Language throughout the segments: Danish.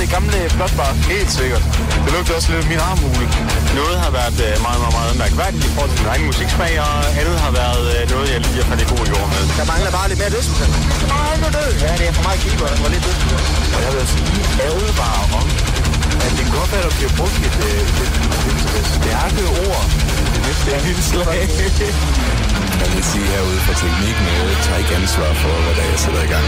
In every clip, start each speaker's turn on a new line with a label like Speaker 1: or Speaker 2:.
Speaker 1: det gamle flotbar.
Speaker 2: Helt sikkert. Det lugter også lidt af min armhule.
Speaker 1: Noget har været øh, meget, meget, meget mærkværdigt i forhold til min egen musiksmag, og andet har været øh, noget, jeg lige har faldet i god jord med.
Speaker 3: Der mangler bare lidt mere dødsmusik. Nej, nu død. Ja, det er for meget keeper, der var lidt dødsmusik.
Speaker 2: Og jeg vil altså lige advare om, at det godt være, der bliver brugt et, et, et, et, et stærke ord i det næste indslag.
Speaker 4: Jeg vil sige herude fra teknikken, at jeg tager ikke ansvar for, hvad der er, jeg sætter i gang.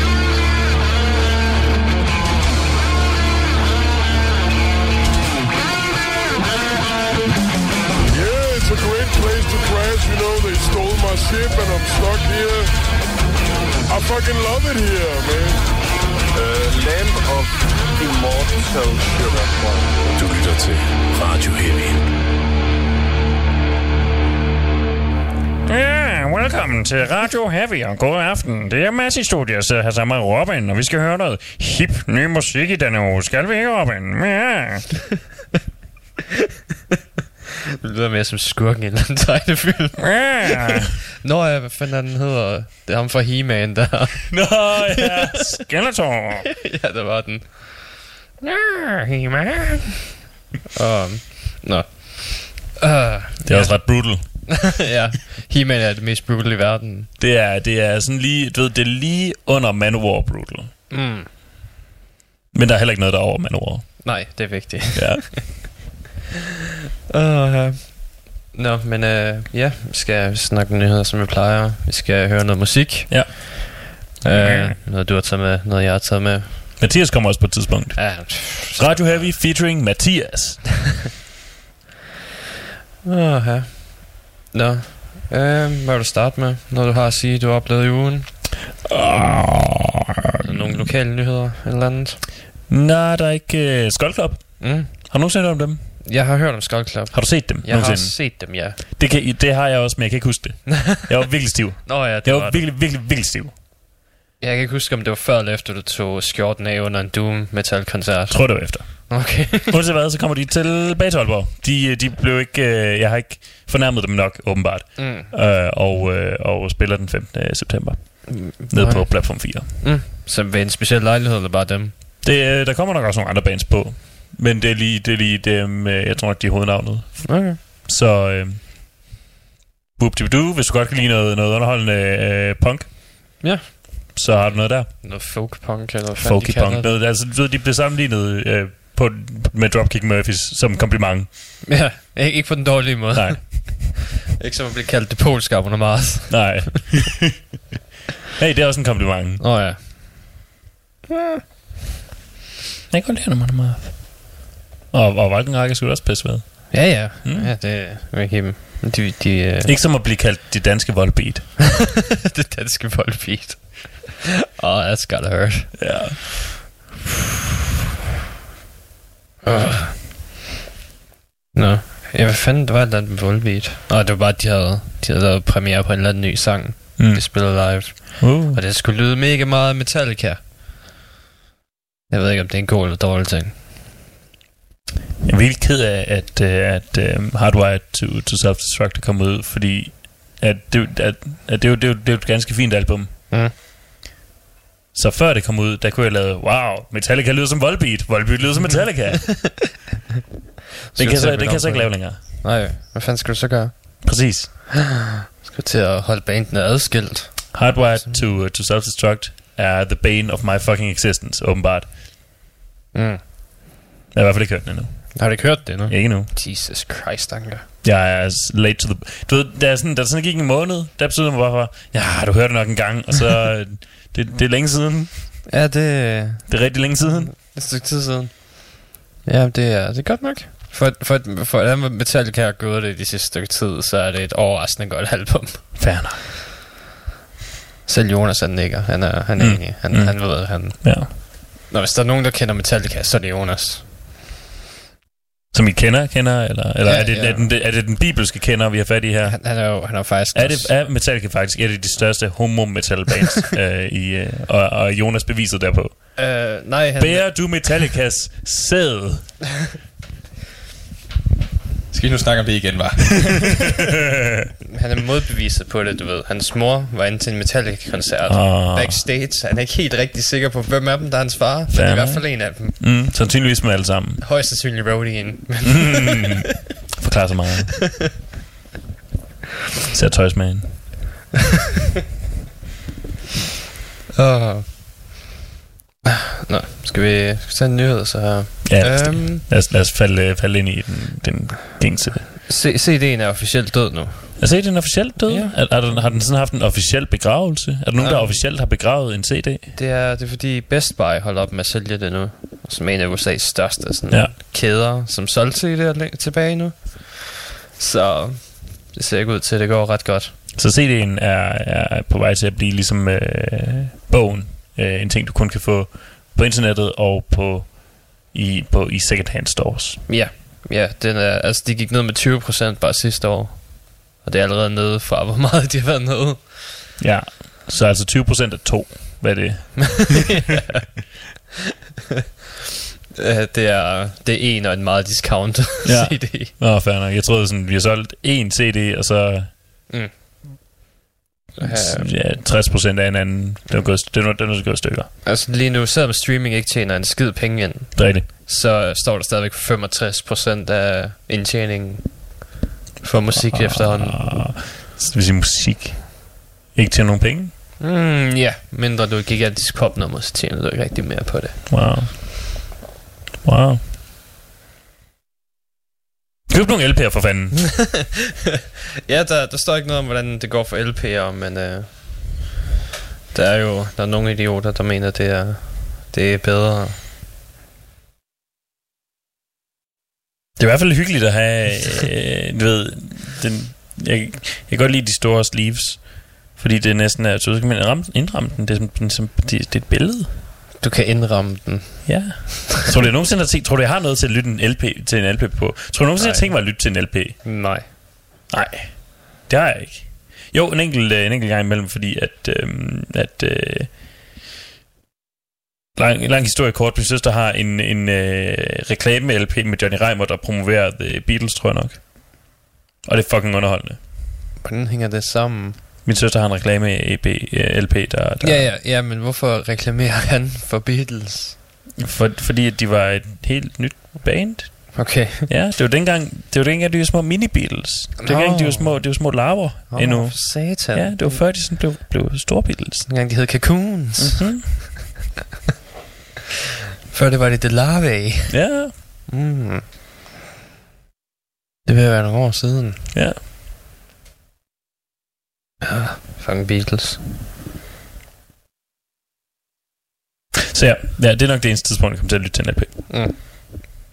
Speaker 5: A great place to crash. You know, they stole my ship and I'm stuck here. I fucking love it here, man.
Speaker 2: Uh, Land of Immortal Sugar.
Speaker 4: Du lytter til Radio Heavy.
Speaker 6: Ja, velkommen til Radio Heavy, og god aften. Det er Mads i studiet, jeg sidder her sammen med Robin, og vi skal høre noget hip ny musik i denne uge. Skal vi ikke, Robin? Ja.
Speaker 7: Det lyder mere som skurken i en eller anden tegnefilm.
Speaker 6: ja.
Speaker 7: Nå ja, hvad fanden er den hedder? Det er ham fra He-Man der.
Speaker 6: Nå, ja. Skeletor.
Speaker 7: ja, der var den.
Speaker 6: Ja, He-Man.
Speaker 7: Um, nå. Uh,
Speaker 6: Det er også ret brutal.
Speaker 7: ja, He-Man er det mest brutal i verden.
Speaker 6: Det er, det er sådan lige, du ved, det er lige under Manowar brutal.
Speaker 7: Mm.
Speaker 6: Men der er heller ikke noget, der er over Manowar.
Speaker 7: Nej, det er vigtigt.
Speaker 6: Ja.
Speaker 7: Uh, uh. Nå, men uh, ja, vi skal snakke nyheder, som vi plejer. Vi skal høre noget musik.
Speaker 6: Ja.
Speaker 7: Uh, noget du har taget med, noget jeg har taget med.
Speaker 6: Mathias kommer også på et tidspunkt.
Speaker 7: Ja,
Speaker 6: Radio Heavy featuring Mathias.
Speaker 7: uh, ja. Nå, uh, hvad vil du starte med, når du har at sige, du har oplevet i ugen? Der nogle lokale nyheder eller andet?
Speaker 6: Nej, der er ikke uh, Skull Club.
Speaker 7: Mm.
Speaker 6: Har du nogensinde hørt om dem?
Speaker 7: Jeg har hørt om Skull Club.
Speaker 6: Har du set dem
Speaker 7: Jeg har
Speaker 6: nogensinde?
Speaker 7: set dem, ja.
Speaker 6: Det, kan, det har jeg også, men jeg kan ikke huske det. Jeg var virkelig stiv.
Speaker 7: Nå ja, det
Speaker 6: Jeg
Speaker 7: var
Speaker 6: var virkelig, virkelig, virkelig stiv.
Speaker 7: Jeg kan ikke huske, om det var før eller efter, du tog skjorten af under en Doom Metal koncert.
Speaker 6: Jeg tror, det var efter.
Speaker 7: Okay.
Speaker 6: Uanset hvad, så kommer de tilbage til Aalborg. De, de blev ikke... øh, Jeg har ikke fornærmet dem nok, åbenbart.
Speaker 7: mm.
Speaker 6: Øh, og, øh, og spiller den 15. september. Nede på platform 4.
Speaker 7: Mm. Så ved en speciel lejlighed, eller bare dem?
Speaker 6: Det, øh, der kommer nok også nogle andre bands på. Men det er lige, det er lige dem, øh, jeg tror nok, de er hovednavnet.
Speaker 7: Okay.
Speaker 6: Så... Øh, Boop hvis du godt kan lide noget, noget underholdende øh, punk,
Speaker 7: Ja.
Speaker 6: så har du noget der.
Speaker 7: Noget folk punk, eller hvad
Speaker 6: Folky
Speaker 7: de
Speaker 6: punk.
Speaker 7: det.
Speaker 6: Noget, altså, du ved, de blev sammenlignet øh, på, med Dropkick Murphys som kompliment.
Speaker 7: Ja, ikke, ikke på den dårlige måde.
Speaker 6: Nej,
Speaker 7: ikke som at blive kaldt det polske abonnement.
Speaker 6: nej. hey, det er også en kompliment.
Speaker 7: Åh oh, ja.
Speaker 6: Jeg kan godt lide det meget. Og, og Valkenrække skulle også pisse ved.
Speaker 7: Ja, ja.
Speaker 6: Mm.
Speaker 7: Ja, det er ikke. De, de, uh,
Speaker 6: Ikke som at blive kaldt de danske voldbeat.
Speaker 7: det danske voldbeat. Åh, oh, that's gotta hurt.
Speaker 6: Ja.
Speaker 7: Uh. Nå. Ja, hvad fanden, det var et eller andet voldbeat. Nå, det var bare, at de havde, de havde lavet premiere på en eller anden ny sang. Mm. De spiller live.
Speaker 6: Uh.
Speaker 7: Og det skulle lyde mega meget Metallica. Jeg ved ikke, om det er en god eller dårlig ting.
Speaker 6: Jeg er virkelig ked af, at, uh, at um, Hardwired to, to Self-Destruct er kommet ud, fordi at det, at, at det, er jo, det, er jo, det er jo et ganske fint album.
Speaker 7: Mm.
Speaker 6: Så før det kom ud, der kunne jeg lave, wow, Metallica lyder som Volbeat, Volbeat lyder som Metallica. det, kan jeg så, det kan jeg så ikke lave længere.
Speaker 7: Nej, hvad fanden skal du så gøre?
Speaker 6: Præcis.
Speaker 7: Skal du til at holde bandene adskilt?
Speaker 6: Hardwired to, uh, to Self-Destruct er the bane of my fucking existence, åbenbart.
Speaker 7: Mm.
Speaker 6: Jeg har i hvert fald ikke hørt den endnu.
Speaker 7: Har du ikke hørt det nu?
Speaker 6: Ikke nu.
Speaker 7: Jesus Christ, Anker.
Speaker 6: Jeg er late to the... Du ved, der, er sådan, der sådan gik en måned, der besluttede mig bare for, ja, du hørte nok en gang, og så... øh, det, det er længe siden.
Speaker 7: Ja, det,
Speaker 6: Det er rigtig længe siden.
Speaker 7: det er et stykke tid siden. Ja, det er, det er godt nok. For, for, for hvordan Metallica har gået det de sidste stykke tid, så er det et overraskende godt album.
Speaker 6: Fair nok.
Speaker 7: Selv Jonas han nikker. Han er, han er
Speaker 6: Mm.
Speaker 7: enig. Han,
Speaker 6: mm.
Speaker 7: han ved, han...
Speaker 6: Ja.
Speaker 7: Nå, hvis der er nogen, der kender Metallica, så er det Jonas.
Speaker 6: Som I kender, kender, eller, eller
Speaker 7: Ja,
Speaker 6: er, det,
Speaker 7: ja.
Speaker 6: er, den, er det den bibelske kender, vi har fat i her?
Speaker 7: Han, han er jo han er faktisk
Speaker 6: Er, det, er Metallica faktisk et af de største homo-metal bands, øh, i, øh, og, og Jonas beviset derpå?
Speaker 7: Øh, nej, han...
Speaker 6: Bærer du Metallicas sæd?
Speaker 8: Skal vi nu snakke om det igen, var?
Speaker 7: Han er modbeviset på det, du ved. Hans mor var inde til en Metallica-koncert.
Speaker 6: Ah.
Speaker 7: Backstage. Han er ikke helt rigtig sikker på, hvem af dem, der er hans far. Men det er i hvert fald en af dem.
Speaker 6: Mm, sandsynligvis med alle sammen.
Speaker 7: Højst sandsynligt Rodien.
Speaker 6: Mm, forklarer så meget. Ser tøjsmagen.
Speaker 7: Åh. Nå, skal vi skal vi tage en nyhed, så...
Speaker 6: Ja,
Speaker 7: Øhm,
Speaker 6: lad os, lad os falde, falde ind i den, den gængse.
Speaker 7: CD'en er officielt død nu.
Speaker 6: Altså, er den officielt død?
Speaker 7: Ja.
Speaker 6: Er, er den, har den sådan haft en officiel begravelse? Er der nogen,
Speaker 7: Ja.
Speaker 6: der officielt har begravet en CD?
Speaker 7: Det er, det er fordi Best Buy holder op med at sælge det nu. Som en af USA's største sådan,
Speaker 6: Ja.
Speaker 7: kæder, som solgte CD'er tilbage nu. Så det ser ikke ud til, at det går ret godt.
Speaker 6: Så CD'en er, er på vej til at blive ligesom øh, bogen. Øh, en ting, du kun kan få på internettet og på i, på, i second-hand stores.
Speaker 7: Ja, ja den er, altså de gik ned med 20% bare sidste år. Og det er allerede nede fra, hvor meget de har været nede.
Speaker 6: Ja, så altså 20% af to. Hvad er det?
Speaker 7: Det, er, det er en og en meget discount
Speaker 6: Ja.
Speaker 7: CD.
Speaker 6: Nå, fair nok. Jeg troede sådan, vi har solgt én CD, og så Ja, 60% af en anden. Den er gået, den er, den er gået stykker.
Speaker 7: altså lige nu, selvom streaming ikke tjener en skid penge ind,
Speaker 6: Det rigtigt.
Speaker 7: så står der stadigvæk 65% af indtjeningen for musik
Speaker 6: Ah.
Speaker 7: efterhånden.
Speaker 6: Så det vil sige musik. Ikke til nogen penge?
Speaker 7: Mm, ja, mindre du er gigantisk popnummer, så tjener du ikke rigtig mere på det.
Speaker 6: Wow. Wow. Køb nogle LP'er for fanden.
Speaker 7: ja, der, der står ikke noget om, hvordan det går for LP'er, men øh, der er jo der er nogle idioter, der mener, det er, det er bedre.
Speaker 6: Det er i hvert fald hyggeligt at have, øh, du ved, den, jeg, jeg kan godt lide de store sleeves, fordi det næsten er, så kan man ramme, indramme den, det er, som, som, det, det er et billede.
Speaker 7: Du kan indramme den.
Speaker 6: Ja. Tror du, jeg nogensinde har tænkt, tror du, jeg har noget til at lytte en LP, til en LP på? Tror du nogensinde, jeg har
Speaker 7: Nej.
Speaker 6: tænkt mig at lytte til en LP?
Speaker 7: Nej.
Speaker 6: Nej, det har jeg ikke. Jo, en enkelt, øh, en enkelt gang imellem, fordi at, øhm, at øh, lang, lang historie kort, min søster har en, en øh, reklame-LP med Johnny Reimer, der promoverer The Beatles, tror jeg nok. Og det er fucking underholdende.
Speaker 7: Hvordan hænger det sammen?
Speaker 6: Min søster har en reklame-EP, øh, LP, der... der
Speaker 7: Ja, ja, ja, men hvorfor reklamerer han for Beatles?
Speaker 6: For, fordi at de var et helt nyt band.
Speaker 7: Okay.
Speaker 6: Ja, det var dengang, det var dengang, de var små mini-Beatles. Det var dengang, de var små, de var små larver
Speaker 7: Oh,
Speaker 6: endnu.
Speaker 7: satan.
Speaker 6: Ja, det var før, de sådan blev, blev store Beatles.
Speaker 7: Dengang de hed Cocoons.
Speaker 6: Mm-hmm.
Speaker 7: Før det var det The Larvae.
Speaker 6: Ja,
Speaker 7: Mm. Det vil være nogle år siden.
Speaker 6: ja.
Speaker 7: Ja, fucking Beatles.
Speaker 6: Så ja, ja, det er nok det eneste tidspunkt, jeg kommer til at lytte til en LP.
Speaker 7: Mm.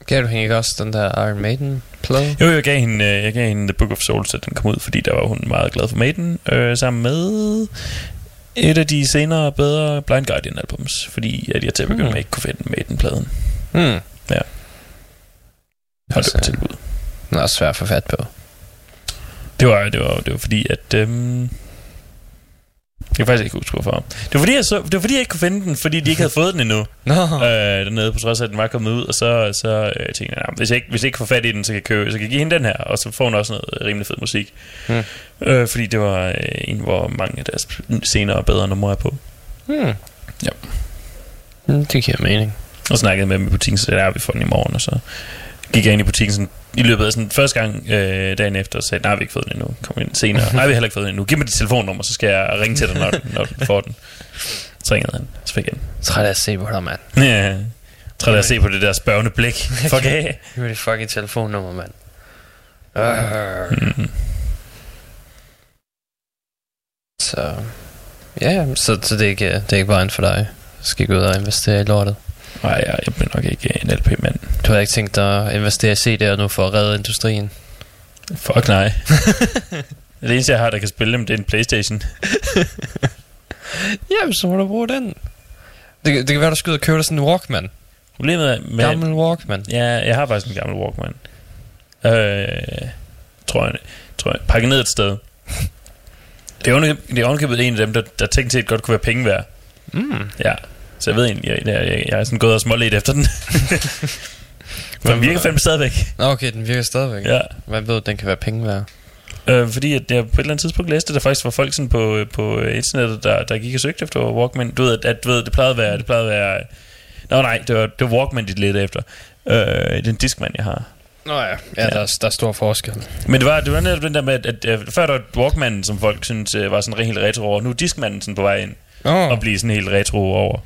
Speaker 7: Gav du hende ikke også den der Iron Maiden plade?
Speaker 6: Jo, jeg gav hende, øh, jeg gav hende The Book of Souls, at den kom ud, fordi der var hun meget glad for Maiden, øh, sammen med et af de senere bedre Blind Guardian albums, fordi at jeg til at begynde
Speaker 7: Hmm.
Speaker 6: med ikke kunne finde Maiden-pladen.
Speaker 7: Mm.
Speaker 6: Hold det på tilbud.
Speaker 7: Den er også svær at få fat på.
Speaker 6: Det var, det var, det var fordi, at... Øhm, jeg kan faktisk ikke huske, hvorfor. Det var, fordi, jeg så, det var fordi, jeg ikke kunne finde den, fordi de ikke havde fået den endnu.
Speaker 7: Nå.
Speaker 6: øh, dernede, på trods af, at den var kommet ud, og så, så øh, tænkte jeg, "Nå, hvis jeg, ikke, hvis jeg ikke får fat i den, så kan jeg, købe, så kan jeg give hende den her, og så får hun også noget rimelig fed musik.
Speaker 7: Hmm.
Speaker 6: Øh, fordi det var øh, en, hvor mange af deres senere og bedre numre er på.
Speaker 7: Hmm.
Speaker 6: Ja.
Speaker 7: Mm, det giver mening.
Speaker 6: Og snakkede med dem i butikken, så der vi får den i morgen, og så gik jeg ind i butikken sådan, i løbet af sådan første gang øh, dagen efter, og sagde, nej, vi har ikke fået den endnu, kom ind senere, nej, vi har heller ikke fået den endnu, giv mig dit telefonnummer, så skal jeg ringe til dig, når, når du får den. Så ringede han, så fik jeg den.
Speaker 7: Træt af at se på dig, mand.
Speaker 6: Ja, træt af at se på det der spørgende blik. Fuck af.
Speaker 7: Giv mig dit fucking telefonnummer, mand. Uh.
Speaker 6: Mm.
Speaker 7: Så... Ja, så, så det, er ikke, det er ikke vejen for dig. Du skal gå ud og investere i lortet.
Speaker 6: Nej, jeg, jeg bliver nok ikke en LP-mand.
Speaker 7: Du har ikke tænkt dig at investere i CD'er nu for at redde industrien?
Speaker 6: Fuck nej. det eneste, jeg har, der kan spille dem, det er en Playstation.
Speaker 7: Jamen, så må du bruge den. Det, det kan være, du skal ud og købe dig sådan en Walkman.
Speaker 6: Problemet er med...
Speaker 7: Gammel Walkman.
Speaker 6: Ja, jeg har faktisk en gammel Walkman. Øh, tror jeg, tror jeg. Pakket ned et sted. Det er ovenikøbet en af dem, der, der teknisk set godt kunne være penge værd.
Speaker 7: Mm.
Speaker 6: Ja. Så jeg ved egentlig, jeg, jeg, jeg, er sådan gået og smålet efter den. Den virker fandme stadigvæk.
Speaker 7: Nå, okay, den virker stadigvæk.
Speaker 6: Ja.
Speaker 7: Hvad ved, den kan være penge værd?
Speaker 6: Øh, fordi at jeg på et eller andet tidspunkt læste, at der faktisk var folk sådan på, på internettet, der, der gik og søgte efter Walkman. Du ved, at, at du ved, det plejede at være... Det plejede at være Nå nej, det var, det var Walkman, de ledte efter. Øh, det er en Discman, jeg har.
Speaker 7: Nå ja, ja, ja. Der, er, der er stor forskel.
Speaker 6: Men det var, det var netop den der med, at, at, at før der var Walkman, som folk synes øh, var sådan helt retro over. Nu er Discman sådan på vej ind
Speaker 7: Åh,
Speaker 6: og blive sådan helt retro over.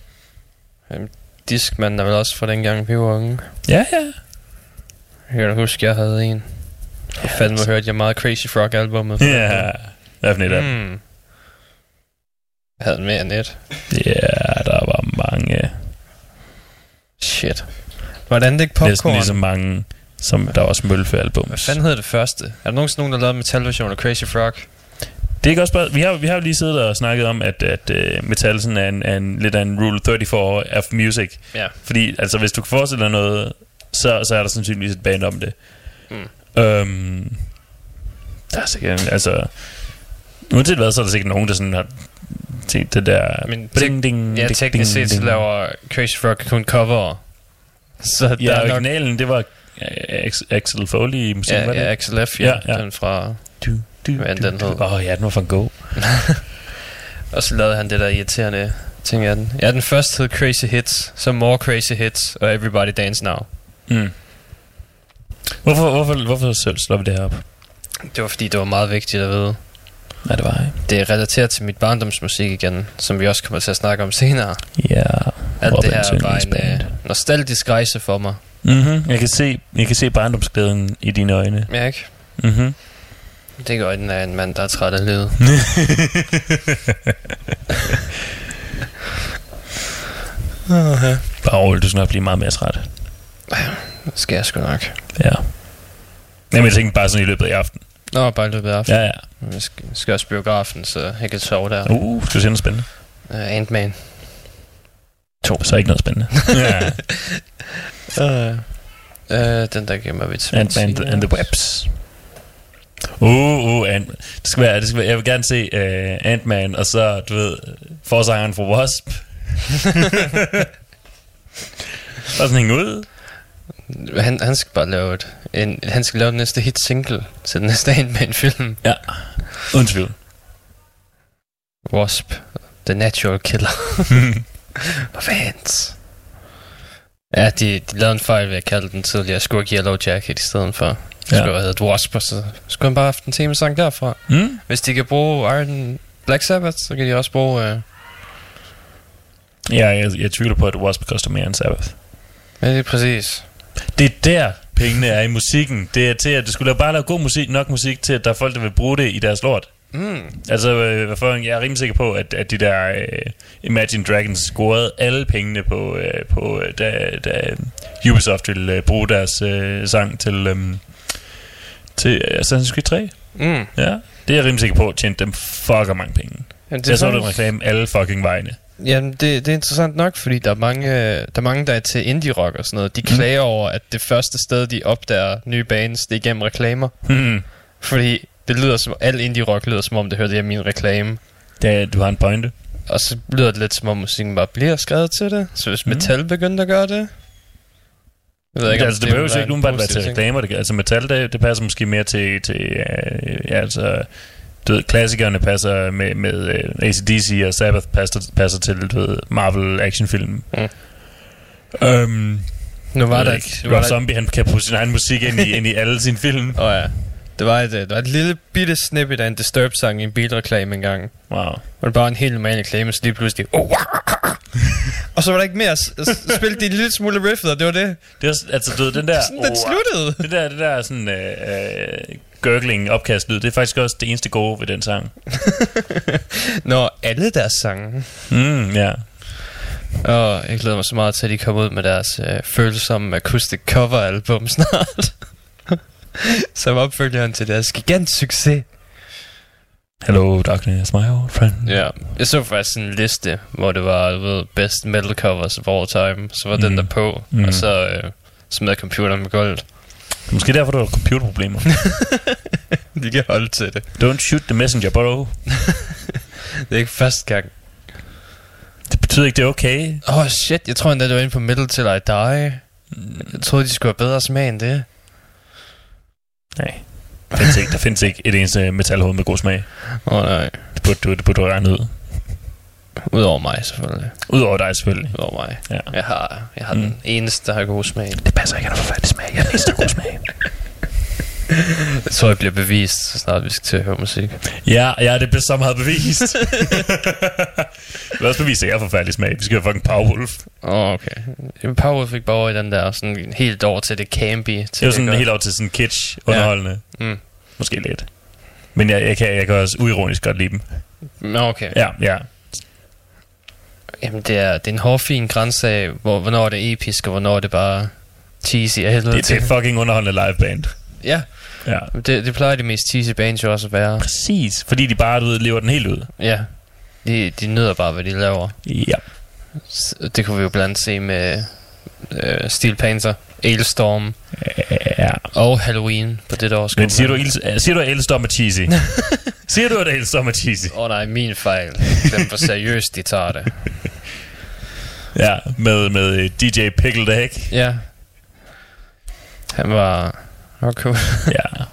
Speaker 7: Discman er vel også fra dengang, vi var unge.
Speaker 6: Ja, ja.
Speaker 7: Jeg kan huske, jeg havde en. Og fandme hørte jeg meget Crazy Frog albumet.
Speaker 6: Ja, hvad for et af?
Speaker 7: Mm. Jeg havde mere end et.
Speaker 6: Ja, der var mange.
Speaker 7: Shit. Hvordan det ikke
Speaker 6: Næsten
Speaker 7: popcorn?
Speaker 6: lige så mange, som der var Smølfe-album.
Speaker 7: Hvad fanden hedder det første? Er der nogensinde nogen, der lavede metalversion af Crazy Frog?
Speaker 6: Det er ikke også bare, vi har, vi har jo lige siddet og snakket om, at, at uh, metal sådan er en, er en, lidt af en rule 34 of music.
Speaker 7: Ja.
Speaker 6: Fordi altså, hvis du kan forestille dig noget, så, så er der sandsynligvis et band om det.
Speaker 7: Mm.
Speaker 6: Øhm, der er sikkert, altså... Uanset hvad, så er der sikkert nogen, der sådan har set det der...
Speaker 7: Men
Speaker 6: ding, ding,
Speaker 7: Ja,
Speaker 6: ding,
Speaker 7: teknisk
Speaker 6: ding,
Speaker 7: set, så laver Crazy Frog kun cover. Så der
Speaker 6: Ja,
Speaker 7: er nok...
Speaker 6: originalen, det var øh, Ax- Axel Foley i musik,
Speaker 7: Ja,
Speaker 6: var det?
Speaker 7: ja, XLF, ja,
Speaker 6: Ja,
Speaker 7: ja,
Speaker 6: ja.
Speaker 7: Den fra...
Speaker 6: Du, du,
Speaker 7: Hvad
Speaker 6: du,
Speaker 7: den hed.
Speaker 6: Åh oh, ja, den var fra Go.
Speaker 7: Og så lavede han det der irriterende ting af den. Ja, den første hed Crazy Hits, så More Crazy Hits, og Everybody Dance Now.
Speaker 6: Mm. Hvorfor, hvorfor, hvorfor selv slår vi det her op?
Speaker 7: Det var fordi, det var meget vigtigt at vide.
Speaker 6: Nej, det var ikke.
Speaker 7: Det er relateret til mit barndomsmusik igen, som vi også kommer til at snakke om senere.
Speaker 6: Ja.
Speaker 7: Alt
Speaker 6: Robin
Speaker 7: det her var en øh, nostalgisk rejse for mig.
Speaker 6: Mm-hmm. Jeg kan se, jeg kan se barndomsglæden i dine øjne.
Speaker 7: Ja, ikke?
Speaker 6: Mm-hmm.
Speaker 7: Det gør den af en mand, der er træt af livet.
Speaker 6: Bare rolig, du skal nok blive meget mere træt.
Speaker 7: Det skal jeg sgu nok.
Speaker 6: Ja. Jamen, jeg tænkte bare sådan i løbet af aften.
Speaker 7: Nå, bare i løbet af aftenen.
Speaker 6: Ja, ja.
Speaker 7: Jeg skal, skal også biografen, så jeg kan sove der.
Speaker 6: Uh, skal du se noget spændende?
Speaker 7: Uh, Ant-Man.
Speaker 6: Så ikke noget spændende. ja.
Speaker 7: Uh, uh, den der gemmer vi til.
Speaker 6: Ant-Man and the Webs. Uh, uh, Ant det skal være, det skal være, jeg vil gerne se uh, Ant-Man, og så, du ved, forsangeren for Wasp. Bare sådan hænge ud.
Speaker 7: Han, han skal bare lave et, en, han skal lave den næste hit single til den næste Ant-Man-film.
Speaker 6: Ja, uden tvivl.
Speaker 7: Wasp. The Natural Killer. Og fans. Ja, de, de lavede en fejl ved at kalde den tidligere skurk Yellow Jacket i stedet for. Det
Speaker 6: Ja.
Speaker 7: skulle have heddet Wasp, og så skulle han bare have haft en temasang derfra.
Speaker 6: Mm?
Speaker 7: Hvis de kan bruge Iron Black Sabbath, så kan de også bruge... Uh,
Speaker 6: Ja, jeg, jeg tvivler på, at Wasp koster mere end Sabbath.
Speaker 7: ja, det er præcis.
Speaker 6: Det er der, pengene er i musikken. Det er til, at du skulle bare lave god musik, nok musik til, at der er folk, der vil bruge det i deres lort.
Speaker 7: Mm.
Speaker 6: Altså, øh, for, jeg er rimelig sikker på, at, at de der øh, Imagine Dragons scorede alle pengene på, øh, på øh, da, da Ubisoft ville øh, bruge deres øh, sang til, øh, til Assassin's Creed 3.
Speaker 7: Mm.
Speaker 6: Ja, det er jeg rimelig sikker på, at tjente dem fucker mange penge.
Speaker 7: Jamen,
Speaker 6: Det jeg så det
Speaker 7: faktisk-
Speaker 6: reklame alle fucking vejene.
Speaker 7: Jamen, det, det er interessant nok, fordi der er mange, der er, mange, der er til indie-rock og sådan noget. De klager over, at det første sted, de opdager nye bands, det er igennem reklamer.
Speaker 6: Hmm.
Speaker 7: Fordi det lyder som, al indie-rock lyder som om, det hørte hjemme i en reklame.
Speaker 6: Er- du har en pointe.
Speaker 7: Og så lyder det lidt som om, musikken bare bliver skrevet til det. Så hvis metal begyndte at gøre det... Jeg ved
Speaker 6: Ikke, altså, det behøver jo ikke umiddelbart være til reklamer. Det, altså metal, det, det passer måske mere til, til øh, ja, altså, du ved, klassikerne passer med, med uh, ACDC og Sabbath passer, passer til, du ved, Marvel actionfilm.
Speaker 7: Mm.
Speaker 6: Um,
Speaker 7: Nu var der...
Speaker 6: ikke. Rob Zombie, han kan putte sin egen musik ind i, ind i alle sine film.
Speaker 7: Åh oh, ja. Det var, et, øh, det var et lille bitte snippet af en Disturbed-sang i en bilreklame engang.
Speaker 6: Wow.
Speaker 7: Hvor det bare en helt normal reklame, så lige pludselig... Oh, og så var der ikke mere. S- s- Spillede de en lille smule riffet, og det var det.
Speaker 6: Det er, altså, du ved, den der...
Speaker 7: Sådan, den sluttede.
Speaker 6: Det der, det der sådan, øh, øh, gurgling opkast lyd, det er faktisk også det eneste gode ved den sang.
Speaker 7: Når alle deres sange.
Speaker 6: Mm, ja.
Speaker 7: Og jeg glæder mig så meget til, at de kommer ud med deres øh, følsomme acoustic cover album snart. Som opfølgeren til deres gigant succes.
Speaker 6: Hello, darkness, my old friend.
Speaker 7: Ja, jeg så faktisk en liste, hvor det var, du ved, best metal covers of all time. Så var mm. den
Speaker 6: Mm.
Speaker 7: der på, mm.
Speaker 6: Mm.
Speaker 7: og så øh, smed computeren med gulvet.
Speaker 6: Måske derfor, du har computerproblemer.
Speaker 7: De kan holde til det.
Speaker 6: Don't shoot the messenger, bro.
Speaker 7: Det er ikke første gang.
Speaker 6: Det betyder ikke, det er okay.
Speaker 7: Åh oh, shit, jeg tror endda, det var inde på Metal Till I Die. Jeg troede, de skulle have bedre smag end det.
Speaker 6: Nej. Der findes ikke, der findes ikke et eneste metalhoved med god smag.
Speaker 7: Åh oh, nej.
Speaker 6: Det burde, du, det burde du regne ud.
Speaker 7: Udover mig, selvfølgelig.
Speaker 6: Udover dig selvfølgelig.
Speaker 7: Udover mig.
Speaker 6: Ja.
Speaker 7: Jeg har, jeg har
Speaker 6: Mm.
Speaker 7: den eneste, der har god smag.
Speaker 6: Det passer ikke, at du har forfærdelig smag. Jeg er den eneste, der har god smag.
Speaker 7: Jeg tror, jeg bliver bevist, så snart vi skal til at høre musik.
Speaker 6: Ja, ja, det bliver så meget bevist. det er også bevist, at jeg har forfærdelig smag. Vi skal have fucking Powerwolf.
Speaker 7: Åh, oh, okay. Jamen, Power fik bare over i den der, sådan helt over til det campy. Til
Speaker 6: Det er jo sådan
Speaker 7: godt.
Speaker 6: helt over til sådan kitsch underholdende.
Speaker 7: Mm.
Speaker 6: Måske lidt. Men jeg, jeg, kan, jeg kan også uironisk godt lide dem.
Speaker 7: Nå, okay.
Speaker 6: Ja, ja.
Speaker 7: Jamen, det er, det er en hårfin grænse af, hvor, hvornår er det episk, og hvornår er det bare cheesy af helvede
Speaker 6: Det, det er
Speaker 7: til.
Speaker 6: fucking underholdende liveband.
Speaker 7: Ja,
Speaker 6: Ja.
Speaker 7: det, det plejer de mest cheesy bands jo også at være.
Speaker 6: Præcis. Fordi de bare, du ved, lever den helt ud.
Speaker 7: Ja, de, de nyder bare, hvad de laver.
Speaker 6: Ja.
Speaker 7: Det kunne vi jo blandt andet se med øh, Steel Panther, Ailstorm
Speaker 6: Ja.
Speaker 7: og Halloween på det år.
Speaker 6: Men siger du, Il- siger du, at Elstorm er cheesy? siger du, at Elstorm er cheesy?
Speaker 7: Åh oh, nej, min fejl. Glem, hvor seriøst de tager det.
Speaker 6: Ja, med, med øh, DJ Pickled Egg.
Speaker 7: Ja. Han var... Okay.
Speaker 6: Ja.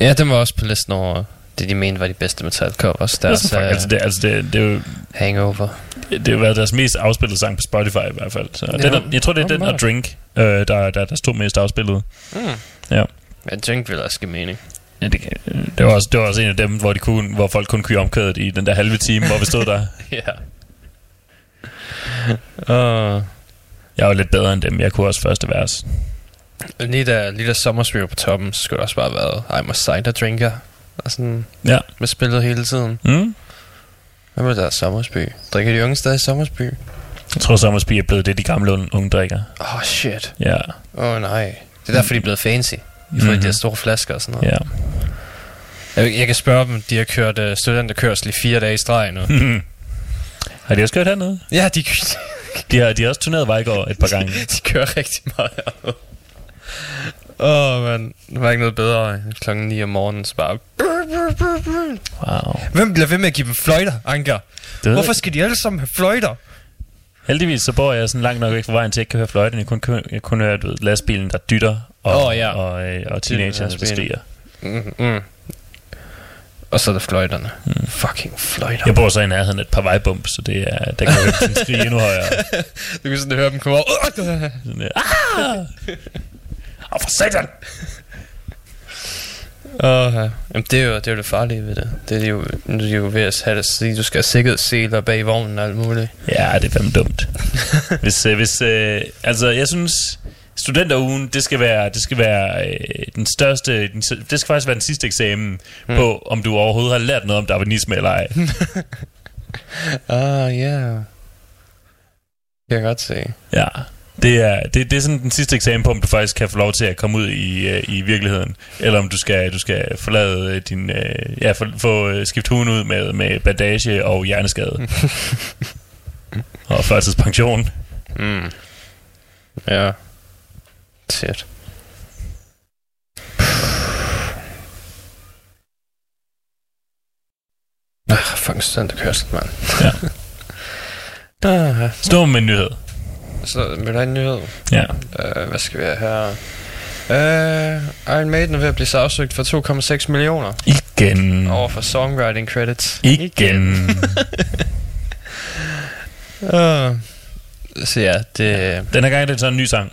Speaker 7: Ja, den var også på listen over det, de mente var de bedste metal covers.
Speaker 6: Det er
Speaker 7: Deres uh,
Speaker 6: altså, det, altså det, det, er jo,
Speaker 7: Hangover.
Speaker 6: det har været deres mest afspillede sang på Spotify i hvert fald. Så den er, jeg tror, det er den og. Drink, øh, der, der, der stod mest afspillet.
Speaker 7: Mm.
Speaker 6: Ja.
Speaker 7: Ja, Drink vil også give mening.
Speaker 6: Ja, det, det, var også, det var også en af dem, hvor, de kunne, hvor folk kun kunne omkvædet i den der halve time, hvor vi stod der.
Speaker 7: Ja. Og
Speaker 6: Jeg var lidt bedre end dem. Jeg kunne også første vers.
Speaker 7: lige da, lige da Sommersby var på toppen, så skulle det også bare have været I'm a cider drinker. Og sådan
Speaker 6: Ja.
Speaker 7: med spillet hele tiden.
Speaker 6: Mm.
Speaker 7: Hvad med der Sommersby? Drikker de unge stadig Sommersby?
Speaker 6: Jeg tror, Sommersby er blevet det, de gamle unge, drikker.
Speaker 7: Åh, oh, shit.
Speaker 6: Ja.
Speaker 7: Åh, oh, nej. Det er derfor, de er blevet fancy. De får mm-hmm. de
Speaker 6: Mhm.
Speaker 7: der store flasker og sådan noget.
Speaker 6: Ja.
Speaker 7: Jeg, jeg kan spørge dem, de har kørt uh, studenterkørsel i fire dage i streg nu.
Speaker 6: har de også kørt hernede?
Speaker 7: ja, de,
Speaker 6: De har, de har også turneret Vejgaard et par gange.
Speaker 7: de kører rigtig meget. Åh, oh, man. Der var ikke noget bedre klokken 9 om morgenen, så bare...
Speaker 6: Wow.
Speaker 7: Hvem bliver ved med at give dem fløjter, Anker?
Speaker 6: Det
Speaker 7: Hvorfor skal de alle sammen have fløjter?
Speaker 6: Heldigvis så bor jeg sådan langt nok væk fra vejen til, at jeg ikke kan høre fløjten. Jeg kun, kun, jeg kun hører du ved, lastbilen, der dytter, og,
Speaker 7: Åh, ja.
Speaker 6: og, øh, og teenagerne, der
Speaker 7: lastbilen.
Speaker 6: skriger.
Speaker 7: Mm, mm. Og så er der fløjterne. Mm. Fucking fløjter.
Speaker 6: Jeg bor så i nærheden et par vejbump, så det er, der kan høre dem skrige endnu højere.
Speaker 7: Du kan sådan høre dem komme over.
Speaker 6: Sådan der, ah! Og for satan!
Speaker 7: Åh, ja. Jamen, det er, jo, det er jo det farlige ved det. Det er jo, nu er jo ved at have det, så du skal have sikkerhedsseler bag vognen og alt muligt.
Speaker 6: Ja, det er fandme dumt. hvis, øh, hvis, øh, altså, jeg synes, studenterugen, det skal være, det skal være øh, den største, den, det skal faktisk være den sidste eksamen hmm. på, om du overhovedet har lært noget om darwinisme eller ej.
Speaker 7: Ah, ja. Yeah. Jeg kan godt se.
Speaker 6: Ja. Det er, det, det er sådan den sidste eksamen på, om du faktisk kan få lov til at komme ud i, øh, i virkeligheden. Eller om du skal, du skal forlade øh, din... Øh, ja, få, få skift huden ud med, med bandage og hjerneskade. og førtidspension.
Speaker 7: Mm. Ja. Shit. Ah, fucking studenterkørsel, mand.
Speaker 6: Ja.
Speaker 7: Ah,
Speaker 6: Stå med en nyhed.
Speaker 7: så vil du have en nyhed?
Speaker 6: Ja.
Speaker 7: Uh, hvad skal vi have her? Uh, Iron Maiden er ved at blive sagsøgt for 2,6 millioner
Speaker 6: Igen.
Speaker 7: over for songwriting credits.
Speaker 6: Igen.
Speaker 7: Uh, så ja, det,
Speaker 6: Den her gang er det sådan en ny sang.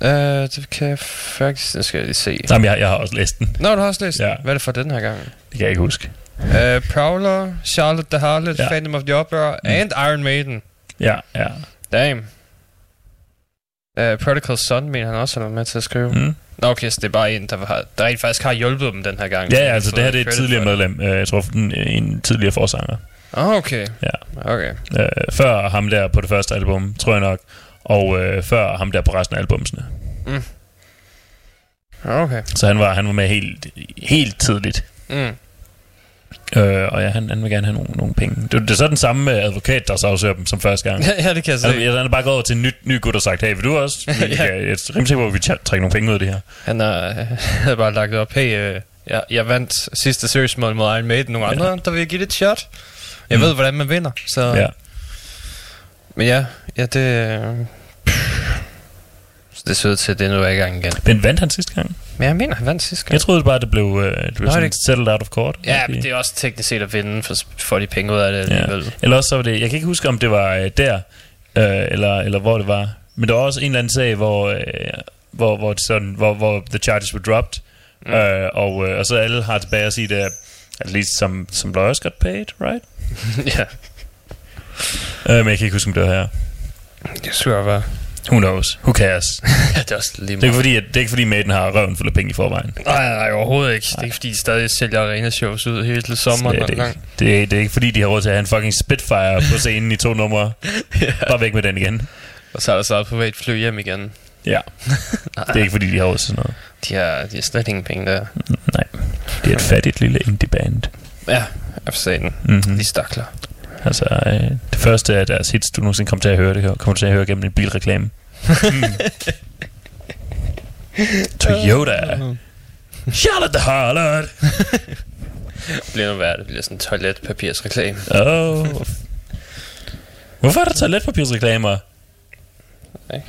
Speaker 7: Uh, det kan jeg faktisk... Det skal jeg lige se.
Speaker 6: Jamen, jeg, jeg har også læst den.
Speaker 7: Nå, du har også læst
Speaker 6: Ja.
Speaker 7: Hvad er det for den her gang?
Speaker 6: Det kan jeg ikke huske.
Speaker 7: Uh, Prowler, Charlotte the Harlot,
Speaker 6: Ja.
Speaker 7: Phantom of the Opera mm. and Iron Maiden.
Speaker 6: Ja, ja.
Speaker 7: Damn. Uh, Prodigal Son mener han også, han var med til at skrive. Mm. Nå, okay, så det er bare en, der, har, der rent faktisk har hjulpet dem den her gang.
Speaker 6: Ja, ja,
Speaker 7: har
Speaker 6: altså det her det er et tidligere medlem. Øh, Jeg tror, en, en tidligere forsanger.
Speaker 7: Ah, okay.
Speaker 6: Ja.
Speaker 7: Okay.
Speaker 6: Øh, før ham der på det første album, tror jeg nok. Og øh, før ham der på resten af albumsene.
Speaker 7: Okay.
Speaker 6: Så han var, han var med helt, helt tidligt.
Speaker 7: Mm.
Speaker 6: Øh, og ja, han, han vil gerne have nogle, nogle penge. Det, det er så den samme øh, advokat, der sagsøger dem som første gang.
Speaker 7: Ja, ja, det kan jeg se.
Speaker 6: Han, han er bare gået over til en ny, ny gut og sagt, hey, vil du også? Vi,
Speaker 7: Ja.
Speaker 6: jeg er rimelig sikker på, at vi kan trække nogle penge ud af det her.
Speaker 7: Han har, bare lagt op, hey, øh, jeg, jeg vandt sidste seriøsmål mod Iron Maiden. Nogle andre, der vil give det et shot. Jeg
Speaker 6: Mm.
Speaker 7: ved, hvordan man vinder. Så
Speaker 6: Ja.
Speaker 7: Men ja, ja det... Øh, det ser ud til, at det nu er i gang igen.
Speaker 6: Men vandt han sidste gang?
Speaker 7: Men jeg mener, han vandt sidste gang.
Speaker 6: Jeg troede bare, det blev, øh, det blev
Speaker 7: Nå,
Speaker 6: sådan
Speaker 7: det-
Speaker 6: settled out of court.
Speaker 7: Ja, men det er også teknisk set at vinde, for for de penge ud af det
Speaker 6: Ja.
Speaker 7: alligevel.
Speaker 6: Eller også så var det, jeg kan ikke huske, om det var øh, der, øh, eller, eller hvor det var. Men der var også en eller anden sag, hvor, øh, hvor, hvor, sådan, hvor, hvor the charges were dropped. Mm. Øh, og, øh, og så alle har tilbage at sige det, at least some, some lawyers got paid, right?
Speaker 7: ja,
Speaker 6: Øh, men jeg kan ikke huske, om det var her.
Speaker 7: jeg være.
Speaker 6: Who knows? Who cares?
Speaker 7: Ja, det er også lige
Speaker 6: Det er
Speaker 7: meget.
Speaker 6: ikke fordi, at, det er ikke fordi Maiden har røven fuld af penge i forvejen.
Speaker 7: Nej, nej, overhovedet ikke. Det er ikke, fordi de stadig sælger arena-shows ud hele til sommeren.
Speaker 6: Slet ikke.
Speaker 7: lang.
Speaker 6: Det, er, det er ikke fordi, de har råd til at have en fucking Spitfire på scenen i to numre. Bare væk med den igen.
Speaker 7: Og så er der så et privat fly hjem igen.
Speaker 6: Ja. Det er ikke fordi, de har råd til sådan noget.
Speaker 7: De har, de har slet ingen penge der.
Speaker 6: Nej. Det er et fattigt lille indie band.
Speaker 7: Ja, se den.
Speaker 6: Mm-hmm.
Speaker 7: De stakler.
Speaker 6: Altså, øh, det første af deres hits, du nogensinde kommer til at høre, det kommer du til at høre gennem en bilreklame. Mm. Toyota. Charlotte the Harlot.
Speaker 7: Det bliver nu værd. Det bliver sådan en toiletpapirsreklame.
Speaker 6: Oh. Hvorfor er der toiletpapirsreklamer?
Speaker 7: Ikke?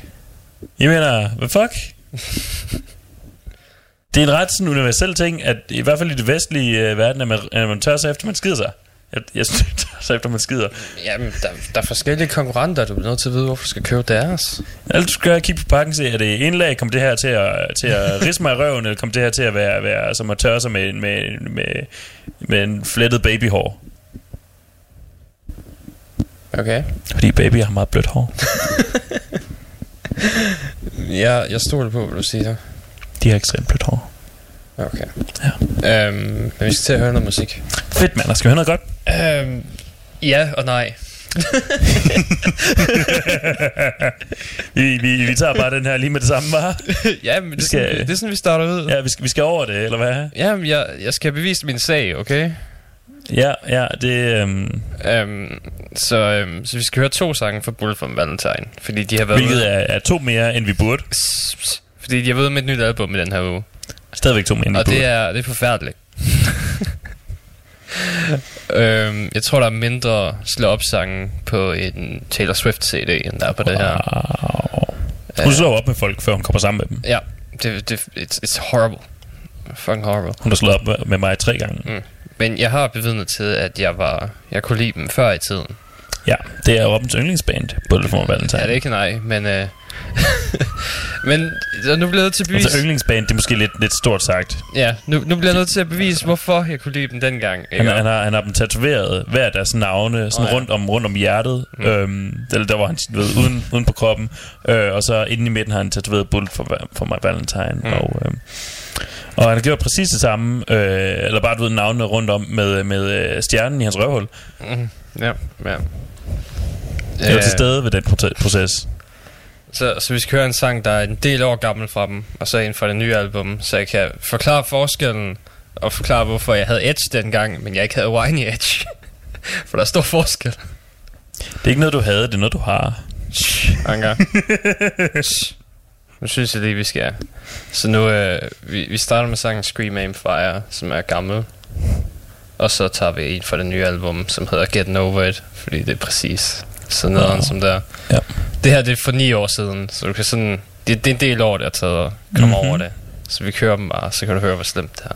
Speaker 6: Jeg mener, hvad fuck? Det er en ret sådan universel ting, at i hvert fald i det vestlige øh, verden, at man, at man tør sig efter, man skider sig. Jeg, jeg sig efter, man skider.
Speaker 7: Jamen, der, der er forskellige konkurrenter. Du bliver nødt til at vide, hvorfor du skal købe deres.
Speaker 6: Alt du skal kigge på pakken og se, er det en lag, kommer det her til at, til at risse mig i røven, eller kommer det her til at være, være som at tørre sig med, med, med, med en flettet babyhår?
Speaker 7: Okay.
Speaker 6: Fordi baby har meget blødt hår.
Speaker 7: Jeg, jeg stoler på, hvad du siger.
Speaker 6: De har ekstremt blødt hår.
Speaker 7: Okay. Ja. Øhm, men vi skal til at høre noget musik.
Speaker 6: Fedt, mand. Skal vi høre noget godt?
Speaker 7: Øhm, ja og nej.
Speaker 6: vi, vi, vi tager bare den her lige med det samme, var.
Speaker 7: ja, men det, er
Speaker 6: skal-
Speaker 7: sådan, det er sådan, vi starter ud.
Speaker 6: Ja, vi skal, vi skal over det, eller hvad?
Speaker 7: Jamen, jeg, jeg skal bevise min sag, okay?
Speaker 6: Ja, ja, det... Øhm,
Speaker 7: Øhm, så, øhm, så vi skal høre to sange fra Bullet from Valentine. Fordi de har været
Speaker 6: hvilket
Speaker 7: ude,
Speaker 6: er, er to mere, end vi burde.
Speaker 7: fordi de har været med et nyt album i den her uge.
Speaker 6: Stadigvæk to mere, end vi
Speaker 7: Og
Speaker 6: burde.
Speaker 7: det er, det er forfærdeligt. øhm, jeg tror, der er mindre slå op sange på en Taylor Swift CD, end der er på det her.
Speaker 6: Wow. Hun slår op med folk, før hun kommer sammen med dem.
Speaker 7: Ja, det, det, it's, it's horrible. Fucking horrible.
Speaker 6: Hun har slået op med- med mig tre gange.
Speaker 7: Mm. Men jeg har bevidnet til, at jeg var jeg kunne lide dem før i tiden.
Speaker 6: Ja, det er Robbens yndlingsband, Bullet for Valentine.
Speaker 7: Ja, det er ikke nej, men... Øh, men så nu bliver jeg nødt til at bevise...
Speaker 6: Altså yndlingsband, det er måske lidt, lidt stort sagt.
Speaker 7: Ja, nu, nu bliver jeg nødt til at bevise, hvorfor jeg kunne lide dem dengang.
Speaker 6: Han,
Speaker 7: Ikke?
Speaker 6: han, har, han har dem tatoveret, hver deres navne, sådan
Speaker 7: Åh, ja.
Speaker 6: rundt, om, rundt om hjertet. Mm. Øhm, eller der var han ved, uden, uden på kroppen. Øh, og så inde i midten har han tatoveret Bullet for, for my Valentine. Mm. Og, øhm, og han har gjort præcis det samme, øh, eller bare du ved, navnene rundt om med, med øh, stjernen i hans røvhul.
Speaker 7: Mm, ja, ja.
Speaker 6: Jeg var
Speaker 7: Øh,
Speaker 6: til stede ved den proces.
Speaker 7: Så, så vi skal høre en sang, der er en del år gammel fra dem, og så en fra det nye album, så jeg kan forklare forskellen, og forklare, hvorfor jeg havde Edge dengang, men jeg ikke havde Whiny Edge. For der er stor forskel.
Speaker 6: Det er ikke noget, du havde, det er noget, du har.
Speaker 7: Anker. Shh. nu synes jeg lige, vi skal. Så nu, øh, vi, vi starter med sangen Scream Aim Fire, som er gammel. Og så tager vi en fra det nye album, som hedder Getting Over It, fordi det er præcis så nederen
Speaker 6: Wow.
Speaker 7: som der.
Speaker 6: Ja.
Speaker 7: Det her det er for ni år siden, så du kan sådan... Det, det er en del år, der er taget at komme
Speaker 6: Mhm.
Speaker 7: mm-hmm. over det. Så vi kører dem bare, så kan du høre, hvor slemt det er.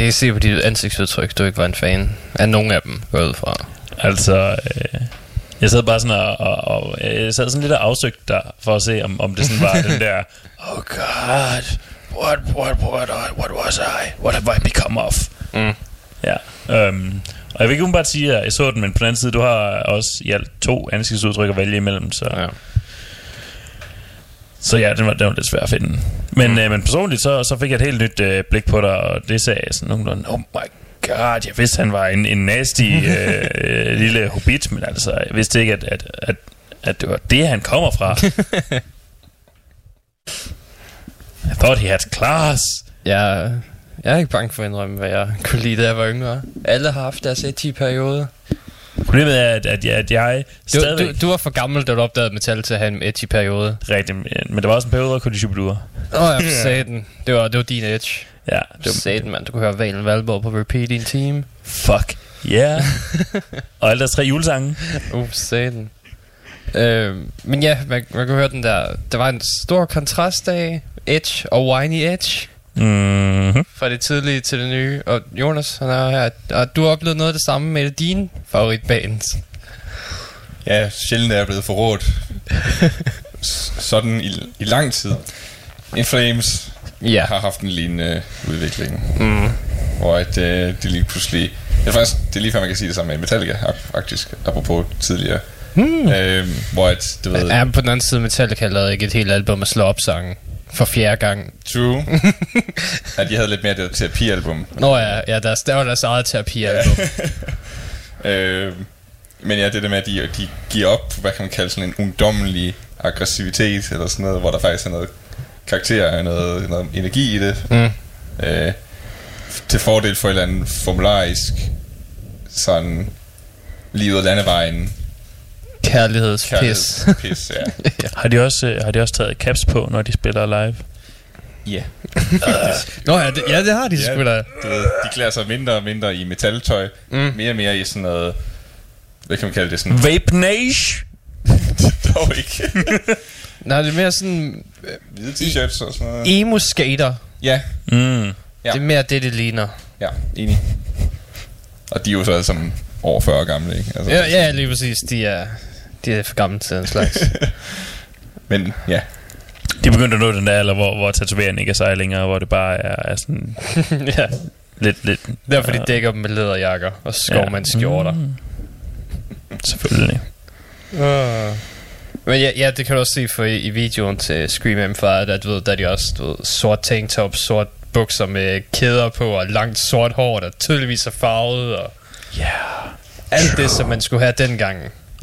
Speaker 7: Jeg kan se på dit ansigtsudtryk, du ikke var en fan af nogen af dem, går ud fra.
Speaker 6: Altså, øh, jeg sad bare sådan og, og, og jeg sad sådan lidt og afsøgte der, for at se, om, om det sådan var den der, oh god, what, what, what, what was I? What have I become of?
Speaker 7: Mm.
Speaker 6: Ja, øhm, og jeg vil ikke umiddelbart sige, at jeg så den, men på den anden side, du har også i alt to ansigtsudtryk at vælge imellem, så...
Speaker 7: Ja.
Speaker 6: Så ja, den var, den var lidt svær at finde. Men, mm. øh, men personligt, så, så fik jeg et helt nyt øh, blik på dig, og det sagde jeg sådan nogenlunde, oh my god, jeg vidste, han var en, en nasty øh, lille hobbit, men altså, jeg vidste ikke, at, at, at, at det var det, han kommer fra. I thought he had class.
Speaker 7: Jeg, jeg er ikke bange for at indrømme, hvad jeg kunne lide, da jeg var yngre. Alle har haft deres et periode.
Speaker 6: Problemet er, at, at, jeg, at jeg
Speaker 7: Du,
Speaker 6: stadigvæk...
Speaker 7: du, du var for gammel, da du opdagede metal til at have en edgy periode.
Speaker 6: Rigtigt, men der var også en periode, hvor jeg kunne lide Shubidua.
Speaker 7: Åh, oh, sagde den. Det var, det var din edge.
Speaker 6: Ja, det
Speaker 7: sagde den, mand. Du kunne høre Valen Valborg på repeat i en time.
Speaker 6: Fuck. Yeah. og alle deres tre julesange.
Speaker 7: Uh, den. Øh, men ja, man, man kunne høre den der. Der var en stor kontrast af Edge og Whiny Edge.
Speaker 6: Mm-hmm.
Speaker 7: Fra det tidlige til det nye. Og Jonas, han er her. Og du har oplevet noget af det samme med dine favoritbands.
Speaker 4: Ja, sjældent er jeg blevet forrådt. Sådan i, i lang tid. In Flames
Speaker 7: Ja.
Speaker 4: har haft en lignende udvikling.
Speaker 7: Mm.
Speaker 4: Hvor at, øh, det lige pludselig... Det er faktisk det er lige før, man kan sige det samme med Metallica, faktisk, apropos tidligere. Hmm. Øh, hvor at, du ved...
Speaker 7: Ja, på den anden side, Metallica lavede ikke et helt album af slå op sangen for fjerde gang.
Speaker 4: True. at de havde lidt mere det terapialbum.
Speaker 7: Nå ja, ja deres, der var deres eget terapialbum.
Speaker 4: Øh, men ja, det der med, at de, de giver op, hvad kan man kalde sådan en ungdommelig aggressivitet, eller sådan noget, hvor der faktisk er noget karakter og noget, noget energi i det.
Speaker 7: Mm.
Speaker 4: Øh, til fordel for et eller andet formularisk, sådan, livet af landevejen,
Speaker 7: Kærlighedspis.
Speaker 4: kærlighedspis, ja.
Speaker 6: Har de også, øh, har de også taget caps på, når de spiller live?
Speaker 4: Ja.
Speaker 7: Nå ja, det, ja, det har de
Speaker 4: Ja.
Speaker 7: sgu da.
Speaker 4: Du ved, de klæder sig mindre og mindre i metaltøj,
Speaker 7: Mm.
Speaker 4: mere og mere i sådan noget, hvad kan man kalde det, sådan,
Speaker 6: Vape Nation!
Speaker 4: dog ikke,
Speaker 7: Nej, det er mere sådan
Speaker 4: hvide t-shirts og sådan noget.
Speaker 7: emo-skater.
Speaker 4: Ja,
Speaker 6: Mm.
Speaker 4: Ja.
Speaker 7: Det er mere det, det ligner.
Speaker 4: Ja, enig. Og de er jo så alle sammen over 40 år gamle, ikke? Altså,
Speaker 7: Ja, ja, lige præcis. De er, de er for gamle til den slags.
Speaker 4: Men ja,
Speaker 6: De begyndte at nå den der alder, hvor, hvor tatoveringen ikke er sig længere, hvor det bare er, er sådan
Speaker 7: ja.
Speaker 6: lidt, lidt...
Speaker 7: Derfor de dækker dem med læderjakker og skovmandsskjorter.
Speaker 6: Mm. Selvfølgelig.
Speaker 7: Uh. Men ja, ja, det kan du også se for i, i videoen til Scream M5, at du ved, der er de også du ved, sort tanktop, sort bukser med kæder på og langt sort hår, der tydeligvis er farvet og
Speaker 6: Ja.
Speaker 7: alt det, som man skulle have dengang.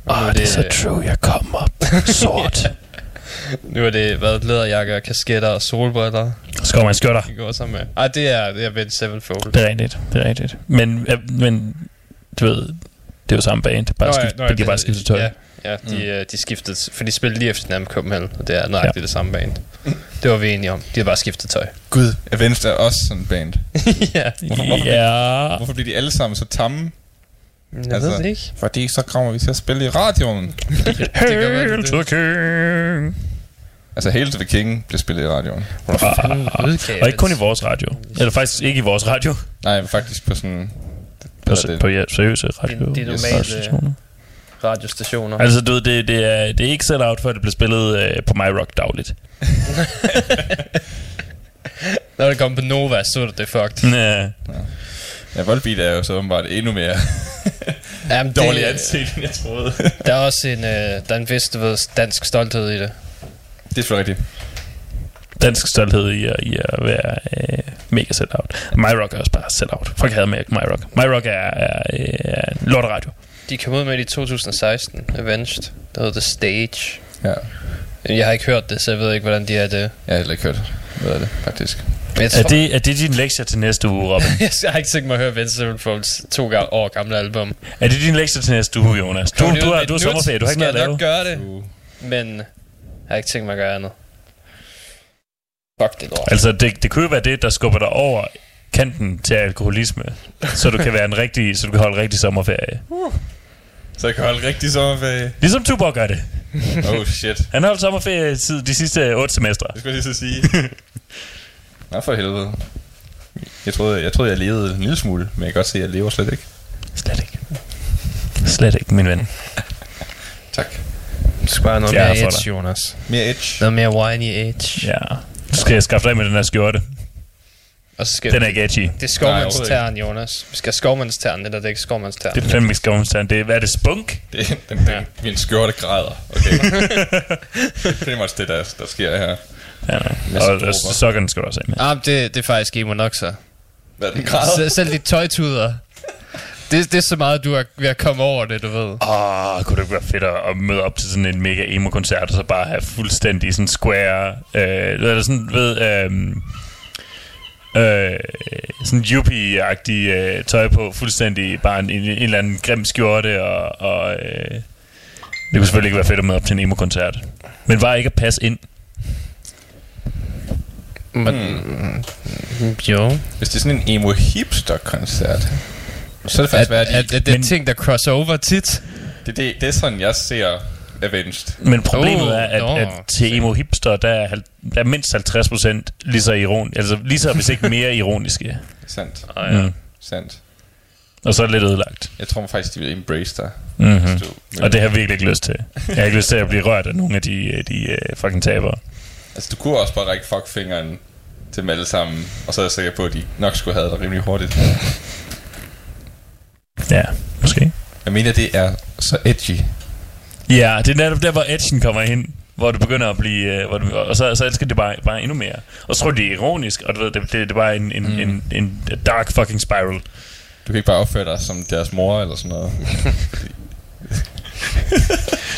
Speaker 7: Og
Speaker 6: Åh, oh, det er så true, jeg kom op. Sort.
Speaker 7: nu er det været læderjakker, kasketter og solbriller.
Speaker 6: Skov man skøtter.
Speaker 7: Det går sammen med. Ej, det er, det er Ben Sevenfold.
Speaker 6: Det er rigtigt, det er rigtigt. Men, øh, men du ved, det er jo samme band. Bare
Speaker 7: Nå ja,
Speaker 6: skift,
Speaker 7: nå ja,
Speaker 6: de bare skiftet tøj.
Speaker 7: Ja, ja de, mm. de skiftede, for de spillede lige efter Nam Copenhagen, og det er nøjagtigt ja. det samme band. Det var vi enige om. De har bare skiftet tøj.
Speaker 4: Gud, er også sådan en band.
Speaker 7: ja,
Speaker 4: Hvorfor, hvorfor,
Speaker 6: Ja.
Speaker 4: hvorfor bliver de alle sammen så tamme?
Speaker 7: Jeg
Speaker 4: Altså-
Speaker 7: ved det ikke.
Speaker 4: Fordi så kommer vi til at spille i radioen.
Speaker 6: Hail to the king.
Speaker 4: Altså, Hail to the King blev spillet i radioen.
Speaker 6: Ah, og ikke kun i
Speaker 7: det?
Speaker 6: vores radio. Eller faktisk ikke i vores radio.
Speaker 4: Nej, faktisk på sådan...
Speaker 6: På,
Speaker 4: det-
Speaker 6: på ja, seriøse radio.
Speaker 7: De- de normale-
Speaker 6: radiostationer.
Speaker 7: radiostationer.
Speaker 6: Altså, du ved, det, det, er, det er ikke set out, før det bliver spillet øh, på My Rock dagligt.
Speaker 7: Når det kom på Nova, så er det det fucked.
Speaker 6: Ja.
Speaker 4: Ja, Volbeat er jo så åbenbart endnu mere
Speaker 7: Jamen,
Speaker 4: dårligt
Speaker 7: det,
Speaker 4: anset, end jeg troede.
Speaker 7: der er også en, øh, der er en vis, du ved, dansk stolthed i det.
Speaker 4: det er selvfølgelig rigtigt.
Speaker 6: Dansk stolthed i at, i at være øh, mega set out. My Rock er også bare set out. Folk havde med My Rock. My Rock er, er, er en lorteradio.
Speaker 7: De kom ud med det i 2016, Avenged. Der hedder The Stage.
Speaker 4: Ja,
Speaker 7: Jeg har ikke hørt det, så jeg ved ikke, hvordan de er det.
Speaker 4: jeg har heller ikke hørt noget af det, faktisk.
Speaker 7: Jeg,
Speaker 6: Er det, er det din lektie til næste uge, Robin?
Speaker 7: jeg har ikke tænkt mig at høre Vince Sevenfolds to ga- år gamle album.
Speaker 6: er det din lektie til næste uge, Jonas? Du, du, har, du har sommerferie, du har ikke noget at
Speaker 7: jeg
Speaker 6: lave.
Speaker 7: nok gøre det, men jeg har ikke tænkt mig at gøre andet. Fuck det lort.
Speaker 6: Altså, det, det kunne jo være det, der skubber dig over kanten til alkoholisme, så du kan være en rigtig, så du kan holde rigtig sommerferie.
Speaker 4: Så jeg kan holde rigtig sommerferie.
Speaker 6: Ligesom Tuborg gør det.
Speaker 4: Oh shit.
Speaker 6: Han har holdt sommerferie tid de sidste otte semestre.
Speaker 4: Det skulle jeg lige så sige. Nå for helvede. Jeg troede, jeg troede, jeg levede en lille smule, men jeg kan godt se, at jeg lever slet ikke.
Speaker 6: Slet ikke. Slet ikke, min ven.
Speaker 4: Tak.
Speaker 7: Du skal bare noget
Speaker 6: er
Speaker 7: mere
Speaker 6: for
Speaker 7: edge,
Speaker 6: dig.
Speaker 7: Jonas.
Speaker 4: Mere edge.
Speaker 7: Noget mere whiny edge.
Speaker 6: Ja. Så skal jeg skaffe dig med den her skjorte.
Speaker 7: Og så skal
Speaker 6: Den er ikke edgy.
Speaker 7: Det er skovmandstern, Jonas. Vi skal have skovmandstern, eller det er ikke skovmandstern.
Speaker 6: Det er fandme ikke skovmandstern. Det er, hvad er det, spunk?
Speaker 4: Det, den, den,
Speaker 7: Ja.
Speaker 4: Min skjorte græder. Okay. det er pretty much det, der, der sker her.
Speaker 6: Ja, nej. Og, og
Speaker 4: dråber.
Speaker 6: sokkerne skal du også have med.
Speaker 7: Ah, det, det er faktisk emo nok så.
Speaker 4: Hvad den græder?
Speaker 7: Selv, selv de tøjtuder. Det, det er så meget, du er ved at komme over det, du ved.
Speaker 6: Åh, oh, kunne det ikke være fedt at, at møde op til sådan en mega emo-koncert, og så bare have fuldstændig sådan square, øh, eller sådan, ved, øh, øh, sådan yuppie-agtig øh, tøj på, fuldstændig bare en, en, en eller anden grim skjorte, og, og øh, det kunne selvfølgelig ikke være fedt at møde op til en emo-koncert. Men var ikke at passe ind.
Speaker 7: Men, mm. Jo.
Speaker 4: Hvis det er sådan en emo hipster koncert så er det
Speaker 7: Er,
Speaker 4: faktisk
Speaker 7: er,
Speaker 4: værd,
Speaker 7: er,
Speaker 4: at de,
Speaker 7: er det
Speaker 6: Men-
Speaker 7: ting, der crossover tit?
Speaker 4: det, det, det er sådan, jeg ser Avenged.
Speaker 6: Men problemet
Speaker 7: Oh,
Speaker 6: er, at,
Speaker 7: nå.
Speaker 6: at til emo hipster, der er, der er mindst 50% lige så iron, altså lige så, hvis ikke mere ironiske.
Speaker 4: Sandt.
Speaker 7: Ah,
Speaker 6: Mm.
Speaker 4: Sandt.
Speaker 6: Og så er det lidt ødelagt.
Speaker 4: Jeg tror faktisk, de vil embrace dig.
Speaker 6: Mm-hmm.
Speaker 4: du-
Speaker 6: Og det har jeg virkelig ikke lyst til. Jeg har ikke lyst til at blive rørt af nogle af de, de uh, fucking tabere.
Speaker 4: Altså, du kunne også bare række fuckfingeren til dem alle sammen, og så er jeg sikker på, at de nok skulle have det rimelig hurtigt.
Speaker 6: Ja, måske.
Speaker 4: Jeg mener, det er så edgy.
Speaker 6: Ja, det er netop der, hvor edgen kommer ind. Hvor det begynder at blive... Uh, hvor det, og så, så elsker det bare, bare endnu mere. Og så tror jeg, det er ironisk, og du ved, det, det, det er bare en, en, mm. en, en dark fucking spiral.
Speaker 4: Du kan ikke bare opføre dig som deres mor eller sådan noget.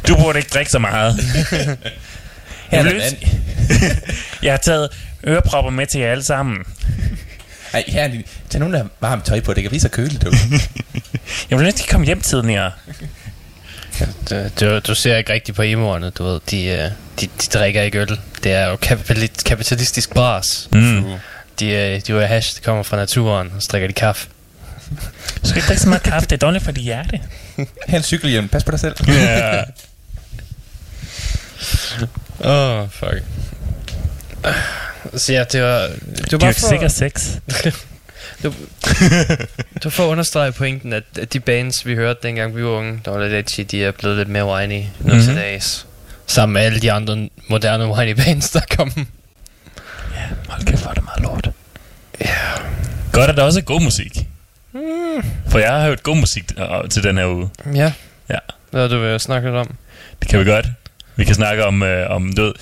Speaker 6: Du burde ikke drikke så meget. jeg, ønske- jeg har taget ørepropper med til jer alle sammen.
Speaker 4: Ej, her er lige... Tag nogen, der har varmt tøj på. Det kan blive så køligt, du.
Speaker 6: Jeg vil ønske, de kom hjem tidligere.
Speaker 7: Du, du, du ser ikke rigtigt på emoerne, du ved. De, øh, de, de drikker ikke øl. Det er jo kapitali- kapitalistisk bras.
Speaker 6: Mm.
Speaker 7: De, øh, de er hash, det kommer fra naturen, og så drikker de kaffe.
Speaker 6: Du skal ikke drikke så meget kaffe, det er dårligt for dit hjerte.
Speaker 4: Her en. Pas på dig selv.
Speaker 6: Ja.
Speaker 7: Åh, oh, fuck. Så ja, det var... Det var
Speaker 6: Det er
Speaker 7: bare
Speaker 6: ikke sikker sex.
Speaker 7: Det var for at understrege pointen, at, at de bands, vi hørte dengang vi var unge, der var lidt edgy, de er blevet lidt mere whiny nu
Speaker 6: Mhm.
Speaker 7: til dags. Sammen med alle de andre moderne whiny bands, der kom.
Speaker 6: Hold kæft, hvor er det meget lort. Ja. Godt, at der også er god musik.
Speaker 7: Mm.
Speaker 6: For jeg har hørt god musik øh, til den her uge.
Speaker 7: Ja.
Speaker 6: Ja.
Speaker 7: Hvad du at snakke lidt om?
Speaker 6: Det kan vi godt. Vi kan snakke om, øh, om du ved,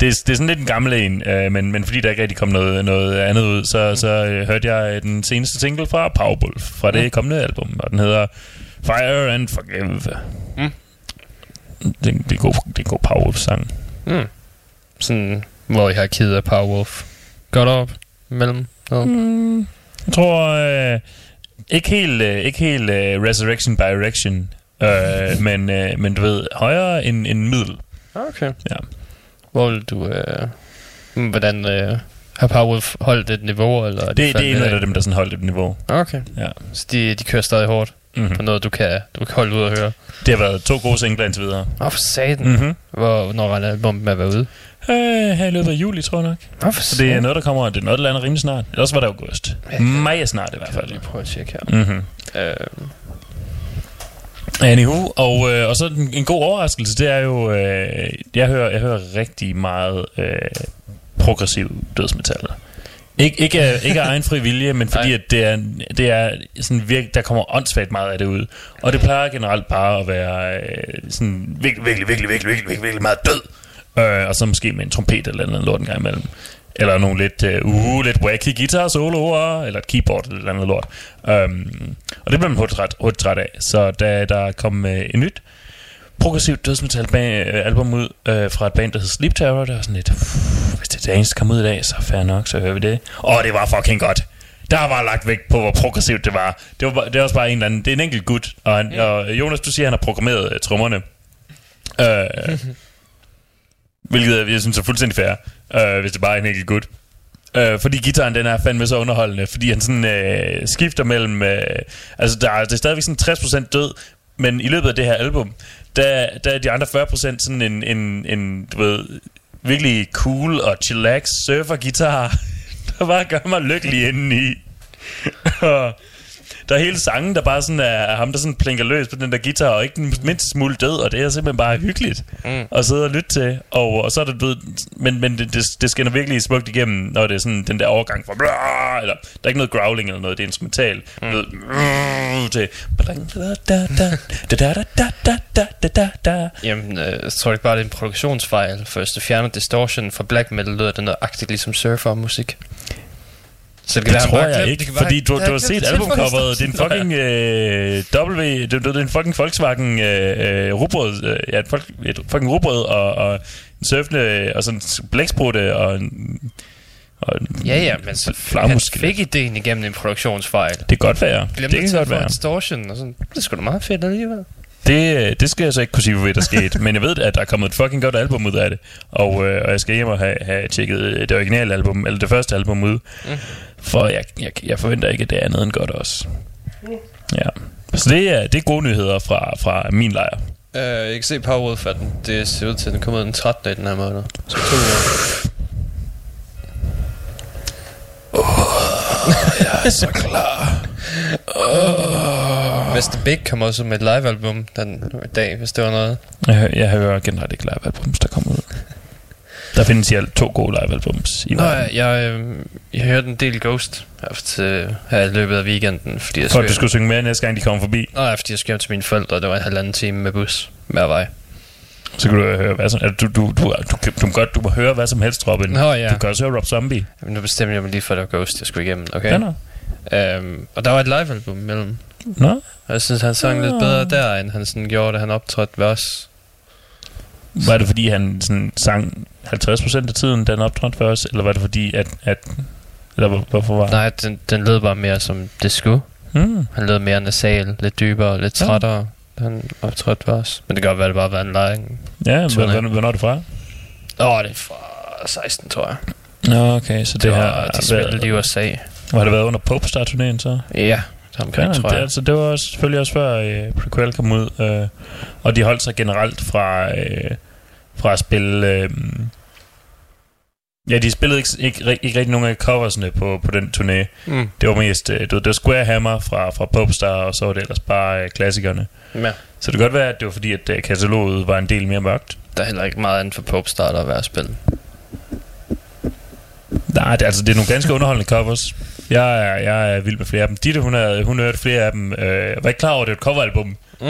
Speaker 6: det, er, det er sådan lidt en gammel en, øh, men, men fordi der ikke rigtig kom noget, noget andet ud, så, så øh, hørte jeg øh, den seneste single fra Powerwolf, fra det
Speaker 7: Mm.
Speaker 6: kommende album, og den hedder Fire and Forgive.
Speaker 7: Mm.
Speaker 6: Det, er det, er god, det er en god Powerwolf-sang.
Speaker 7: Mm. Sådan, hvor jeg har ked af Powerwolf. Godt op mellem noget.
Speaker 6: Mm. Jeg tror øh, ikke helt, øh, ikke helt øh, Resurrection by Erection, øh, men, øh, men du ved, højere end, end middel.
Speaker 7: Okay.
Speaker 6: Ja.
Speaker 7: Hvor vil du... Øh, hvordan øh, har Powerwolf holdt et niveau, eller er de
Speaker 6: Det, det er en af dem, der sådan holdt et niveau.
Speaker 7: Okay.
Speaker 6: Ja.
Speaker 7: Så de, de kører stadig hårdt
Speaker 6: Mm-hmm.
Speaker 7: på noget, du kan, du kan holde ud og høre.
Speaker 6: Det har været to gode singler indtil videre.
Speaker 7: Åh, for satan.
Speaker 6: Mm-hmm.
Speaker 7: Hvor, når regner albummet med at være ude?
Speaker 6: Øh, her i løbet af juli, tror jeg nok.
Speaker 7: Åh, for
Speaker 6: Så det er noget, der kommer, det er noget, der lander rimelig snart. Ellers var det august. Maja snart i hvert
Speaker 7: Jeg
Speaker 6: fald.
Speaker 7: lige prøve at tjekke her.
Speaker 6: Mm-hmm.
Speaker 7: Øh,
Speaker 6: Anywho, og, øh, og så en, en god overraskelse, det er jo, øh, jeg, hører, jeg hører rigtig meget øh, progressiv dødsmetal. Ik- ikke, af, ikke af egen fri vilje, men fordi at det er, det er sådan virke, der kommer åndssvagt meget af det ud. Og det plejer generelt bare at være øh, sådan virkelig, virkelig, virkelig, virkelig, virkelig, virkelig, virkelig meget død. Øh, og så måske med en trompet eller noget lort en gang imellem. Eller nogle lidt, uh, uh, lidt wacky guitar soloer, eller et keyboard eller et andet lort. Um, og det blev man hurtigt træt, hurtigt træt af. Så da der kom uh, et nyt progressivt dødsmetal øh, album ud uh, fra et band, der hedder Sleep Terror, der var sådan lidt, "Pff, hvis det er eneste, kommer ud i dag, så fair nok, så hører vi det. Og det var fucking godt. Der var lagt vægt på, hvor progressivt det var. Det var, det var også bare en eller anden, det er en enkelt gut. Og, han, og Jonas, du siger, at han har programmeret uh, trommerne. Uh, Hvilket jeg- synes er fuldstændig fair, øh, hvis det bare er en enkelt gut. Øh, fordi gitaren, den er fandme så underholdende, fordi han sådan øh, skifter mellem... Øh, altså, der er, det er stadigvæk sådan 60% død, men i løbet af det her album, der, der er de andre 40% sådan en, en, en, du ved, virkelig cool og chillax surfer guitar der bare gør mig lykkelig indeni. Og der er hele sangen, der bare sådan er, er ham, der sådan plinker løs på den der guitar, og ikke den mindste smule død, og det er simpelthen bare hyggeligt mm. at sidde og lytte til. Og, og så er det, du ved, men, men det, det, det skinner virkelig smukt igennem, når det er sådan den der overgang fra, blah, eller der er ikke noget growling eller noget, det er instrumental, mm. mm, til,
Speaker 7: Jamen, øh, jeg tror ikke bare, det er en produktionsfejl. Hvis du fjerner distortion fra black metal, lyder det noget agtigt ligesom surfer-musik. Så
Speaker 6: Det
Speaker 7: være,
Speaker 6: tror
Speaker 7: han bare
Speaker 6: jeg ikke,
Speaker 7: det kan være,
Speaker 6: fordi du, du har set albumcoveret. Det er en fucking øh, W, det, det, det er en fucking Volkswagen øh, øh, rugbrød, øh, ja, et, et fucking rugbrød og, og en surfende, og sådan en blæksprutte og en, og
Speaker 7: Ja, ja, men så han fik ideen igennem en produktionsfejl.
Speaker 6: Det kan godt være.
Speaker 7: Glemte
Speaker 6: det kan godt være.
Speaker 7: distortion, og sådan, det er sgu da meget fedt alligevel.
Speaker 6: Det, øh, det skal jeg så ikke kunne sige, hvad der skete. men jeg ved, at der er kommet et fucking godt album ud af det. Og, øh, og jeg skal hjem og have, have tjekket det originale album, eller det første album ud. Mm. For jeg, jeg, jeg forventer ikke, at det er andet end godt også. Ja. Så det er, det er gode nyheder fra, fra min lejr.
Speaker 7: Uh, jeg kan se Power Wolf, at den, det ser ud til, at den kommer ud den 13. i den her måned. Så to uger.
Speaker 6: Jeg er så klar.
Speaker 7: Mr. Big kommer også med et livealbum den dag, hvis det var noget.
Speaker 6: Jeg, jeg hører generelt ikke live-albums, der kommer ud. Der findes i alt to gode live-albums i
Speaker 7: Nå,
Speaker 6: verden.
Speaker 7: jeg, jeg, øh, jeg hørte en del Ghost her, til, her i løbet af weekenden, fordi jeg
Speaker 6: For at du
Speaker 7: skulle,
Speaker 6: synge med næste gang, de kommer forbi,
Speaker 7: Nå, ja, fordi jeg skulle hjem til mine forældre, og det var en halvanden time med bus hver vej.
Speaker 6: så kan du høre hvad som... Du, du, du, du, du, du, godt, du må høre hvad som helst, Robin.
Speaker 7: Nå, ja.
Speaker 6: Du kan også høre Rob Zombie.
Speaker 7: Jamen, nu bestemte jeg mig lige for, at det var Ghost, jeg skulle igennem, okay?
Speaker 6: Ja, nå.
Speaker 7: Øhm, og der var et livealbum imellem.
Speaker 6: Nå,
Speaker 7: Og jeg synes, han sang lidt bedre der, end han sådan gjorde, da han optrådte ved os.
Speaker 6: Var det fordi, han sådan sang 50% af tiden, da han optrådte for os? Eller var det fordi, at... at eller hvor- hvorfor var
Speaker 7: Nej, den, den lød bare mere som det skulle.
Speaker 6: Hmm.
Speaker 7: Han lød mere nasal, lidt dybere, lidt
Speaker 6: Ja.
Speaker 7: trættere, da han optrådte ved os. Men det kan godt være, det bare var en leje.
Speaker 6: Ja, hvornår, er det fra?
Speaker 7: Åh, oh, det er fra 16, tror jeg.
Speaker 6: Nå, okay, så det,
Speaker 7: Det
Speaker 6: her...
Speaker 7: de spillede i USA.
Speaker 6: Har det været under Popstar-turnéen så?
Speaker 7: Ja, omkring,
Speaker 6: Ja,
Speaker 7: tror
Speaker 6: det,
Speaker 7: jeg.
Speaker 6: altså, det var også, selvfølgelig også før øh, Prequel kom ud, øh, og de holdt sig generelt fra, øh, fra at spille... Øh, ja, de spillede ikke, ikke, ikke rigtig nogen af coversne på, på den turné.
Speaker 7: Mm.
Speaker 6: Det var mest, øh, ved, det var Square Hammer fra, fra Popstar, og så var det ellers bare øh, klassikerne.
Speaker 7: Ja.
Speaker 6: Så det kan godt være, at det var fordi, at øh, kataloget var en del mere mørkt.
Speaker 7: Der er heller ikke meget andet for Popstar, der er værd at spille.
Speaker 6: Nej, det, altså, det er nogle ganske underholdende covers. Jeg er, jeg er vild med flere af dem. Ditte, hun, havde, hun hørte flere af dem. Øh, jeg var ikke klar over, at det var et coveralbum.
Speaker 7: Mm.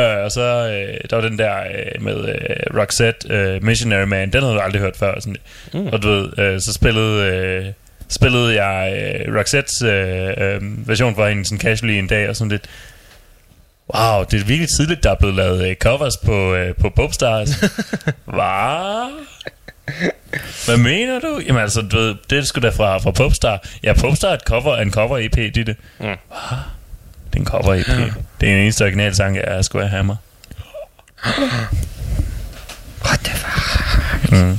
Speaker 6: Øh, og så øh, der var den der øh, med øh, Roxette, øh, Missionary Man, den havde du aldrig hørt før. Sådan. Mm. Og du ved, øh, så spillede, øh, spillede jeg øh, Roxettes øh, øh, version for hende sådan casually en dag, og sådan lidt, wow, det er virkelig tidligt, der er blevet lavet øh, covers på, øh, på Popstars. Hvad? Hvad mener du? Jamen altså, du ved, det er sgu da fra, fra Popstar. Ja, Popstar er et cover, en cover EP, det er det.
Speaker 7: Mm.
Speaker 6: Hvad? Det er en cover EP. Det er en eneste original sang, jeg er Square Hammer.
Speaker 7: What the fuck?
Speaker 6: Mm.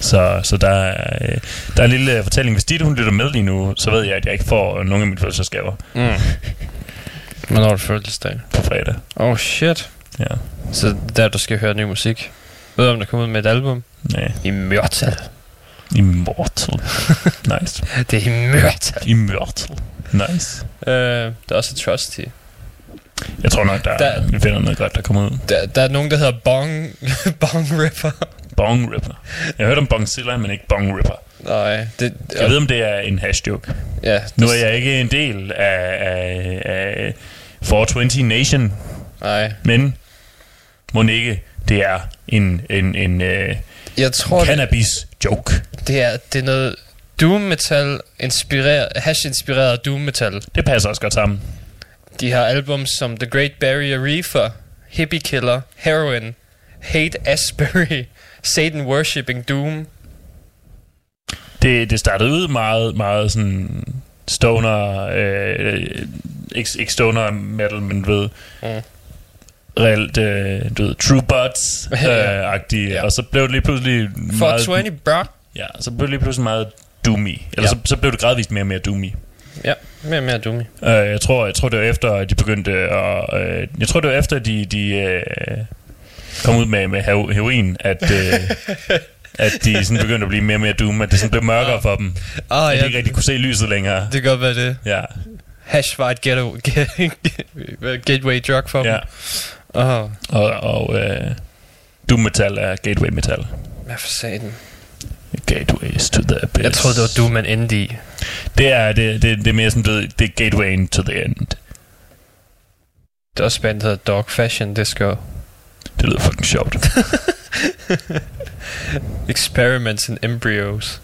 Speaker 6: så, så der, er, øh, der er en lille øh, fortælling. Hvis Ditte, hun lytter med lige nu, så ved jeg, at jeg ikke får nogen af mine fødselsdagsgaver
Speaker 7: Mm. Hvornår er det fødselsdag?
Speaker 6: på fredag.
Speaker 7: Oh shit.
Speaker 6: Ja.
Speaker 7: Så der du skal høre ny musik. Ved du, om der kommer ud med et album?
Speaker 6: Nej.
Speaker 7: Immortal.
Speaker 6: Immortal. nice.
Speaker 7: Det er Immortal.
Speaker 6: Immortal. Nice.
Speaker 7: Øh, der er også Trusty.
Speaker 6: Jeg tror nok, der, der
Speaker 7: Der-
Speaker 6: vi finder noget godt, der kommer ud.
Speaker 7: Der, der er nogen, der hedder Bong, Bong Ripper.
Speaker 6: Bong Ripper. Jeg har hørt om Bongzilla, men ikke Bong Ripper.
Speaker 7: Nej, det...
Speaker 6: Jeg ved, om det er en hashtag.
Speaker 7: Ja,
Speaker 6: Nu er jeg ikke en del af, af, af 420 Nation,
Speaker 7: Nej,
Speaker 6: men må ikke, det er en, en, en uh,
Speaker 7: jeg tror, det,
Speaker 6: cannabis-joke.
Speaker 7: det, er, det er noget doom metal inspireret, hash inspireret doom metal.
Speaker 6: Det passer også godt sammen.
Speaker 7: De har albums som The Great Barrier Reefer, Hippie Killer, Heroin, Hate Asbury, Satan Worshipping Doom.
Speaker 6: Det, det startede ud meget, meget sådan stoner, øh, ikke, ikke stoner metal, men ved,
Speaker 7: Mm.
Speaker 6: Reelt, øh, du ved, True Buds øh, agtige,
Speaker 7: Ja.
Speaker 6: og så blev det lige pludselig
Speaker 7: For
Speaker 6: meget,
Speaker 7: 20, bro.
Speaker 6: ja, så blev det lige pludselig meget doomy, eller
Speaker 7: Ja.
Speaker 6: så, så blev det gradvist mere og mere doomy.
Speaker 7: Ja, mere og mere doomy.
Speaker 6: Uh, jeg tror, jeg tror det var efter at de begyndte at uh, jeg tror det var efter de de uh, kom ud med med hero- heroin at uh, at de sådan begyndte at blive mere og mere doom, at det sådan blev mørkere for dem.
Speaker 7: Ah,
Speaker 6: At de
Speaker 7: ja,
Speaker 6: ikke rigtig kunne se lyset længere.
Speaker 7: det kan godt være det.
Speaker 6: Ja,
Speaker 7: Hash var et ghetto, gateway drug for dem. Åh,
Speaker 6: Og, og øh, doom metal er gateway metal.
Speaker 7: hvad for satan?
Speaker 6: Gateways to the abyss.
Speaker 7: Jeg troede, det var Doom and Indie.
Speaker 6: Det er, det, det, det er mere sådan, ved, det er gateway to the end.
Speaker 7: Det er også der hedder Dog Fashion Disco.
Speaker 6: Det lyder fucking sjovt.
Speaker 7: Experiments in Embryos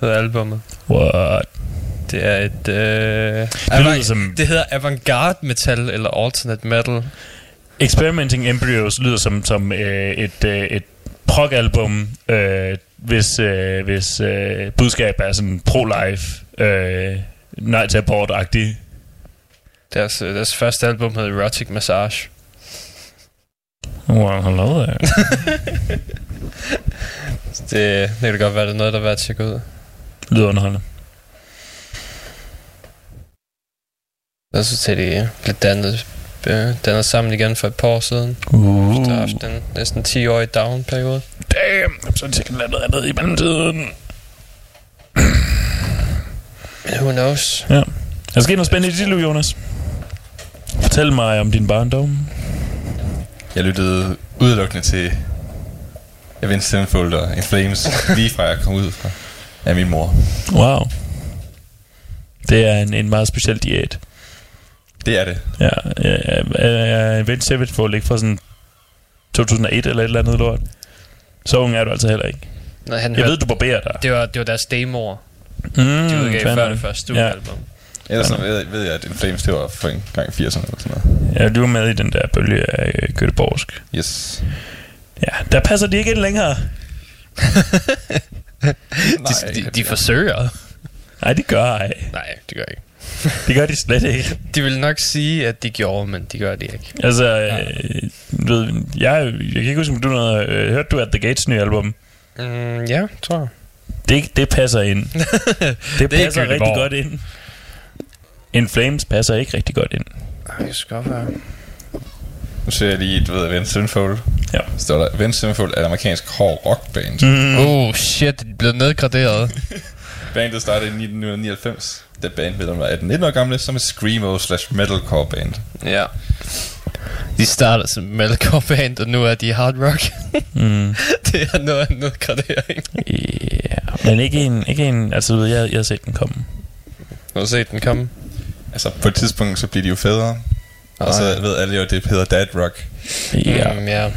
Speaker 7: hedder albumet.
Speaker 6: What?
Speaker 7: Det er et... Øh,
Speaker 6: Det lyder som...
Speaker 7: det hedder avantgarde metal eller alternate metal.
Speaker 6: Experimenting Embryos lyder som, som øh, et, øh, et prog-album, øh, hvis, øh, hvis øh, budskab er sådan pro-life, øh, nej til abort-agtig.
Speaker 7: Deres, øh, deres første album hedder Erotic Massage.
Speaker 6: Well, hello there.
Speaker 7: Det, det kan godt være, det er noget, der er værd at tjekke ud.
Speaker 6: lyder underholdende.
Speaker 7: Og så til de blev dannet, øh, dannet sammen igen for et par år siden.
Speaker 6: Uh.
Speaker 7: Der har haft en næsten 10-årig down-periode.
Speaker 6: Damn, så er det sikkert noget andet i mellemtiden.
Speaker 7: Who knows?
Speaker 6: Ja. Er der sket noget spændende i dit liv, Jonas? Fortæl mig om din barndom.
Speaker 4: Jeg lyttede udelukkende til Avenged Sevenfold og In Flames, lige fra jeg kom ud fra af min mor.
Speaker 6: Wow. Det er en, en meget speciel diæt.
Speaker 4: Det er det.
Speaker 6: Ja, ja, ja, ja Event Sevenfold ikke fra sådan 2001 eller et eller andet lort. Så ung er du altså heller ikke.
Speaker 7: Når han
Speaker 6: Jeg
Speaker 7: hørte,
Speaker 6: ved, du barberer dig.
Speaker 7: det, var, det var deres demoer,
Speaker 6: Mm,
Speaker 7: de udgav
Speaker 6: fandme.
Speaker 7: før det første studiealbum.
Speaker 4: Ellers så ved, ved jeg, at In Flames, det var for en gang i 80'erne eller sådan noget.
Speaker 6: Ja, du var med i den der bølge af øh, Göteborgsk.
Speaker 4: Yes.
Speaker 6: Ja, der passer de ikke ind længere.
Speaker 7: De, de, de forsøger.
Speaker 6: Nej, de gør ej.
Speaker 7: Nej, det gør ikke.
Speaker 6: Det gør de slet ikke.
Speaker 7: De vil nok sige, at de gjorde, men de gør det ikke.
Speaker 6: Altså, øh, du ved, jeg, jeg kan ikke huske, om du noget, øh, hørte du at The Gates nye album?
Speaker 7: Mm, ja, tror jeg.
Speaker 6: Det, det passer ind. Det
Speaker 7: er
Speaker 6: passer rigtig godt ind. In Flames passer ikke rigtig godt ind.
Speaker 7: Ej, det skal godt være.
Speaker 4: Nu ser jeg lige, du ved, Avenged Sevenfold.
Speaker 6: Ja.
Speaker 4: Står der, Avenged Sevenfold er et amerikansk hård rockband.
Speaker 6: Mm.
Speaker 7: Oh shit, de blev nedgraderet.
Speaker 4: Bandet startede i 1999. Det band ved var 18-19 år gamle, som et screamo slash metalcore band.
Speaker 7: ja. De startede som metalcore band, og nu er de hard rock.
Speaker 6: Mm.
Speaker 7: det er noget af en nedgradering.
Speaker 6: Ja, men ikke en, ikke en altså jeg, jeg har set den komme.
Speaker 7: Har du set den komme?
Speaker 4: Altså, på et tidspunkt, så bliver de jo fædre. Og så ved alle jo, at det hedder dad rock.
Speaker 6: Ja,
Speaker 7: Mm, ja.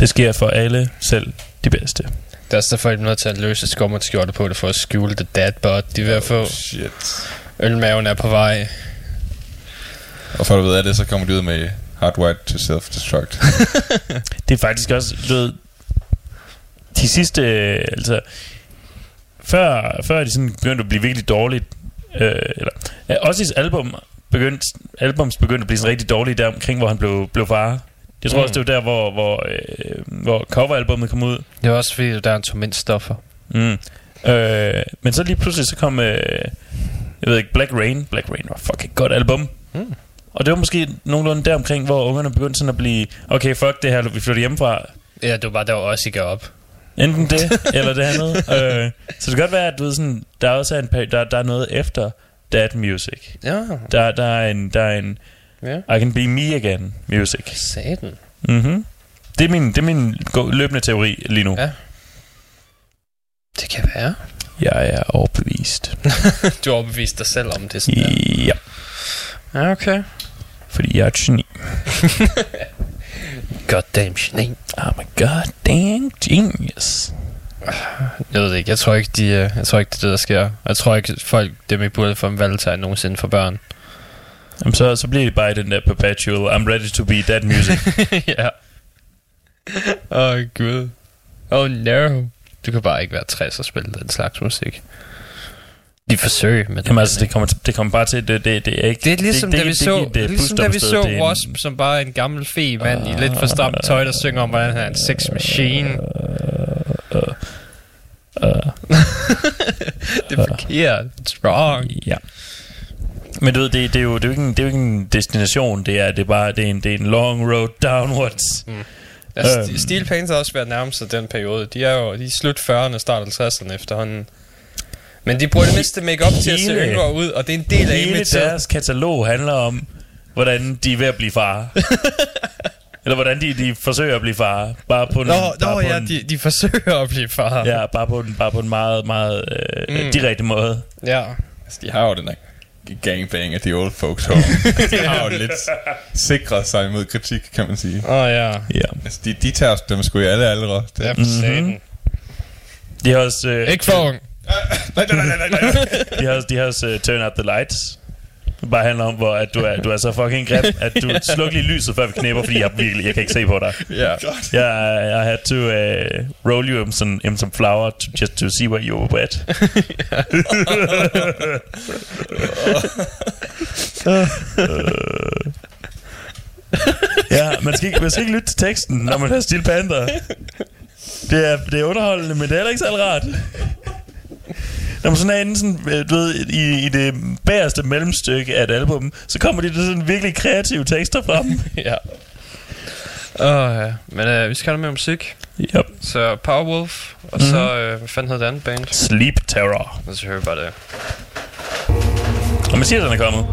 Speaker 6: det sker for alle, selv de bedste.
Speaker 7: Det er de er nødt til at løse skummerskjorte på det, for at skjule det dad butt, de er ved at få.
Speaker 4: Oh, shit.
Speaker 7: Ølmaven er på vej.
Speaker 4: Og for at du ved af det, så kommer de ud med Hardwired to Self-Destruct.
Speaker 6: Det er faktisk også, du ved, de sidste, øh, altså, før, før de sådan begyndte at blive virkelig dårligt, øh, eller, ja, også hans album begyndte, albums begyndte at blive sådan rigtig dårlige der omkring, hvor han blev, blev far. Jeg tror
Speaker 7: Mm.
Speaker 6: også, det var der, hvor, hvor, øh, hvor coveralbummet kom ud.
Speaker 7: Det er også fordi, der er en tog mindst stoffer.
Speaker 6: Mm. Øh, men så lige pludselig, så kom, øh, jeg ved ikke, Black Rain. Black Rain var fucking godt album.
Speaker 7: Mm.
Speaker 6: Og det var måske nogenlunde der omkring, hvor ungerne begyndte sådan at blive, okay, fuck det her, vi flytter hjemmefra.
Speaker 7: Ja, det var bare der, også I gav op.
Speaker 6: Enten det, eller det andet. øh, så det kan godt være, at du ved, sådan, der også er en, peri- der, der er noget efter dad music.
Speaker 7: Ja,
Speaker 6: Der, der er en, der er en
Speaker 7: ja.
Speaker 6: I can be me again music.
Speaker 7: Satan.
Speaker 6: Mm-hmm. Det er min, det er min løbende teori lige nu.
Speaker 7: Ja. Det kan være.
Speaker 6: Jeg er overbevist.
Speaker 7: Du har overbevist dig selv om det sådan der.
Speaker 6: Ja,
Speaker 7: Ja, okay.
Speaker 6: fordi jeg er et geni.
Speaker 7: Goddamn geni.
Speaker 6: I'm a goddamn genius.
Speaker 7: Jeg ved det ikke. Jeg tror ikke, de, øh, jeg tror ikke, det er det, der sker. Jeg tror ikke, folk, dem i burde få en valgtegn nogensinde for børn.
Speaker 6: Jamen, så, så bliver det bare den der perpetual, I'm ready to be that music.
Speaker 7: ja. Åh, oh, gud. Oh, no. Du kan bare ikke være 60 og spille den slags musik. De forsøger med det.
Speaker 6: Jamen altså, det kommer, det kommer bare til, det, det, det er ikke...
Speaker 7: Det er ligesom,
Speaker 6: det,
Speaker 7: da vi
Speaker 6: det,
Speaker 7: så,
Speaker 6: det, det, er
Speaker 7: ligesom da vi så
Speaker 6: det en-
Speaker 7: Wasp, som bare er en gammel fe mand i lidt for stramt tøj, der synger om, hvordan han er en sex machine. det er forkert. It's wrong.
Speaker 6: Ja. Men du ved, det, det, er jo, det, er jo ikke en, det er jo ikke en destination, det er, det er bare det er en, det er en long road downwards.
Speaker 7: Mm. Altså,
Speaker 6: Øhm.
Speaker 7: Steel Panther har også været nærmest den periode. De er jo de er slut 40'erne, start 50'erne efterhånden. Men de bruger det mindste make-up til at se yngre ud, og det er en del af imaget.
Speaker 6: deres katalog handler om, hvordan de er ved at blive far. Eller hvordan de, de forsøger at blive far. Bare på en,
Speaker 7: Nå,
Speaker 6: bare
Speaker 7: nå
Speaker 6: på
Speaker 7: ja,
Speaker 6: en,
Speaker 7: de, de forsøger at blive far.
Speaker 6: ja, bare på en, bare på en meget, meget øh,
Speaker 7: Mm.
Speaker 6: direkte måde.
Speaker 7: ja.
Speaker 4: Altså, de har jo den der gangbang af de old folks home. de har jo lidt sikret sig imod kritik, kan man sige.
Speaker 7: Åh oh, ja.
Speaker 6: Ja.
Speaker 4: Altså, de, de tager dem sgu i alle aldre. Det,
Speaker 7: Ja, for satan.
Speaker 6: De har også... Øh,
Speaker 7: Ikke for ung.
Speaker 4: nej, nej, nej, nej, nej.
Speaker 6: De har, også- de har også uh, Turn Out The Lights. Bare handler om, hvor at du, er, du er så fucking grim, at du slukker lige lyset, før vi knæpper, fordi jeg virkelig jeg kan ikke se på dig.
Speaker 7: Ja.
Speaker 6: Jeg, jeg had to uh, roll you in some, in some flour to, just to see where you were wet. Ja, man skal, ikke, man skal ikke lytte til teksten, når man har Steel Panther. Det er, det er underholdende, men det er heller ikke særlig rart. Man sådan er inde sådan, øh, du ved, i, i det bagerste mellemstykke af et album, så kommer de til sådan virkelig kreative tekster frem.
Speaker 7: ja. Åh, ja. Men øh, vi skal have noget mere musik.
Speaker 6: yep.
Speaker 7: Så Powerwolf, og mm-hmm. så, øh, hvad fanden hed det andet band?
Speaker 6: Sleep Terror.
Speaker 7: Lad os høre bare det.
Speaker 6: Og man siger, at den er kommet.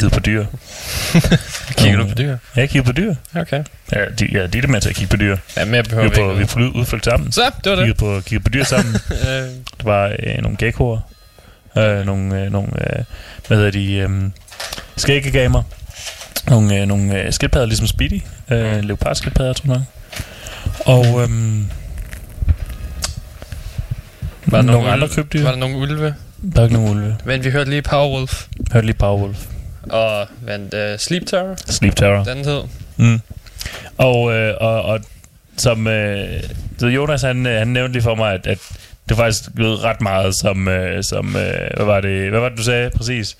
Speaker 6: Kiggede på dyr.
Speaker 7: Kigger du på dyr?
Speaker 6: Ja, jeg kiggede på dyr.
Speaker 7: Okay.
Speaker 6: Ja, de, ja, de er med til at kigge på dyr.
Speaker 7: Ja, mere behøver vi
Speaker 6: på, vi på udflugt sammen.
Speaker 7: Så, det var det.
Speaker 6: på, kiggede på dyr sammen.
Speaker 7: Øh,
Speaker 6: Der var øh, nogle geckoer. Øh, nogle, øh, nogle øh, hvad hedder de, øh, skæggegamer. Nogle, øh, nogle øh, skildpadder, ligesom Speedy. Øh, leopardskildpadder, tror jeg. Og øhm,
Speaker 7: var der
Speaker 6: nogle
Speaker 7: nogle
Speaker 6: andre
Speaker 7: ulve?
Speaker 6: krybdyr.
Speaker 7: Var der nogle ulve?
Speaker 6: Der er ikke nogen ulve.
Speaker 7: Men vi hørte lige Powerwolf.
Speaker 6: Hørte lige Powerwolf.
Speaker 7: Og vandt uh, Sleep Terror,
Speaker 6: Sleep Terror.
Speaker 7: den hed.
Speaker 6: Mm. Og, øh, og, og som øh, Jonas han, øh, han nævnte lige for mig, at, at det faktisk lød ret meget som, øh, som øh, hvad var det, hvad var det du sagde præcis?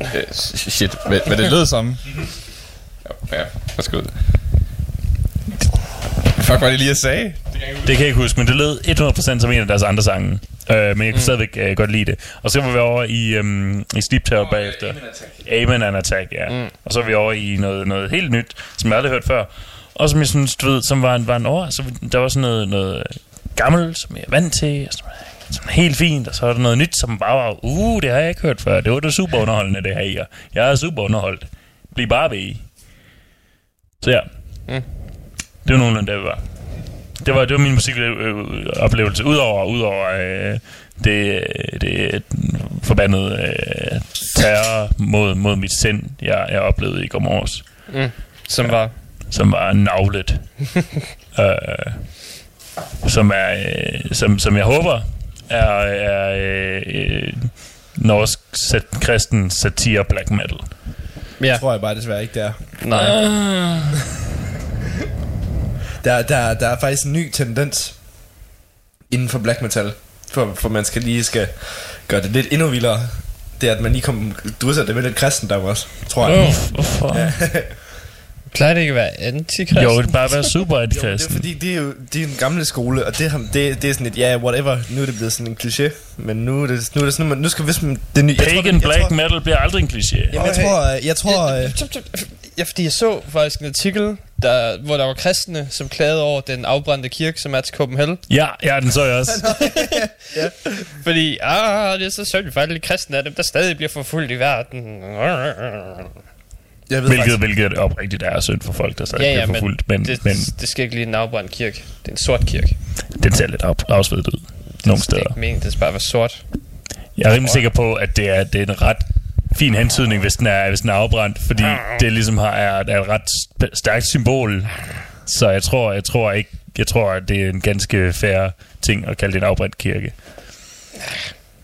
Speaker 4: Øh, shit, hvad, hvad det lød som? Ja, ja værsgo. Fuck, var det lige, jeg sagde?
Speaker 6: Det kan jeg ikke huske, men det lød 100% som en af deres andre sange. Øh, men jeg kunne mm. stadigvæk øh, godt lide det. Og så var vi over i, øhm, i Sleep Terror bagefter. Amen and Attack, ja. Mm. Og så var vi over i noget, noget helt nyt, som jeg aldrig har hørt før. Og som jeg synes, du ved, som var en, var en år. Så der var sådan noget, noget gammelt, som jeg er vant til, og som, er- som helt fint. Og så var der noget nyt, som bare var, uh, det har jeg ikke hørt før. Det var det super underholdende, det her. Jeg, jeg er super underholdt. Bliv bare ved i. Så ja.
Speaker 7: Mm.
Speaker 6: Det var nogenlunde, der vi var. Det var, det var min musikoplevelse. Udover, udover øh, det, det forbandede øh, terror mod, mod mit sind, jeg, jeg oplevede i går morges,
Speaker 7: Mm. Som var...
Speaker 6: som var navlet. øh, som, er, øh, som, som jeg håber er, er øh, øh, norsk sat, kristen satire black metal.
Speaker 7: Ja.
Speaker 8: tror jeg bare desværre ikke, det er.
Speaker 7: Nej.
Speaker 8: Der, der, der er faktisk en ny tendens inden for black metal, for, for man skal lige skal gøre det lidt endnu vildere. Det er, at man lige kommer drysser det med lidt kristendom også, tror jeg.
Speaker 6: Uh, hvorfor? Ja.
Speaker 7: Plejer det ikke at være antikrist?
Speaker 6: Jo, det er bare være super
Speaker 8: Jo, det er
Speaker 6: antikristen.
Speaker 8: fordi, det er jo det er den gamle skole, og det, det, det er sådan et, ja, whatever, nu er det blevet sådan en kliché, men nu er det, nu er det sådan, man, nu skal hvis man, det nye,
Speaker 6: Pagan
Speaker 8: jeg
Speaker 6: black
Speaker 8: tror,
Speaker 6: metal bliver aldrig en kliché.
Speaker 8: Jamen, jeg tror, jeg, jeg tror, øh,
Speaker 7: tup, tup, ja, fordi jeg så faktisk en artikel, der, hvor der var kristne, som klagede over den afbrændte kirke, som er til Copenhagen.
Speaker 6: Ja, ja, den så jeg også.
Speaker 7: Fordi, ah, det er så synd for alle de kristne af dem, der stadig bliver forfulgt i verden.
Speaker 8: jeg ved
Speaker 6: Hvilket,
Speaker 8: faktisk,
Speaker 6: hvilket oprigtigt er synd for folk, der stadig
Speaker 7: Ja, ja,
Speaker 6: bliver
Speaker 7: men,
Speaker 6: forfulgt. Men,
Speaker 7: det,
Speaker 6: men
Speaker 7: det skal ikke lige en afbrændt kirke. Det er en sort kirke.
Speaker 6: den ser lidt af- afsvedet ud nogle
Speaker 7: Det er
Speaker 6: steder.
Speaker 7: ikke meningen, det skal bare være sort.
Speaker 6: Jeg er rimelig sikker på, at det er, det er en ret fin hentydning, hvis den er, hvis den er afbrændt, fordi det ligesom har, er, er et ret stærkt symbol. Så jeg tror, jeg tror ikke, jeg tror, at det er en ganske fair ting at kalde det en afbrændt kirke.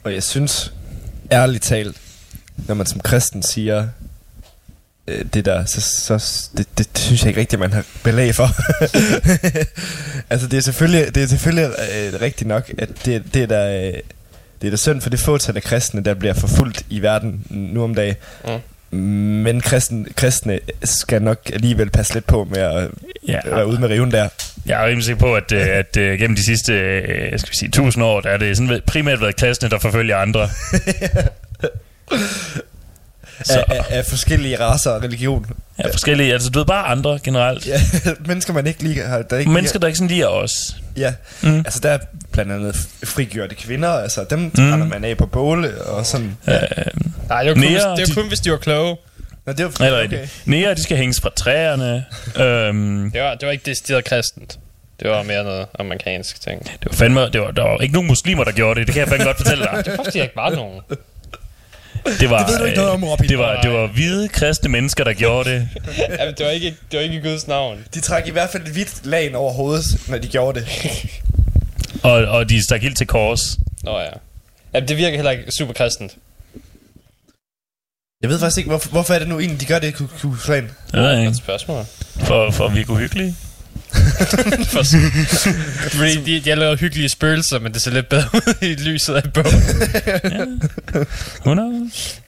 Speaker 8: og jeg synes, ærligt talt, når man som kristen siger, øh, det der, så, så det, det, det synes jeg ikke rigtigt, man har belæg for. altså det er selvfølgelig, det er selvfølgelig øh, rigtigt nok, at det, det er der, øh, det er da synd for det fåtal af kristne, der bliver forfulgt i verden nu om dagen.
Speaker 7: Mm.
Speaker 8: Men kristen, kristne skal nok alligevel passe lidt på med at
Speaker 6: Ja,
Speaker 8: være ude med riven der.
Speaker 6: jeg er rimelig sikker på, at, øh, at øh, gennem de sidste øh, skal vi sige, tusind år, der er det sådan primært været kristne, der forfølger andre.
Speaker 8: Af, af, af forskellige raser og religion.
Speaker 6: ja, forskellige, altså du ved bare andre generelt.
Speaker 8: Ja, mennesker man ikke lige har, der ikke
Speaker 6: Mennesker, der ikke sådan lige er os.
Speaker 8: Ja,
Speaker 6: Mm.
Speaker 8: altså der er blandt andet frigjorte kvinder, altså dem
Speaker 6: Mm.
Speaker 8: brænder man af på båle og sådan.
Speaker 6: Øh,
Speaker 7: Nej, det var kun, hvis, det var
Speaker 6: de-
Speaker 7: kun hvis de var kloge.
Speaker 8: Nå, det var
Speaker 6: Nej, det er rigtigt. Nære, de skal hænges fra træerne. øhm,
Speaker 7: Det var, det var ikke decideret kristent. Det var mere noget amerikansk ting.
Speaker 6: det var fandme, det var, der var ikke nogen muslimer, der gjorde det. Det kan jeg fandme godt fortælle dig.
Speaker 7: Det var fordi, jeg ikke var nogen.
Speaker 6: Det var,
Speaker 8: Det ved du ikke noget om, Robin.
Speaker 6: det var, det var hvide, kristne mennesker, der gjorde det.
Speaker 7: Jamen, det var ikke, det var ikke i Guds navn.
Speaker 8: De trak i hvert fald et hvidt lag over hovedet, når de gjorde det.
Speaker 6: Og, og de stak helt til kors.
Speaker 7: Nå ja. Jamen, det virker heller ikke super kristent.
Speaker 8: Jeg ved faktisk ikke, hvorfor, hvorfor er det nu egentlig, de gør det i Ku Klux Klan?
Speaker 6: Det
Speaker 7: Godt
Speaker 6: ikke.
Speaker 7: spørgsmål.
Speaker 6: For, for at virke uhyggelige.
Speaker 7: For, fordi de, de har lavet hyggelige spøgelser, men det ser lidt bedre ud i lyset af bogen.
Speaker 6: Who knows?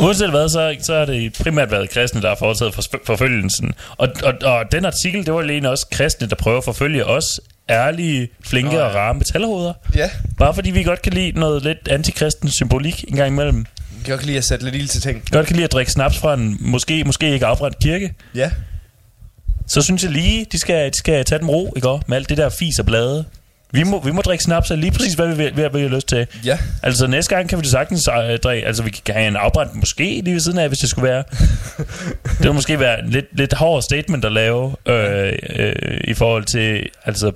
Speaker 6: Uanset hvad, så, så har det primært været kristne, der har foretaget for, forfølgelsen. Og, og, og den artikel, det var alene også kristne, der prøver at forfølge os ærlige, flinke oh,
Speaker 7: ja.
Speaker 6: og rare metalhoveder.
Speaker 8: Ja,
Speaker 6: Bare fordi vi godt kan lide noget lidt antikristen symbolik en gang imellem.
Speaker 8: jeg kan godt lide at sætte lidt ild til ting.
Speaker 6: Godt kan lide at drikke snaps fra en måske, måske ikke afbrændt kirke.
Speaker 8: Ja,
Speaker 6: Så synes jeg lige, de skal, de skal tage dem ro, ikke også? Med alt det der fis og blade. Vi må, vi må drikke snaps af lige præcis, hvad vi, hvad vi har lyst til.
Speaker 8: Ja.
Speaker 6: Altså næste gang kan vi det sagtens øh, drikke, altså vi kan have en afbrændt måske lige ved siden af, hvis det skulle være. det vil måske være en lidt, lidt hård statement at lave øh, øh, i forhold til, altså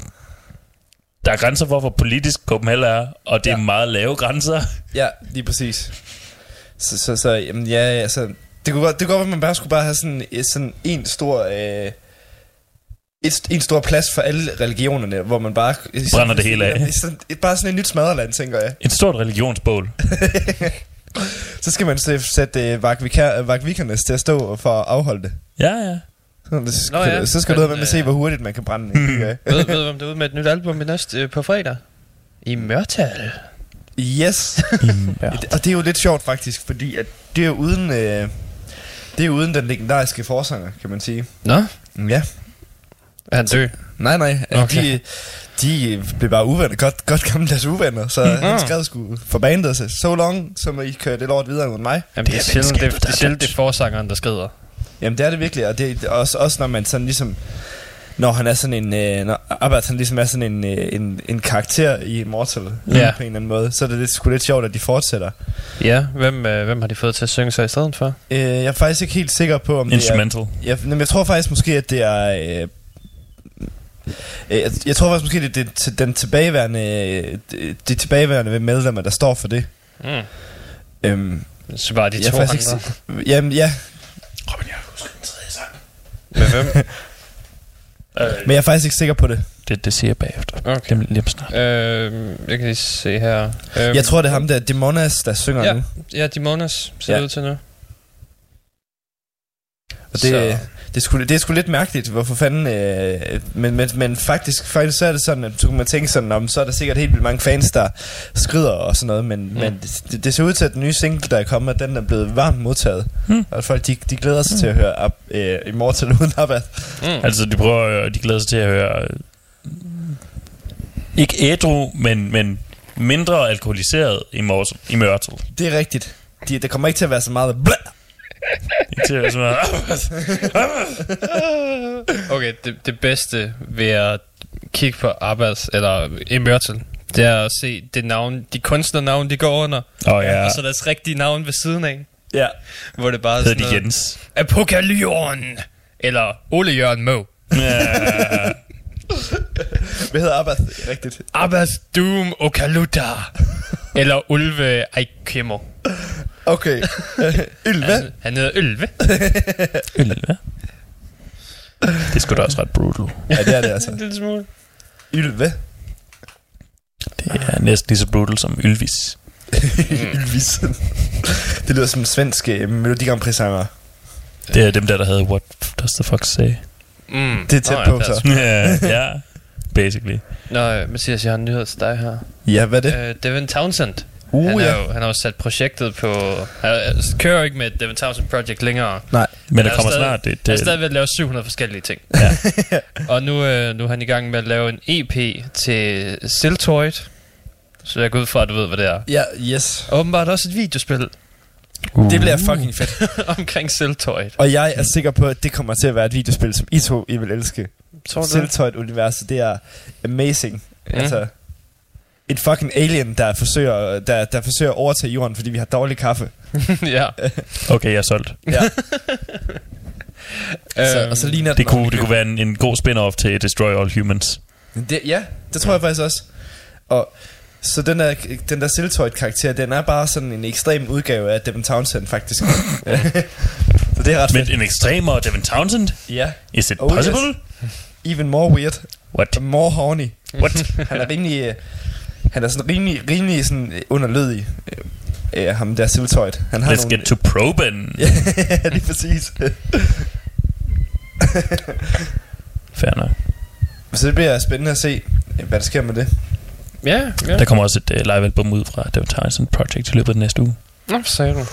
Speaker 6: der er grænser for, hvor politisk Copenhagen er, og det ja. er meget lave grænser.
Speaker 8: Ja, lige præcis. Så, så, så jamen, ja, altså, det kunne godt, det kunne godt være, at man bare skulle bare have sådan, sådan en stor... Øh, et, en stor plads for alle religionerne, hvor man bare...
Speaker 6: Brænder det hele af.
Speaker 8: Sådan, et- bare sådan et nyt smadreland, tænker jeg.
Speaker 6: Et stort religionsbål.
Speaker 8: Så skal man sæ- sætte øh, vagvikernes til at stå for at afholde det.
Speaker 6: Ja, ja.
Speaker 8: Så,
Speaker 7: Nå ja,
Speaker 8: så skal du
Speaker 7: men,
Speaker 8: have med at se,
Speaker 7: øh,
Speaker 8: hvor hurtigt man kan brænde det. tænker jeg.
Speaker 7: ved, ved du, om det er ude med et nyt album i næste, øh, på fredag? I Mørtal.
Speaker 8: Yes.
Speaker 6: ja.
Speaker 8: Og det er jo lidt sjovt faktisk, fordi at det er uden... Øh, det er uden den legendariske forsanger, kan man sige.
Speaker 7: Nå?
Speaker 8: Ja.
Speaker 7: Er han død?
Speaker 8: Nej, nej.
Speaker 7: Okay.
Speaker 8: Okay. De, de blev bare uvenner. Godt, godt gammeldags uvenner. Så mm. han skrev sgu for bandet sig. So long, så må I køre det lort videre uden mig.
Speaker 7: Jamen, det,
Speaker 6: Det
Speaker 7: er sjældent, det, det,
Speaker 6: der
Speaker 7: er sjældent, det er forsangeren, der skrider.
Speaker 8: Jamen det er det virkelig. Og det er også, også når man sådan ligesom... Når han er sådan en... Øh, når Abbas han ligesom er sådan en, øh, en, en karakter i Immortal.
Speaker 7: Ja.
Speaker 8: På en eller anden måde. Så er det lidt, sgu lidt sjovt, at de fortsætter.
Speaker 7: Ja, hvem, øh, hvem har de fået til at synge sig i stedet for?
Speaker 8: Øh, jeg er faktisk ikke helt sikker på, om det er...
Speaker 6: Instrumental.
Speaker 8: Jeg, men jeg tror faktisk måske, at det er... Øh, jeg, jeg tror faktisk måske, det er det, den tilbageværende, øh, de, de tilbageværende medlemmer, der står for det.
Speaker 7: Mm.
Speaker 8: Øhm,
Speaker 7: Så bare de
Speaker 8: jeg er
Speaker 7: to
Speaker 8: faktisk
Speaker 7: andre.
Speaker 8: ikke, Jamen, ja.
Speaker 6: Robin, jeg husker den tredje sang.
Speaker 7: Med hvem?
Speaker 8: Men jeg er faktisk ikke sikker på det.
Speaker 6: Det, det siger jeg bagefter.
Speaker 7: Okay.
Speaker 6: Lige, lige snart.
Speaker 7: øh, jeg kan lige se her. Øh,
Speaker 8: Jeg tror, det er ham der, Demonas, der synger
Speaker 7: Ja.
Speaker 8: nu.
Speaker 7: Ja, Dimonas ser
Speaker 8: Ja.
Speaker 7: det ud til nu.
Speaker 8: Og det,
Speaker 7: Så-
Speaker 8: det, er sgu, det er sgu lidt mærkeligt, hvorfor fanden... Øh, men, men, men faktisk, faktisk så er det sådan, at så kunne man tænke sådan, om så er der sikkert helt vildt mange fans, der skrider og sådan noget, men, mm. men det, det ser ud til, at den nye single, der er kommet, den er blevet varmt modtaget.
Speaker 6: Hmm.
Speaker 8: Og folk, de, de glæder sig mm. til at høre ab, øh, Immortal uden Abba.
Speaker 7: Mm.
Speaker 6: Altså, de prøver, de glæder sig til at høre... øh, Ikke ædru, men, men mindre alkoholiseret i, Mors, i Mørtel.
Speaker 8: Det er rigtigt. De, der kommer ikke til at være så meget blæ.
Speaker 6: Sådan noget,
Speaker 7: Okay, det, det bedste ved at kigge på Abbas, eller Immortal, det er at se det navn, de kunstnernavn, de går under.
Speaker 6: Åh oh, ja,
Speaker 7: Og så deres rigtige navn ved siden af.
Speaker 8: Ja.
Speaker 7: Hvor det bare er sådan
Speaker 6: de
Speaker 7: noget,
Speaker 6: Jens.
Speaker 7: Apokalyon! Eller Ole Jørgen Mo.
Speaker 6: Ja.
Speaker 8: Hvad hedder Abba? Rigtigt.
Speaker 7: Abbas Doom Okaluta. Eller Ulve Aikemo.
Speaker 8: Okay. Ylve.
Speaker 7: Han, han hedder Ylve.
Speaker 6: Ylva. Det er sgu da også ret brutal.
Speaker 8: Ja, det er det altså.
Speaker 7: En lille smule.
Speaker 8: Ylve.
Speaker 6: Det er næsten lige så brutal som Ylvis.
Speaker 8: Ylvis. det lyder som en svensk øh, Melodi Grand Prix sanger.
Speaker 6: Det er dem der, der havde What Does the Fuck Say?
Speaker 7: Mm.
Speaker 8: Det er tæt
Speaker 7: Nå,
Speaker 8: på,
Speaker 7: ja,
Speaker 8: så.
Speaker 6: Ja, ja. Basically.
Speaker 7: Nå, Mathias, jeg har en nyhed til dig her.
Speaker 8: Ja, hvad er det?
Speaker 7: Øh, Devin Townsend.
Speaker 8: Uh,
Speaker 7: han,
Speaker 8: ja.
Speaker 7: har jo, han har jo sat projektet på... Han kører ikke med et Devin Townsend Project længere.
Speaker 8: Nej.
Speaker 6: Men der
Speaker 7: Han er
Speaker 6: kommer
Speaker 7: stadig-
Speaker 6: snart det.
Speaker 7: Han er
Speaker 6: det
Speaker 7: stadig ved at lave 700 forskellige ting. Ja. og nu, øh, nu er han i gang med at lave en EP til Siltoid. Så jeg går ud fra, at du ved, hvad det er.
Speaker 8: Ja, yes.
Speaker 7: Og åbenbart også et videospil
Speaker 8: Det bliver fucking fedt.
Speaker 7: omkring Siltoid.
Speaker 8: Og jeg er sikker på, at det kommer til at være et videospil, som I to I vil elske.
Speaker 7: Det?
Speaker 8: Siltoid-universet, det er amazing. Mm. Altså, et fucking alien, der forsøger, der, der forsøger at overtage jorden, fordi vi har dårlig kaffe.
Speaker 7: ja.
Speaker 6: Okay, jeg er solgt.
Speaker 8: Ja. så, og så ligner
Speaker 6: Det
Speaker 8: den
Speaker 6: kunne, det kunne være en, en god spin-off til Destroy All Humans.
Speaker 8: Det, ja, det tror jeg faktisk også. Og så den der, den der Siltoid-karakter, den er bare sådan en ekstrem udgave af Devin Townsend, faktisk. så det er ret
Speaker 6: Men
Speaker 8: fedt.
Speaker 6: en ekstremere Devin Townsend?
Speaker 8: Ja,
Speaker 6: Is it
Speaker 8: Oh,
Speaker 6: possible?
Speaker 8: yes. even more weird.
Speaker 6: What?
Speaker 8: More horny.
Speaker 6: What?
Speaker 8: Han er rimelig... Han er sådan rimelig, rimelig sådan øh, underlødig. Øh, øh, ham der Siltoid. Han har
Speaker 6: Let's
Speaker 8: nogle,
Speaker 6: get to proben.
Speaker 8: Ja, lige præcis.
Speaker 6: Fair nok.
Speaker 8: Så det bliver spændende at se, øh, hvad der sker med det.
Speaker 7: Ja, ja.
Speaker 6: Der kommer også et uh, live-album ud fra Devin Townsend Project i løbet af den næste uge.
Speaker 7: Nå, sagde du.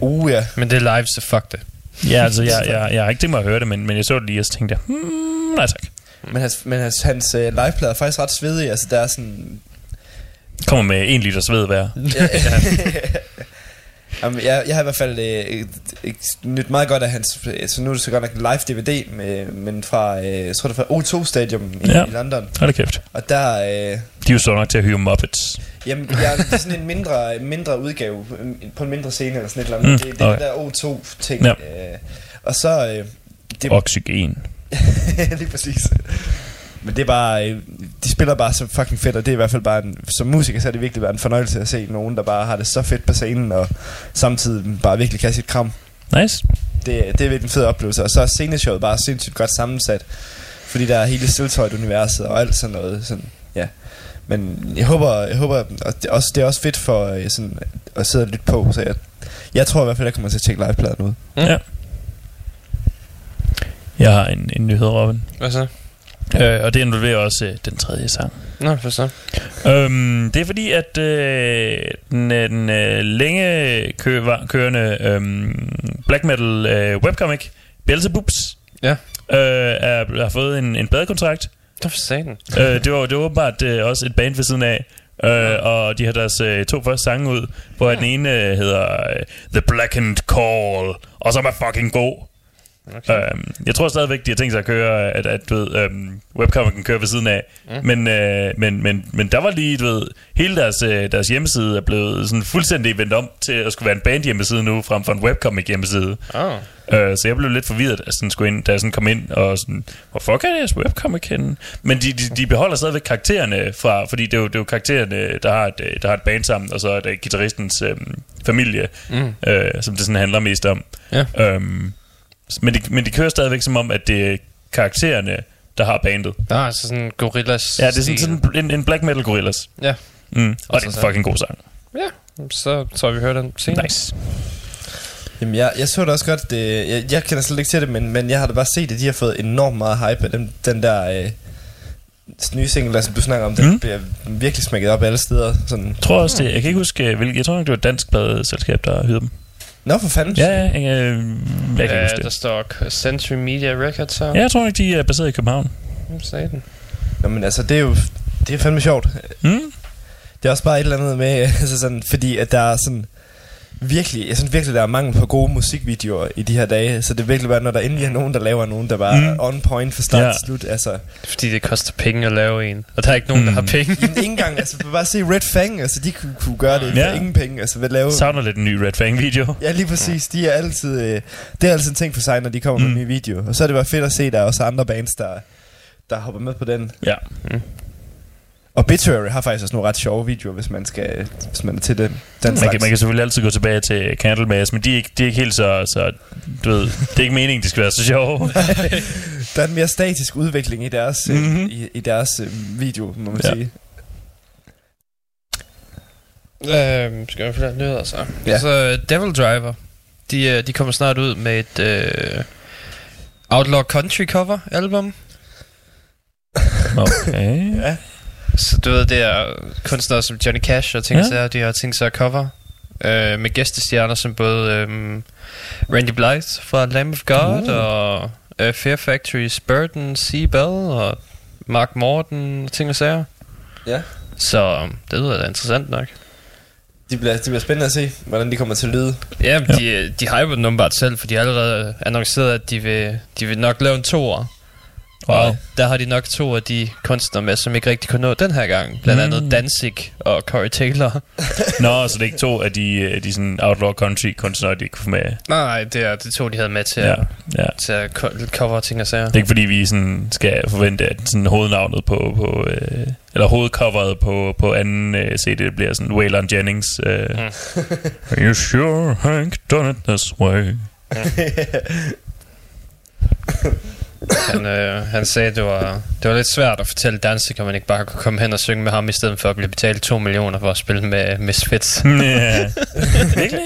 Speaker 8: Uh, ja.
Speaker 7: Men det er live, så fuck det.
Speaker 6: Ja, altså, jeg, jeg, jeg har ikke tænkt mig at høre det, men, men jeg så det lige, og så tænkte jeg, hmm, nej tak.
Speaker 8: Men hans, men hans, hans uh, liveplader er faktisk ret svedige. Altså, der er sådan...
Speaker 6: Kommer med en liter sved hver.
Speaker 8: Jamen, jeg, jeg har i hvert fald øh, øh, nyt meget godt af hans... Så nu er det så godt nok en live DVD, med, men fra, øh, jeg tror det fra O2 Stadium i,
Speaker 6: Ja.
Speaker 8: i London.
Speaker 6: Hold da kæft.
Speaker 8: Og der... Øh,
Speaker 6: De er jo så nok til at hyre Muppets.
Speaker 8: Jamen, ja, det er sådan en mindre, mindre udgave øh, på en mindre scene eller sådan et eller andet.
Speaker 6: Mm,
Speaker 8: det, det er
Speaker 6: okay.
Speaker 8: det der O2-ting.
Speaker 6: Ja.
Speaker 8: Øh, og så... Øh, det,
Speaker 6: Oxygen.
Speaker 8: lige præcis. Men det er bare... Øh, de spiller bare så fucking fedt, og det er i hvert fald bare... En, som musiker, så er det virkelig været en fornøjelse at se nogen, der bare har det så fedt på scenen, og samtidig bare virkelig kan sit kram.
Speaker 6: Nice.
Speaker 8: Det, det er virkelig en fed oplevelse. Og så er sceneshowet bare sindssygt godt sammensat. Fordi der er hele Stiltoid-universet og alt sådan noget. Sådan, ja. Men jeg håber, jeg håber og det, er også, det er også fedt for øh, sådan, at sidde og lytte på. Så jeg, jeg tror i hvert fald, jeg kommer til at tjekke livepladen ud.
Speaker 6: Ja. Jeg har en, en nyhed, Robin.
Speaker 7: Hvad så?
Speaker 6: Øh, og det involverer også øh, den tredje sang.
Speaker 7: Nå, for så.
Speaker 6: Øhm, det er fordi, at øh, den, øh, den øh, længe kø, var, kørende øh, black metal øh, webcomic Beelzebubs
Speaker 7: Ja.
Speaker 6: øh, er, har fået en, en pladekontrakt.
Speaker 7: Nå, for satan.
Speaker 6: øh, det, var, det var åbenbart øh, også et band ved siden af. Øh, og de har deres øh, to første sange ud, hvor den ene øh, hedder øh, The Blackened Call, og som er fucking god.
Speaker 7: Okay.
Speaker 6: Øhm, jeg tror stadigvæk, de har tænkt sig at køre, at, at du ved, øhm, webcomicen kører ved siden af. Mm. Men, øh, men, men, men der var lige, du ved, hele deres, øh, deres hjemmeside er blevet sådan fuldstændig vendt om til at skulle være en band hjemmeside nu, frem for en webcomic hjemmeside.
Speaker 7: Oh.
Speaker 6: Øh, så jeg blev lidt forvirret, at sådan skulle ind, da jeg sådan kom ind og sådan, hvor fuck er jeres webcomic henne? Men de, de, de beholder stadigvæk karaktererne fra, fordi det er jo, det er jo karaktererne, der har, et, der har et band sammen, og så er det guitaristens øh, familie,
Speaker 7: Mm.
Speaker 6: øh, som det sådan handler mest om.
Speaker 7: Ja.
Speaker 6: Øhm, men, de, men de kører stadigvæk som om, at det er karaktererne, der har bandet.
Speaker 7: Der er altså sådan gorillas
Speaker 6: Ja, det er sådan, sådan en, en black metal gorillas.
Speaker 7: Ja.
Speaker 6: Mm. Og det er en fucking god sang.
Speaker 7: Ja, så tror vi hører den senere.
Speaker 6: Nice.
Speaker 8: Jamen, jeg, jeg så det også godt. Det, jeg, jeg kender slet ikke til det, men, men jeg har da bare set, at de har fået enormt meget hype af den, den der øh, nye single, der, som du snakker om. Den
Speaker 6: Mm.
Speaker 8: bliver virkelig smækket op alle steder. Sådan.
Speaker 6: Jeg tror også, det, jeg kan ikke huske, hvilket, jeg tror nok, det var et dansk pladeselskab, der hyrede dem.
Speaker 8: Nå, for fanden.
Speaker 6: Ja, ja, jeg, jeg, kan
Speaker 7: Ja,
Speaker 6: huske
Speaker 7: der
Speaker 6: det.
Speaker 7: står Century Media Records her.
Speaker 6: Ja, jeg tror ikke, de er baseret i København.
Speaker 7: Den?
Speaker 8: Nå, men altså, det er jo det er fandme sjovt.
Speaker 6: Mm?
Speaker 8: Det er også bare et eller andet med, altså sådan, fordi at der er sådan virkelig, jeg synes virkelig, der er mangel på gode musikvideoer i de her dage, så det er virkelig bare, når der endelig er nogen, der laver nogen, der bare
Speaker 6: Mm.
Speaker 8: mm. er on point fra start
Speaker 6: Ja.
Speaker 8: til slut, altså,
Speaker 7: Fordi det koster penge at lave en. Og der er ikke nogen, mm. der har penge.
Speaker 8: jamen, ikke engang, altså, bare se Red Fang, altså, de kunne, kunne gøre det
Speaker 6: Ja.
Speaker 8: for ingen penge, altså, ved at lave,
Speaker 6: Savner lidt en ny Red Fang video.
Speaker 8: ja, lige præcis, de er altid, øh, det er altid en ting for sig, når de kommer mm.
Speaker 6: Mm.
Speaker 8: med en ny video, og så er det bare fedt at se, der er også andre bands, der, der hopper med på den.
Speaker 6: Ja.
Speaker 8: Obituary har faktisk også nogle ret sjove videoer, hvis man skal, hvis man er til det, den
Speaker 6: Man
Speaker 8: slags.
Speaker 6: kan, man kan selvfølgelig altid gå tilbage til Candlemass, men de er ikke, de er ikke helt så, så, du ved, det er ikke meningen, de skal være så sjove.
Speaker 8: Der er en mere statisk udvikling i deres, mm-hmm. I, i deres øh, video, må man
Speaker 6: Ja.
Speaker 8: sige.
Speaker 7: Øhm, skal jeg flere nyheder så?
Speaker 8: Ja.
Speaker 7: Ja. Altså, Devil Driver. De, øh, de kommer snart ud med et øh, Outlaw Country cover album.
Speaker 6: Okay.
Speaker 8: Ja.
Speaker 7: Så du ved, det er kunstnere som Johnny Cash og ting,
Speaker 6: Ja.
Speaker 7: ja. de har tænkt sig at cover. Øh, med gæstestjerner som både øh, Randy Blythe fra Lamb of God
Speaker 8: Uh.
Speaker 7: og øh, Fear Factory's Burton C. Bell og Mark Morton og ting og sager.
Speaker 8: Ja.
Speaker 7: Så det lyder da interessant nok.
Speaker 8: Det bliver, det bliver spændende at se, hvordan de kommer til at lyde.
Speaker 7: Ja, ja. De, de hyper den åbenbart selv, for de har allerede annonceret, at de vil, de vil nok lave en toer.
Speaker 6: Wow.
Speaker 7: Og der har de nok to af de kunstnere med, som ikke rigtig kunne nå den her gang. Blandt
Speaker 6: Mm.
Speaker 7: andet Danzig og Corey Taylor.
Speaker 6: Nå, så det er ikke to af de, de sådan outlaw country kunstnere, de ikke kunne få med.
Speaker 7: Nej, det er de to, de havde med til,
Speaker 6: Ja,
Speaker 7: ja.
Speaker 6: ja.
Speaker 7: til at co- cover ting og sager.
Speaker 6: Det er ikke fordi, vi sådan skal forvente, at sådan hovednavnet på, på øh, eller hovedcoveret på, på anden øh, CD bliver sådan Waylon Jennings. Øh,
Speaker 7: Mm.
Speaker 6: Are you sure Hank done it this way?
Speaker 7: Han, øh, han sagde, at det var, det var lidt svært at fortælle Danzig, om man ikke bare kunne komme hen og synge med ham, i stedet for at blive betalt 2 millioner for at spille med Misfits.
Speaker 6: Ja. Virkelig?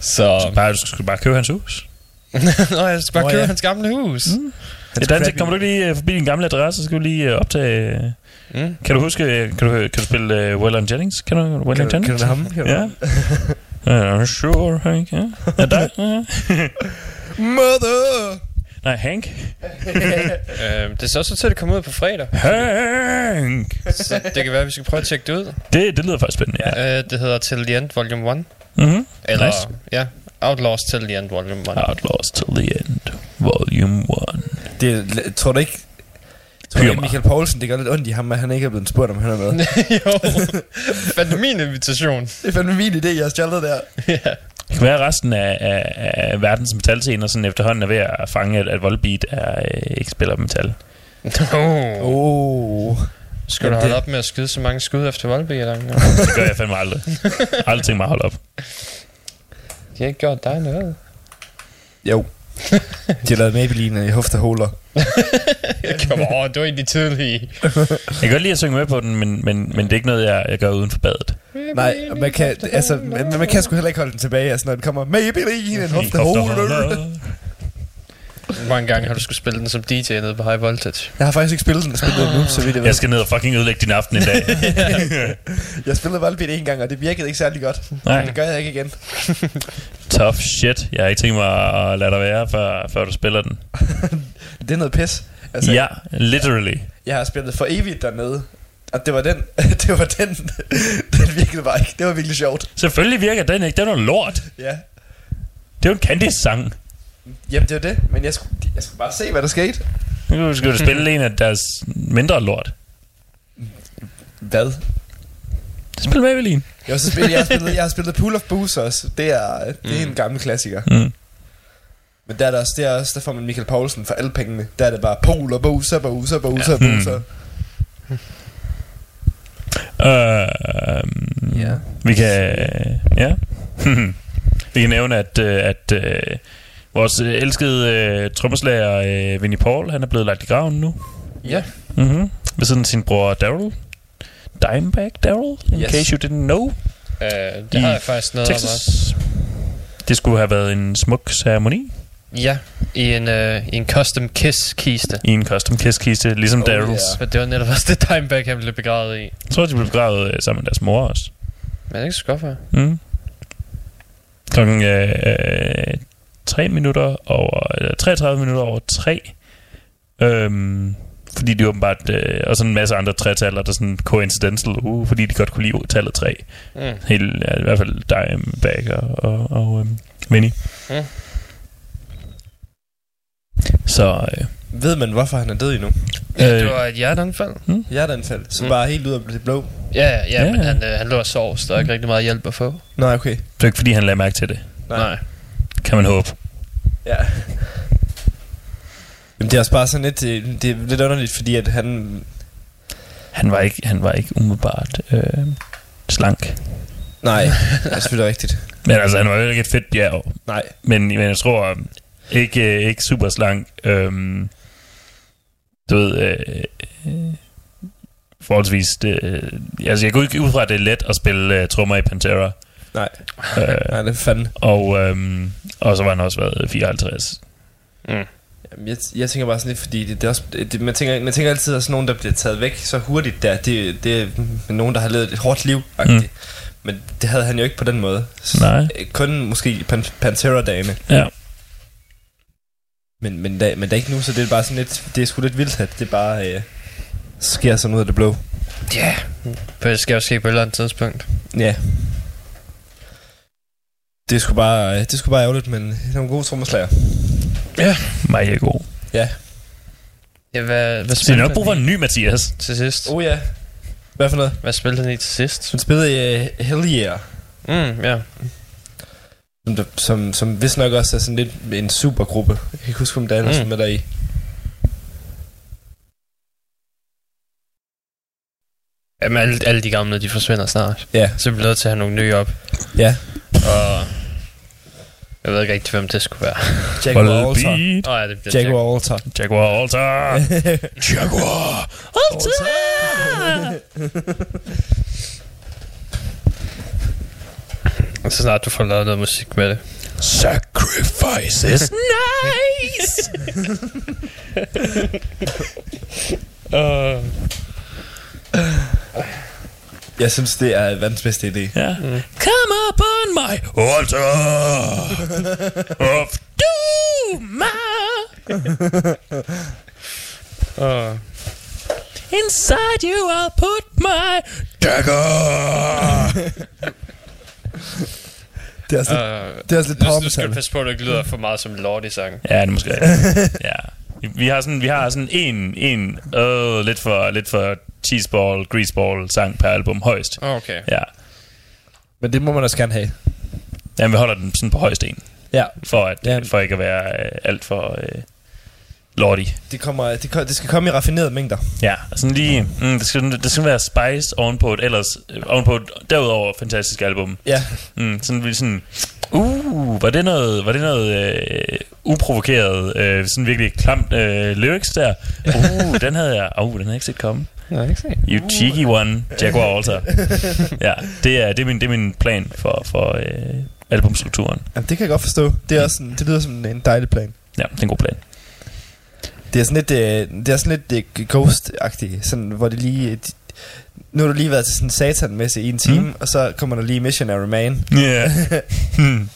Speaker 7: Så...
Speaker 6: Bare, du skal bare købe hans hus.
Speaker 7: Nå, jeg skal bare
Speaker 8: Nå,
Speaker 7: købe
Speaker 8: ja.
Speaker 7: hans gamle hus.
Speaker 6: Mm. Ja, Danzig, kommer du ikke lige øh, forbi din gamle adresse, så skal du lige øh, optage...
Speaker 7: Mm.
Speaker 6: Kan du huske, øh, kan du, kan du spille uh, Waylon Jennings? Kan du
Speaker 8: Kan, du-
Speaker 6: Jennings?
Speaker 8: kan du ham? Kan
Speaker 6: Ja. Ja, sure, Hank. Ja. Der. Ja.
Speaker 8: Mother!
Speaker 6: Nej, Hank.
Speaker 7: Øh, det ser også ud til, at det kommer ud på fredag.
Speaker 6: Hank.
Speaker 7: Så det kan være, at vi skal prøve at tjekke det ud.
Speaker 6: Det, det lyder faktisk spændende, ja.
Speaker 7: Øh, det hedder Till the End Volume 1.
Speaker 6: Mm-hmm.
Speaker 7: Eller,
Speaker 6: Nice.
Speaker 7: ja, Outlaws Till the End Volume 1.
Speaker 6: Outlaws till the end. Volume 1.
Speaker 8: Det, tror du ikke... Tror du
Speaker 6: mig.
Speaker 8: Michael Poulsen, det gør lidt ondt i ham, at han ikke er blevet spurgt, om han er med.
Speaker 7: jo, fandt min invitation.
Speaker 8: det er fandme min idé, jeg har stjålet der.
Speaker 7: ja.
Speaker 6: Det kan være, at resten af, af, af verdens metalscener sådan efterhånden er ved at fange, at, at Volbeat er, øh, ikke spiller metal.
Speaker 7: Oh.
Speaker 8: Oh.
Speaker 7: Skal du
Speaker 8: Jamen,
Speaker 7: holde
Speaker 8: det-
Speaker 7: op med at skyde så mange skud efter Volby? Eller?
Speaker 6: Det gør jeg fandme aldrig. Aldrig tænkt mig at holde op.
Speaker 7: De har ikke gjort dig noget.
Speaker 8: Jo. De har lavet Maybelline i hofteholer.
Speaker 7: Kom over, du er egentlig tidlig.
Speaker 6: Jeg kan godt lide at synge med på den, men, men, men det er ikke noget, jeg, jeg gør uden for badet.
Speaker 8: Nej, man kan, altså, man, man kan sgu heller ikke holde den tilbage, altså, når den kommer Maybelline, en hofteholer.
Speaker 7: Hvor mange gange har du skulle spille den som DJ nede på High Voltage?
Speaker 8: Jeg har faktisk ikke spillet den, jeg spillede den nu, så vidt jeg ved.
Speaker 6: Jeg skal ned og fucking ødelægge din aften en dag.
Speaker 8: Jeg spillede Volbeat en gang, og det virkede ikke særlig godt.
Speaker 6: Nej.
Speaker 8: Men det gør jeg ikke igen.
Speaker 6: Tough shit. Jeg har ikke tænkt mig at lade dig være, før, før du spiller den.
Speaker 8: Det er noget pis. Altså,
Speaker 6: Ja, literally.
Speaker 8: Jeg har spillet for evigt dernede. Og det var den, det var den, den virkede bare ikke. Det var virkelig sjovt.
Speaker 6: Selvfølgelig virker den ikke. Den er noget lort.
Speaker 8: Ja.
Speaker 6: Det er jo en Candice-sang.
Speaker 8: Jamen, det var det. Men jeg skulle, jeg skulle bare se, hvad der skete.
Speaker 6: Nu skal du spille en af deres mindre lort.
Speaker 8: Hvad?
Speaker 6: Spil Maybelline.
Speaker 8: Jeg har, spillet, jeg har spillet, jeg har spillet Pool of Booze også. Det er, det er en gammel klassiker.
Speaker 6: Mm.
Speaker 8: Men der er der også, det er også, der får man Michael Poulsen for alle pengene. Der er det bare Pool og Booze, Booze, Booze,
Speaker 6: Ja.
Speaker 8: Booze.
Speaker 6: Øh,
Speaker 8: Ja.
Speaker 6: Vi kan... Ja. vi kan nævne, at, øh, at øh, vores øh, elskede øh, trommeslager øh, Vinnie Paul, han er blevet lagt i graven nu.
Speaker 7: Ja.
Speaker 6: Mm-hmm. Ved siden af sin bror Daryl. Dimebag Daryl, in
Speaker 8: Yes.
Speaker 6: case you didn't know.
Speaker 7: Øh, det
Speaker 6: I
Speaker 7: har jeg faktisk noget om også.
Speaker 6: Texas. Det skulle have været en smuk ceremoni
Speaker 7: Ja, i en, øh, i en custom kiss-kiste.
Speaker 6: i en custom kiss-kiste, ligesom
Speaker 8: Oh,
Speaker 6: Daryls.
Speaker 8: yeah.
Speaker 7: For det var netop også det Dimebag, han blev begravet i.
Speaker 6: Jeg tror, de blev begravet øh, sammen med deres mor også.
Speaker 7: Men det er ikke så godt for.
Speaker 6: Mm. Klokken øh, øh, 3 minutter over, eller 33 minutter over 3. Øhm, fordi de åbenbart, øh, og sådan en masse andre tretaller, der er sådan coincidental, uh, fordi de godt kunne lide tallet 3.
Speaker 7: Mm.
Speaker 6: Helt, ja, i hvert fald Dimebag og, og, og øhm, Vinnie.
Speaker 7: Mm.
Speaker 6: Så øh,
Speaker 8: Ved man, hvorfor han er død endnu?
Speaker 7: Ja,
Speaker 6: Øh.
Speaker 7: det var et hjerteanfald.
Speaker 8: Hjerteanfald. Så
Speaker 7: Mm.
Speaker 8: bare helt ud af det blå.
Speaker 7: Ja, ja, ja,
Speaker 6: Ja.
Speaker 7: men han, øh, han lå og sov, så der er ikke rigtig meget hjælp at få.
Speaker 8: Nej, okay.
Speaker 6: det er ikke fordi, han lagde mærke til det.
Speaker 8: Nej.
Speaker 7: Nej.
Speaker 6: Kan man håbe.
Speaker 8: Ja. Jamen, det er også bare sådan lidt, det, det er lidt underligt, fordi at han...
Speaker 6: Han var ikke, han var ikke umiddelbart øh, slank.
Speaker 8: Nej, det er selvfølgelig rigtigt.
Speaker 6: Men altså, han var jo ikke et fedt bjerg.
Speaker 8: Nej.
Speaker 6: Men, men jeg tror ikke, øh, ikke super slank. Øhm, du ved, øh, øh, forholdsvis... Det, øh, altså, jeg går ikke ud fra, at det er let at spille øh, trommer i Pantera.
Speaker 8: Nej.
Speaker 6: Øh,
Speaker 8: Nej, det er fanden.
Speaker 6: og, øhm, og så var han også været 54.
Speaker 7: Mm.
Speaker 8: Jamen, jeg, jeg tænker bare sådan lidt, fordi det, det er også, det, man, tænker, man tænker altid, at sådan nogen, der bliver taget væk så hurtigt der, det, det er nogen, der har levet et hårdt liv mm. Men det havde han jo ikke på den måde. S-
Speaker 6: Nej.
Speaker 8: øh, Kun måske pan- Pantera-dagene.
Speaker 6: Ja.
Speaker 8: Men, men, da, men der er ikke nu, så det er bare sådan lidt, det er sgu lidt vildt, at det bare øh, sker sådan ud af det blå.
Speaker 7: Ja, for det skal jo ske på et eller andet tidspunkt.
Speaker 8: Ja. Det sgu bare, øh, det sgu bare ærgerligt, men det er nogle gode trommeslager.
Speaker 6: Meget god.
Speaker 8: Ja.
Speaker 7: Ja, hvad, hvad
Speaker 6: Så det er
Speaker 7: spillede
Speaker 6: nok brug for en ny Mathias.
Speaker 7: til sidst?
Speaker 8: Oh ja. Hvad for noget?
Speaker 7: Hvad spillede han i til sidst?
Speaker 8: Han spillede i uh, Hell Yeah.
Speaker 7: Mm, ja.
Speaker 8: Som, der, som, som vist nok også er sådan lidt en supergruppe. Jeg kan ikke huske, om der er mm. Som er der i.
Speaker 7: Jamen, alle, alle de gamle, de forsvinder snart.
Speaker 8: Ja.
Speaker 7: Så vi bliver nødt til at have nogle nye op.
Speaker 8: Ja.
Speaker 7: Og jeg ved ikke rigtig, hvem det skulle være.
Speaker 8: Jaguar Altar.
Speaker 6: Volbeat.
Speaker 7: Åh oh, ja, det bliver Jack.
Speaker 8: Jaguar Altar.
Speaker 6: Jaguar Altar. Jaguar Altar.
Speaker 7: Og så snart du får lavet noget musik med det.
Speaker 6: Sacrifice is nice.
Speaker 7: Uh,
Speaker 8: Jeg synes, det er verdens bedste idé.
Speaker 6: Ja. Come upon my altar of doom.
Speaker 7: Uh,
Speaker 6: Inside you I'll put my dagger.
Speaker 8: Det er også lidt,
Speaker 7: uh,
Speaker 8: det er også lidt
Speaker 7: nu, nu skal du passe på, at det ikke lyder for meget som Lordi-sang.
Speaker 6: ja, det er måske ja. Vi har sådan, vi har sådan en, en øh, lidt for, lidt for cheeseball, greaseball sang per album højst.
Speaker 7: Okay.
Speaker 6: Ja.
Speaker 8: Men det må man også gerne have.
Speaker 6: Jamen, vi holder den sådan på højst en,
Speaker 8: Ja,
Speaker 6: for, at,
Speaker 8: Ja.
Speaker 6: for ikke at være øh, alt for øh, lordy.
Speaker 8: det, kommer, det, det skal komme i raffinerede mængder.
Speaker 6: Ja, sådan lige, mm, det, skal, det skal være spice ovenpå et ellers, øh, ovenpå et derudover fantastisk album.
Speaker 8: Ja,
Speaker 6: Mm, sådan vi sådan, uh, var det noget, var det noget øh, uprovokeret, øh, sådan virkelig klamt øh, lyrics der? Uh, den havde jeg, uh, den havde jeg ikke set komme.
Speaker 7: Ja, ikke se.
Speaker 6: You cheeky one, Jaguar Alter. ja, det er, det er, min, det er min plan for, for øh, albumstrukturen.
Speaker 8: Jamen, det kan jeg godt forstå. Det, er også sådan, det lyder som en dejlig plan.
Speaker 6: Ja, det er en god plan.
Speaker 8: Det er sådan lidt, øh, det er sådan lidt øh, ghost-agtigt, sådan, hvor det lige... De, nu har du lige været til sådan satanmesse i en time, mm. og så kommer der lige Missionary Man.
Speaker 6: Ja. Yeah. hmm.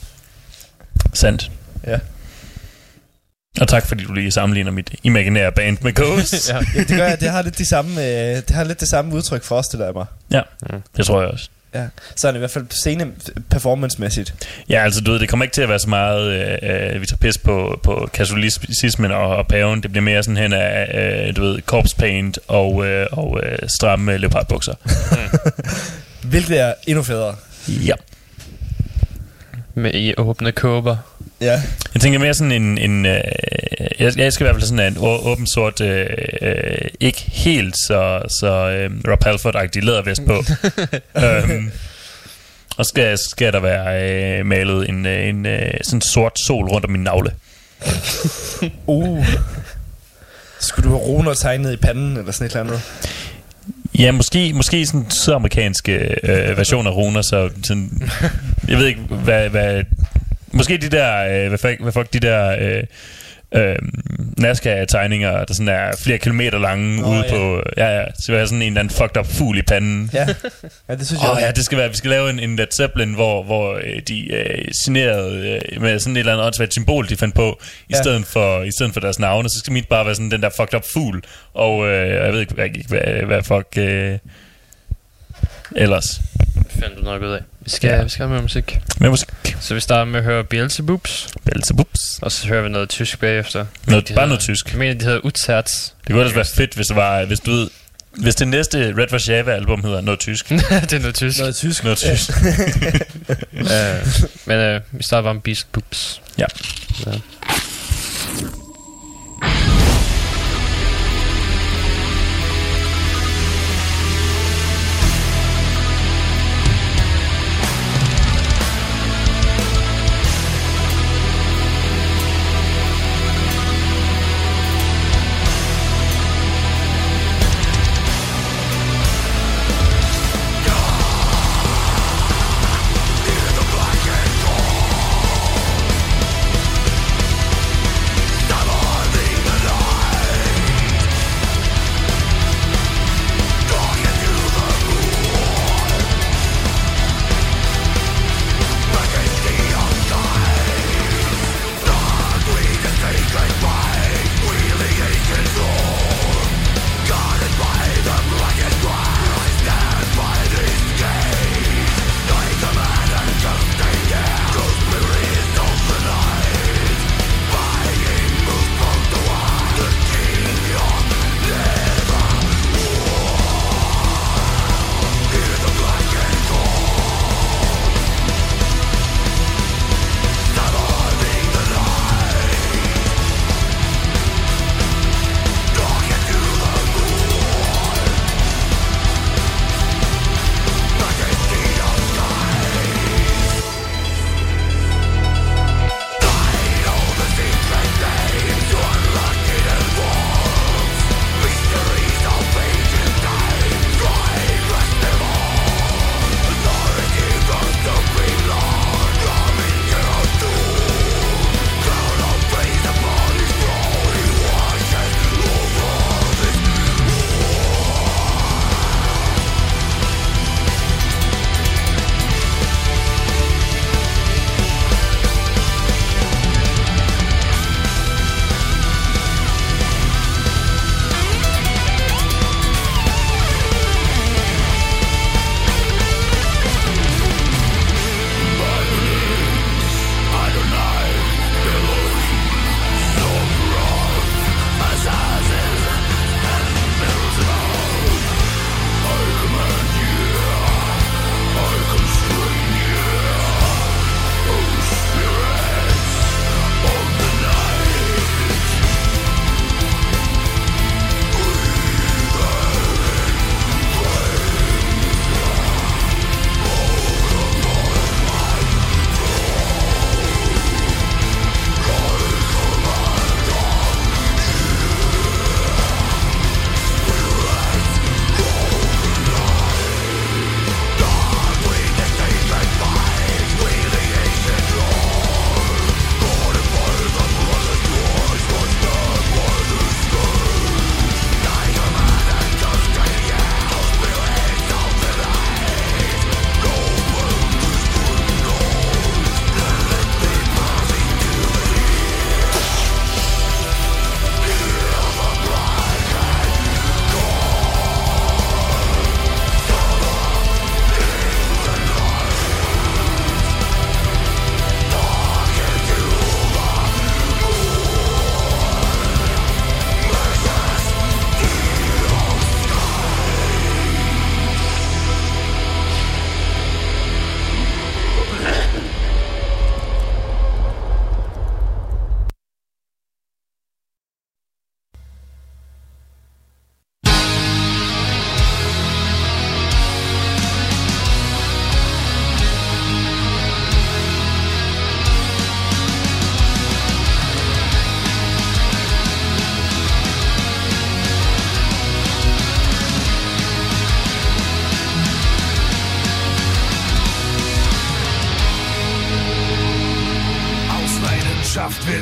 Speaker 6: Sandt.
Speaker 8: Ja.
Speaker 6: Og tak fordi du lige sammenligner mit imaginære band med Ghost.
Speaker 7: ja.
Speaker 8: Det gør jeg. Det har lidt, de samme, øh, det har lidt det samme udtryk for os, det der er mig.
Speaker 6: ja, det tror jeg også.
Speaker 8: Ja. Så er det i hvert fald scene performance-mæssigt.
Speaker 6: Ja, altså du ved, det kommer ikke til at være så meget, øh, øh, vi tager pis på, på katolicismen og, og paven. Det bliver mere sådan hen af, øh, du ved, corpse paint og, øh, og øh, stramme leopardbukser.
Speaker 8: Hvilket er endnu federe.
Speaker 6: Ja.
Speaker 7: Med i åbne kåber.
Speaker 8: Ja.
Speaker 6: Jeg tænker mere sådan en... en øh, jeg, jeg skal i hvert fald sådan en åben sort, øh, øh, ikke helt så, så øh, Rob Halford-agtig lædervest på. øhm, og skal, skal der være øh, malet en, øh, en øh, sådan sort sol rundt om min navle.
Speaker 8: Uh. Skulle du have runer tegnet i panden, eller sådan et eller andet?
Speaker 6: Ja, måske, måske sådan sydamerikanske øh, version af runer, så sådan, jeg ved ikke, hvad, hvad måske de der, øh, hvad, hvad fuck de der øh, øh, NASCAR-tegninger, der sådan er flere kilometer lange
Speaker 8: Nå,
Speaker 6: ude
Speaker 8: ja.
Speaker 6: på, ja, ja, så jeg sådan en eller anden fucked up fugl i panden.
Speaker 8: Ja. Ja, det synes jeg
Speaker 6: Åh
Speaker 8: også.
Speaker 6: ja, det skal være, vi skal lave en, en Led Zeppelin, hvor, hvor øh, de øh, signerede øh, med sådan et eller andet åndssvagt symbol, de fandt på, i,
Speaker 8: Ja.
Speaker 6: stedet for, i stedet for deres navne. Så skal mit bare være sådan den der fucked up fugl. Og øh, jeg ved ikke, hvad, hvad fuck øh, ellers.
Speaker 7: Fandt du nok ud af. Vi skal,
Speaker 6: Ja.
Speaker 7: vi skal have med musik.
Speaker 6: Men musik.
Speaker 7: Så vi starter med at høre Beelzebubs,
Speaker 6: Belzebups.
Speaker 7: og så hører vi noget tysk bagefter.
Speaker 6: Noget,
Speaker 7: De
Speaker 6: bare
Speaker 7: hedder-
Speaker 6: noget tysk.
Speaker 7: Jeg mener, de hedder Utzerz.
Speaker 6: Det kunne ellers være fedt, hvis det var, hvis du ved, hvis det næste Red Warszawa album hedder noget tysk.
Speaker 7: det er noget tysk.
Speaker 8: Noget tysk.
Speaker 6: Noget tysk.
Speaker 7: uh, men uh, vi starter bare med Beelzebubs.
Speaker 6: Ja.
Speaker 7: ja.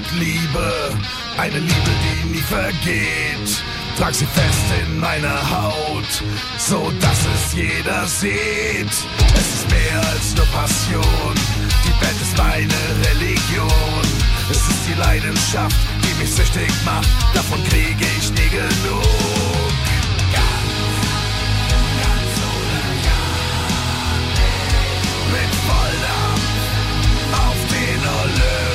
Speaker 9: Wird Liebe, eine Liebe, die nie vergeht. Trag sie fest in meiner Haut, so dass es jeder sieht. Es ist mehr als nur Passion, die Band ist meine Religion. Es ist die Leidenschaft, die mich süchtig macht, davon kriege ich nie genug. Mit Volldampf auf den Olymp.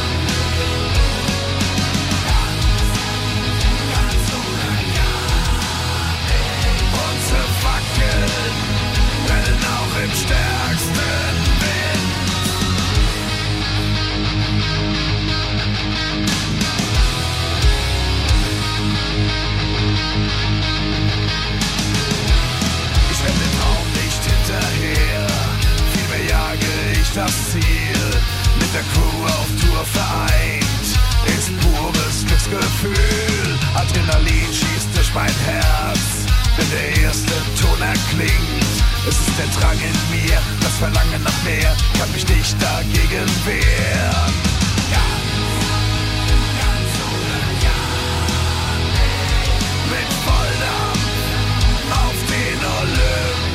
Speaker 9: Brennen auch im stärksten Wind. Ich renn dem Traum nicht hinterher, vielmehr jage ich das Ziel. Mit der Crew auf Tour vereint, ist pures Glücksgefühl. Adrenalin schießt durch mein Herz, wenn der erste Ton erklingt. Es ist der Drang in mir, das Verlangen nach mehr, kann mich nicht dagegen wehren. Mit Volldampf auf den Olymp.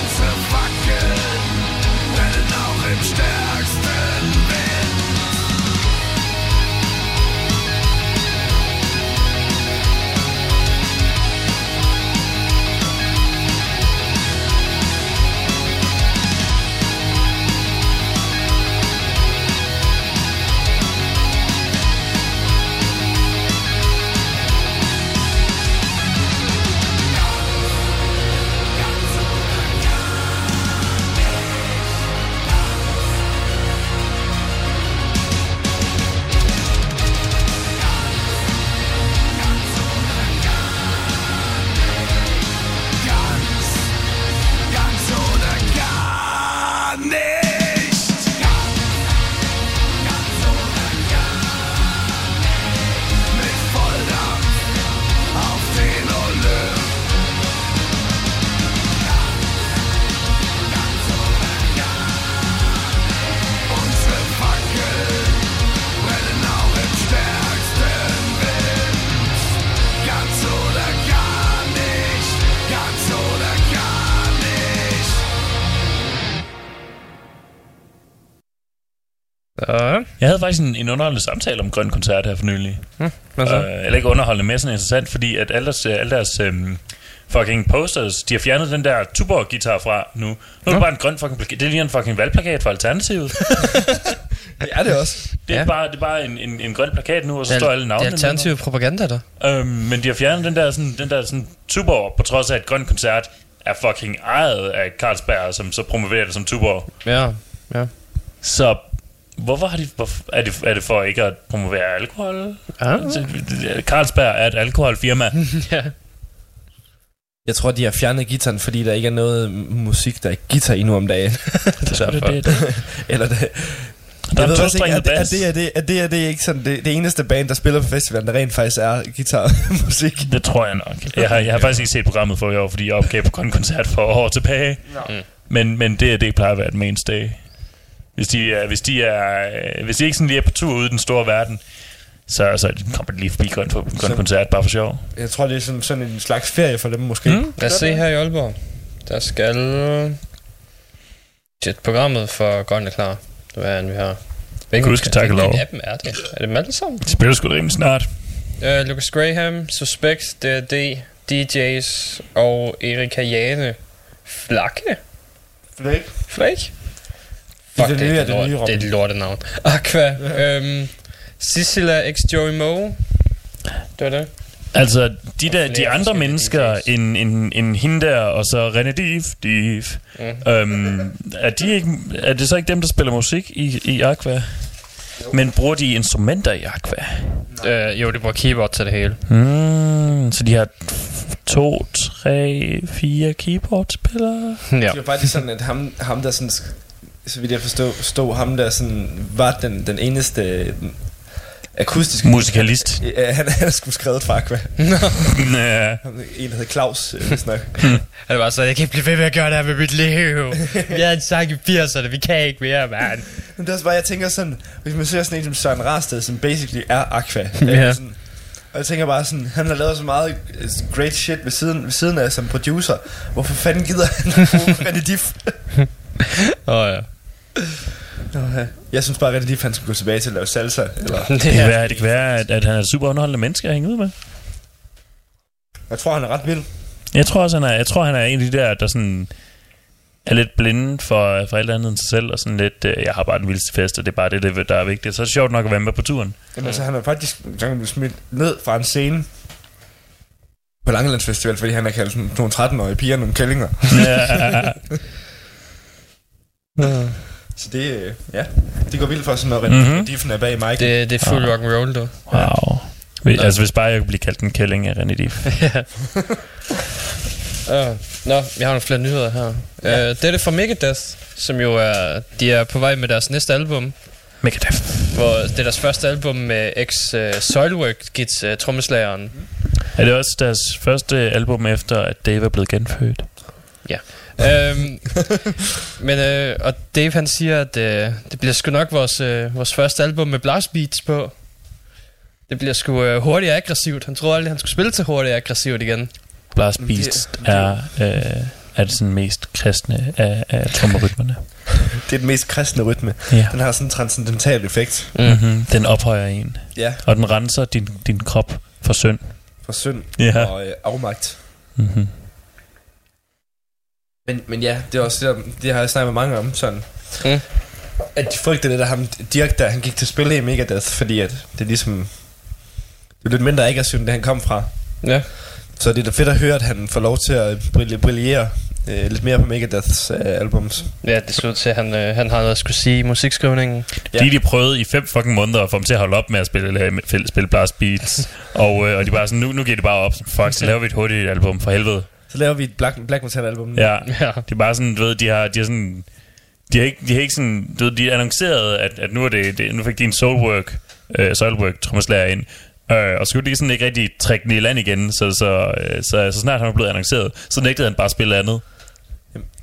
Speaker 9: Unsere Fackeln brennen auch im stärksten
Speaker 6: faktisk en, en underholdende samtale om Grøn Koncert her for nylig.
Speaker 7: hvad så?
Speaker 6: Øh, eller ikke underholdende, mere sådan interessant, fordi at alle deres, alle deres øhm, fucking posters, de har fjernet den der Tuborg-guitar fra nu. Nu er det bare en grøn fucking plakat. Det er lige en fucking valgplakat for Alternativet.
Speaker 8: Det er det også.
Speaker 6: Det er
Speaker 7: Ja.
Speaker 6: bare, det er bare en, en, en grøn plakat nu, og så
Speaker 7: Det
Speaker 6: står alle
Speaker 7: Det
Speaker 6: navnene.
Speaker 7: er alternativ propaganda, der.
Speaker 6: Øhm, men de har fjernet den der, sådan, den der sådan, Tuborg, på trods af at Grøn Koncert er fucking ejet af Carlsberg, som så promoverer det som Tuborg.
Speaker 7: Ja, ja.
Speaker 6: Så hvorfor har de... Hvorfor, er, det, er det for ikke at promovere alkohol?
Speaker 7: Ah.
Speaker 6: Altså, Carlsberg er et alkoholfirma.
Speaker 7: ja.
Speaker 8: Jeg tror, de har fjernet gitaren, fordi der ikke er noget musik, der er guitar i nu om dagen.
Speaker 6: det er det, det, det.
Speaker 8: Eller det.
Speaker 6: Der er
Speaker 8: ved ikke, er, det, er, det, er, det, er, det, er det ikke sådan det, det eneste band, der spiller på festivalen, der rent faktisk er guitarmusik?
Speaker 6: Det tror jeg nok. Jeg har, jeg har faktisk ikke set programmet for i år, fordi jeg opgav på Grøn Koncert for år tilbage.
Speaker 7: Mm.
Speaker 6: Men, men det, det plejer at være et mainstay. Hvis de, er, hvis de, er, hvis de ikke sådan lige er på tur ude i den store verden, så, så kommer de lige forbi Grøn, grøn
Speaker 8: Så-
Speaker 6: Koncert, bare for sjov.
Speaker 8: Jeg tror, det er sådan, sådan en slags ferie for dem måske.
Speaker 6: Mm.
Speaker 7: Lad os se her i Aalborg. Der skal... Shit, programmet for Grøn er klar. Hvad er det, vi har?
Speaker 6: Gud skal takke lov.
Speaker 7: Hvilken af dem er det? Er det dem alle sammen?
Speaker 6: Det spiller sgu da rimelig snart.
Speaker 7: Uh, Lucas Graham, Suspect, DRD, DJ's og Erika Jane. Flakke?
Speaker 8: Flake.
Speaker 7: Flake?
Speaker 8: Det er
Speaker 7: Fuck,
Speaker 8: det nye,
Speaker 7: det,
Speaker 8: er det
Speaker 7: er
Speaker 8: nye,
Speaker 7: lort, det er et lortenavn. Aqua. øhm, Sissila x Joey Moe. Det var det.
Speaker 6: Altså, de, der, de andre mennesker end, end, end hende der, og så René Div, Div
Speaker 7: Mm.
Speaker 6: øhm, er, de ikke, er det så ikke dem, der spiller musik i, i Aqua? Men bruger de instrumenter i Aqua?
Speaker 7: Øh, jo, det bruger keyboard til det hele.
Speaker 6: Mm, så de har to, tre, fire keyboardspillere?
Speaker 7: ja.
Speaker 8: Det var faktisk sådan, at ham, ham der sådan, så vidt jeg forstod, stod, ham der sådan, var den, den eneste akustisk...
Speaker 6: Musikalist.
Speaker 8: Ja, han, han sgu skrevet for Aqua. En, der hedder Claus, øh, snak.
Speaker 7: Han var så, jeg kan ikke blive ved med at gøre det her med mit liv. Vi havde en sang i 80'erne, vi kan ikke mere, mand.
Speaker 8: Men det er også bare, jeg tænker sådan, hvis man ser sådan en som Søren Rasted, som basically er Aqua.
Speaker 7: Ja.
Speaker 8: Sådan, og jeg tænker bare sådan, han har lavet så meget øh, great shit ved siden, ved siden af som producer. Hvorfor fanden gider han bruge René Diff?
Speaker 7: Åh oh, ja.
Speaker 8: Jeg synes bare, at René Diff, han skulle gå tilbage til at lave salsa. Eller,
Speaker 6: Det kan være, det kan være at, at han er et super underholdende menneske at hænge ud med.
Speaker 8: jeg tror, han er ret vild.
Speaker 6: Jeg tror også, han er, jeg tror, han er en af de der, der sådan er lidt blinde for, for alt andet end sig selv, og sådan lidt, øh, jeg har bare den vildeste fest, og det er bare det, der er vigtigt. Så er det sjovt nok at være med på turen.
Speaker 8: Jamen, altså, han er faktisk blevet smidt ned fra en scene på Langelandsfestival, fordi han har kaldt nogle 13-årige piger nogle kællinger.
Speaker 6: Ja.
Speaker 8: Så det, øh, ja, det går vildt for sådan,
Speaker 6: Mhm.
Speaker 8: mm-hmm. Diffen er bag Michael.
Speaker 7: Det, det er fuld rock and roll, du.
Speaker 6: Wow. Hvis, altså, hvis bare jeg kunne blive kaldt en kælling af René Diff.
Speaker 7: Uh, nå, vi har nogle flere nyheder her. Ja. Uh, det er det fra Megadeth, som jo er, de er på vej med deres næste album.
Speaker 6: Megadeth.
Speaker 7: Hvor det er deres første album med ex uh, Soilwork gits uh, trommeslageren.
Speaker 6: Er det også deres første album efter, at Dave er blevet genfødt?
Speaker 7: Um, men, uh, og Dave han siger, at uh, det bliver sgu nok vores, uh, vores første album med blast beats på. Det bliver sgu uh, hurtigt og aggressivt. Han tror aldrig, han skulle spille til hurtigt og aggressivt igen.
Speaker 6: Blast Beast er, øh, er det sådan mest kristne af, af trommerytmerne.
Speaker 8: Det er den mest kristne rytme.
Speaker 6: Ja.
Speaker 8: Den har sådan en transcendental effekt.
Speaker 7: Mm.
Speaker 6: Mm-hmm. Den ophøjer en.
Speaker 8: Ja,
Speaker 6: Og den renser din, din krop for synd.
Speaker 8: for synd
Speaker 6: Ja.
Speaker 8: og øh, afmagt.
Speaker 6: Mm-hmm.
Speaker 8: Men, men ja, det er også det, der- det har jeg snakket med mange om, sådan.
Speaker 7: Mm.
Speaker 8: At de frygter lidt af ham, Dirk, der han gik til spil i Megadeth, fordi at det er ligesom... Det er lidt mindre aggressivt, end det han kom fra.
Speaker 7: Ja.
Speaker 8: Så det er da fedt at høre, at han får lov til at brille- brillere øh, lidt mere på Megadeths øh, albums.
Speaker 7: Ja, det ser ud til, at han, øh, han har noget at skulle sige i musikskrivningen.
Speaker 8: Ja.
Speaker 6: Ja. De, de prøvede i fem fucking måneder at få dem til at holde op med at spille, øh, spille, spille Blast Beats. og, øh, og de bare sådan, nu, nu giver det bare op. Fuck, så laver vi et hurtigt album for helvede.
Speaker 8: Så laver vi et Black, Black Metal album.
Speaker 6: Ja,
Speaker 7: Ja.
Speaker 6: det er bare sådan, du ved, de har, de har sådan... De har ikke, de har ikke sådan, du ved, de har annonceret, at, at nu, er det, det, nu fik de en Soulwork, øh, Soulwork trommeslager ind, øh, og skulle de sådan ikke rigtig trække den i land igen, så, så, øh, så, så snart han var blevet annonceret, så nægtede han bare at spille andet.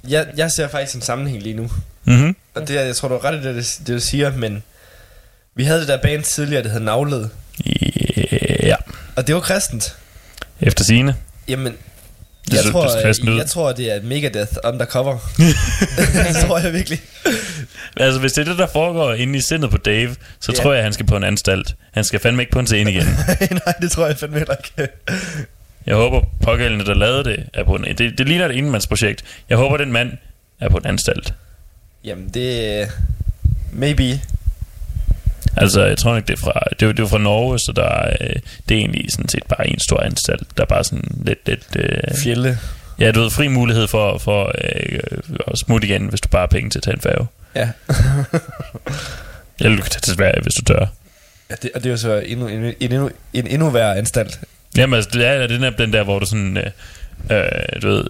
Speaker 8: Jeg, jeg ser faktisk en sammenhæng lige nu.
Speaker 6: Mm-hmm.
Speaker 8: Og det er, jeg tror, du har ret i det, det, det du siger, men... Vi havde det der band tidligere, det hed Navled.
Speaker 6: Ja,
Speaker 8: Og det var kristent.
Speaker 6: efter sine.
Speaker 8: Jamen, jeg
Speaker 6: så-
Speaker 8: tror,
Speaker 6: kristent ud.
Speaker 8: jeg, jeg tror, det er et Megadeth undercover. det tror jeg virkelig.
Speaker 6: Altså, hvis det er det, der foregår inde i sindet på Dave, så
Speaker 8: Ja.
Speaker 6: tror jeg, han skal på en anstalt. Han skal fandme ikke på en scene igen.
Speaker 8: Nej, det tror jeg fandme heller ikke.
Speaker 6: Jeg håber, pågældende, der lavede det, er på en... Det, det ligner et enmandsprojekt. Jeg håber, den mand er på en anstalt.
Speaker 8: Jamen, det. Maybe.
Speaker 6: Altså, jeg tror ikke, det er fra, det er, det er fra Norge, så der er, øh, det er egentlig sådan set bare en stor anstalt. Der er bare sådan lidt, lidt øh,
Speaker 8: Fjelle.
Speaker 6: ja, du ved, fri mulighed for, for øh, at smutte igen, hvis du bare har penge til at tage en færge.
Speaker 8: Ja.
Speaker 6: Eller du kan tage til Sverige, hvis du tør.
Speaker 8: ja det, og det er jo så endnu, en, en, endnu, en endnu værre anstalt.
Speaker 6: Jamen, altså, det er den, er den der, hvor du sådan, øh, øh, du ved,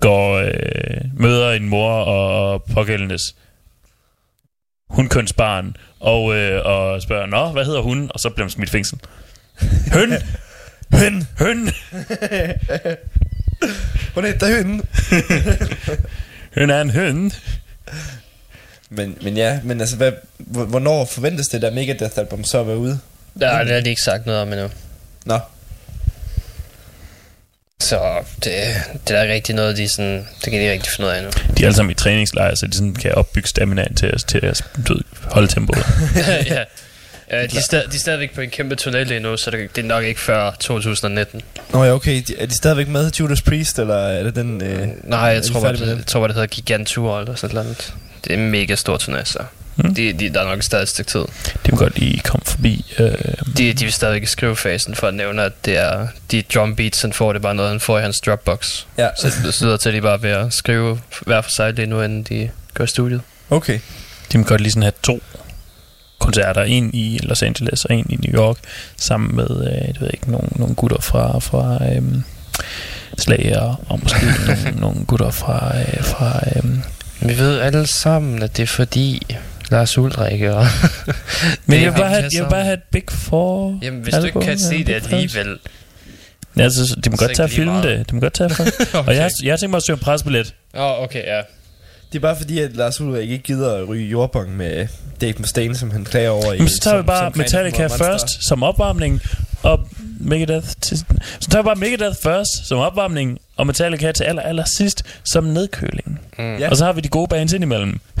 Speaker 6: går, øh, møder en mor og, og pågældendes hundkønsbarn, og, øh, og spørger, nå, hvad hedder hun? Og så bliver man smidt i fængsel. Høn! Høn! Høn!
Speaker 8: Hun er derhenne.
Speaker 6: Høn er en høn.
Speaker 8: Men, men ja, men altså, hvad, hvor- hvornår forventes det der Megadeth-album så at være ude?
Speaker 7: Nej, det har de ikke sagt noget om endnu.
Speaker 8: Nå,
Speaker 7: Så det, det er ikke rigtig noget, de sådan, det kan de ikke rigtig finde ud af endnu.
Speaker 6: De er alle sammen i træningslejr, så de sådan kan opbygge staminaen til, at- til at holde tempoet.
Speaker 7: ja. Ja, de, er stadig, de er stadigvæk på en kæmpe turné lige nu, så det, det er nok ikke før 2019.
Speaker 8: Nå ja, okay. Er de stadigvæk med Judas Priest, eller er det den... Øh,
Speaker 7: Nej, jeg
Speaker 8: de
Speaker 7: tror, bare, det, jeg tror bare, det hedder Gigantur eller sådan noget. Det er en mega stor turné, så.
Speaker 6: Mm.
Speaker 7: De, de, der er nok stadig et stykke tid.
Speaker 6: De må godt lige komme forbi. Øh,
Speaker 7: De, de vil stadig i skrivefasen for at nævne, at det er de drum beats, han får, det er bare noget, han får i hans Dropbox.
Speaker 8: Ja,
Speaker 7: Så det lyder til, at de bare er ved at skrive hver for sig lige nu, inden de går i studiet.
Speaker 8: okay.
Speaker 6: de må godt lige sådan have to koncerter. En i Los Angeles og en i New York. Sammen med, øh, jeg ved ikke, nogle, nogle gutter fra, fra øhm, Slayer. Og måske nogle, nogle gutter fra, øh, fra øhm,
Speaker 7: Vi ved alle sammen, at det er fordi, Lars Ulrik og...
Speaker 6: Men
Speaker 7: Det
Speaker 6: jeg vil, bare have, jeg vil bare have et Big Four.
Speaker 7: Jamen, hvis du ikke kan se det alligevel...
Speaker 6: Ja, altså, de må godt tage
Speaker 7: lige
Speaker 6: filme
Speaker 7: meget.
Speaker 6: det. De må godt tage for. okay. Og jeg, har- jeg har tænkt mig at søge en presbillet.
Speaker 7: Åh, oh, okay, ja.
Speaker 8: Det er bare fordi, at Lars Ulrik ikke gider at ryge jordbong med Dave Mustaine, som han klager over i.
Speaker 6: Men så tager vi
Speaker 8: som-
Speaker 6: bare
Speaker 8: som fan
Speaker 6: Metallica først som opvarmning, og Megadeth til... Så tager vi bare Megadeth først som opvarmning, og Metallica til aller, aller sidst som nedkøling.
Speaker 7: Mm.
Speaker 8: Ja.
Speaker 6: Og så har vi de gode bands indimellem.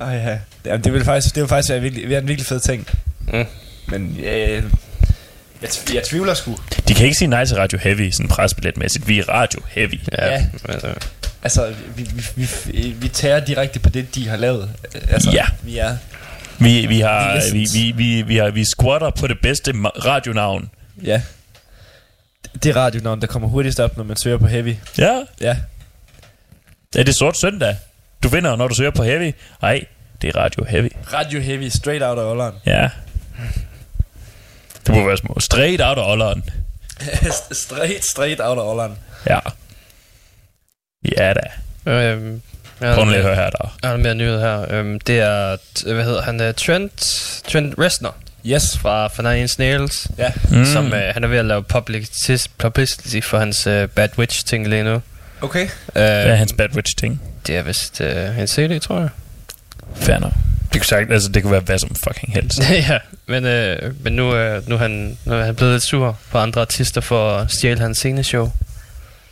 Speaker 8: Ej, ja. Jamen, det vil faktisk, det vil faktisk være, virkelig, være en virkelig fed ting.
Speaker 7: Mm.
Speaker 8: Men øh, jeg, tv- jeg tvivler sgu.
Speaker 6: De kan ikke sige nej til Radio Heavy, sådan presbilletmæssigt. Vi er Radio Heavy.
Speaker 7: Ja.
Speaker 8: Ja.
Speaker 7: Øh,
Speaker 8: Altså, vi, vi, vi, vi tager direkte på det, de har lavet. Altså,
Speaker 6: Ja.
Speaker 8: vi er...
Speaker 6: Vi, vi, har,
Speaker 8: Yes.
Speaker 6: vi, vi, vi, vi, har, vi squatter på det bedste radionavn.
Speaker 8: Ja. Det radionavn, der kommer hurtigst op, når man søger på Heavy.
Speaker 6: Ja,
Speaker 8: Ja.
Speaker 6: er det sort søndag? Du vinder, når du søger på Heavy. Nej, det er Radio Heavy.
Speaker 8: Radio Heavy, straight out of Holland.
Speaker 6: Ja. Det må være små. Straight out af Olleren.
Speaker 8: straight, straight out of Holland.
Speaker 6: Ja. Ja da.
Speaker 7: øhm, ja,
Speaker 6: Prøv lige at høre her der.
Speaker 7: Jeg har mere nyhed her. Øhm, det er, hvad hedder han, uh, Trent, Trent Reznor
Speaker 8: Yes.
Speaker 7: fra Van Nine Snails,
Speaker 8: Ja.
Speaker 6: Mm.
Speaker 7: som uh, han er ved at lave publicity, publicity for hans uh, Bad Witch ting lige nu.
Speaker 8: Okay.
Speaker 7: Uh,
Speaker 6: Hvad er hans Bad Witch ting?
Speaker 7: Det er vist uh, en CD, tror jeg.
Speaker 6: Fair nok. Det kunne, sagt, altså, det kunne være hvad som fucking helst.
Speaker 7: ja, men, øh, men nu, øh, nu, er han, nu er han blevet lidt sur på andre artister for at stjæle hans sceneshow.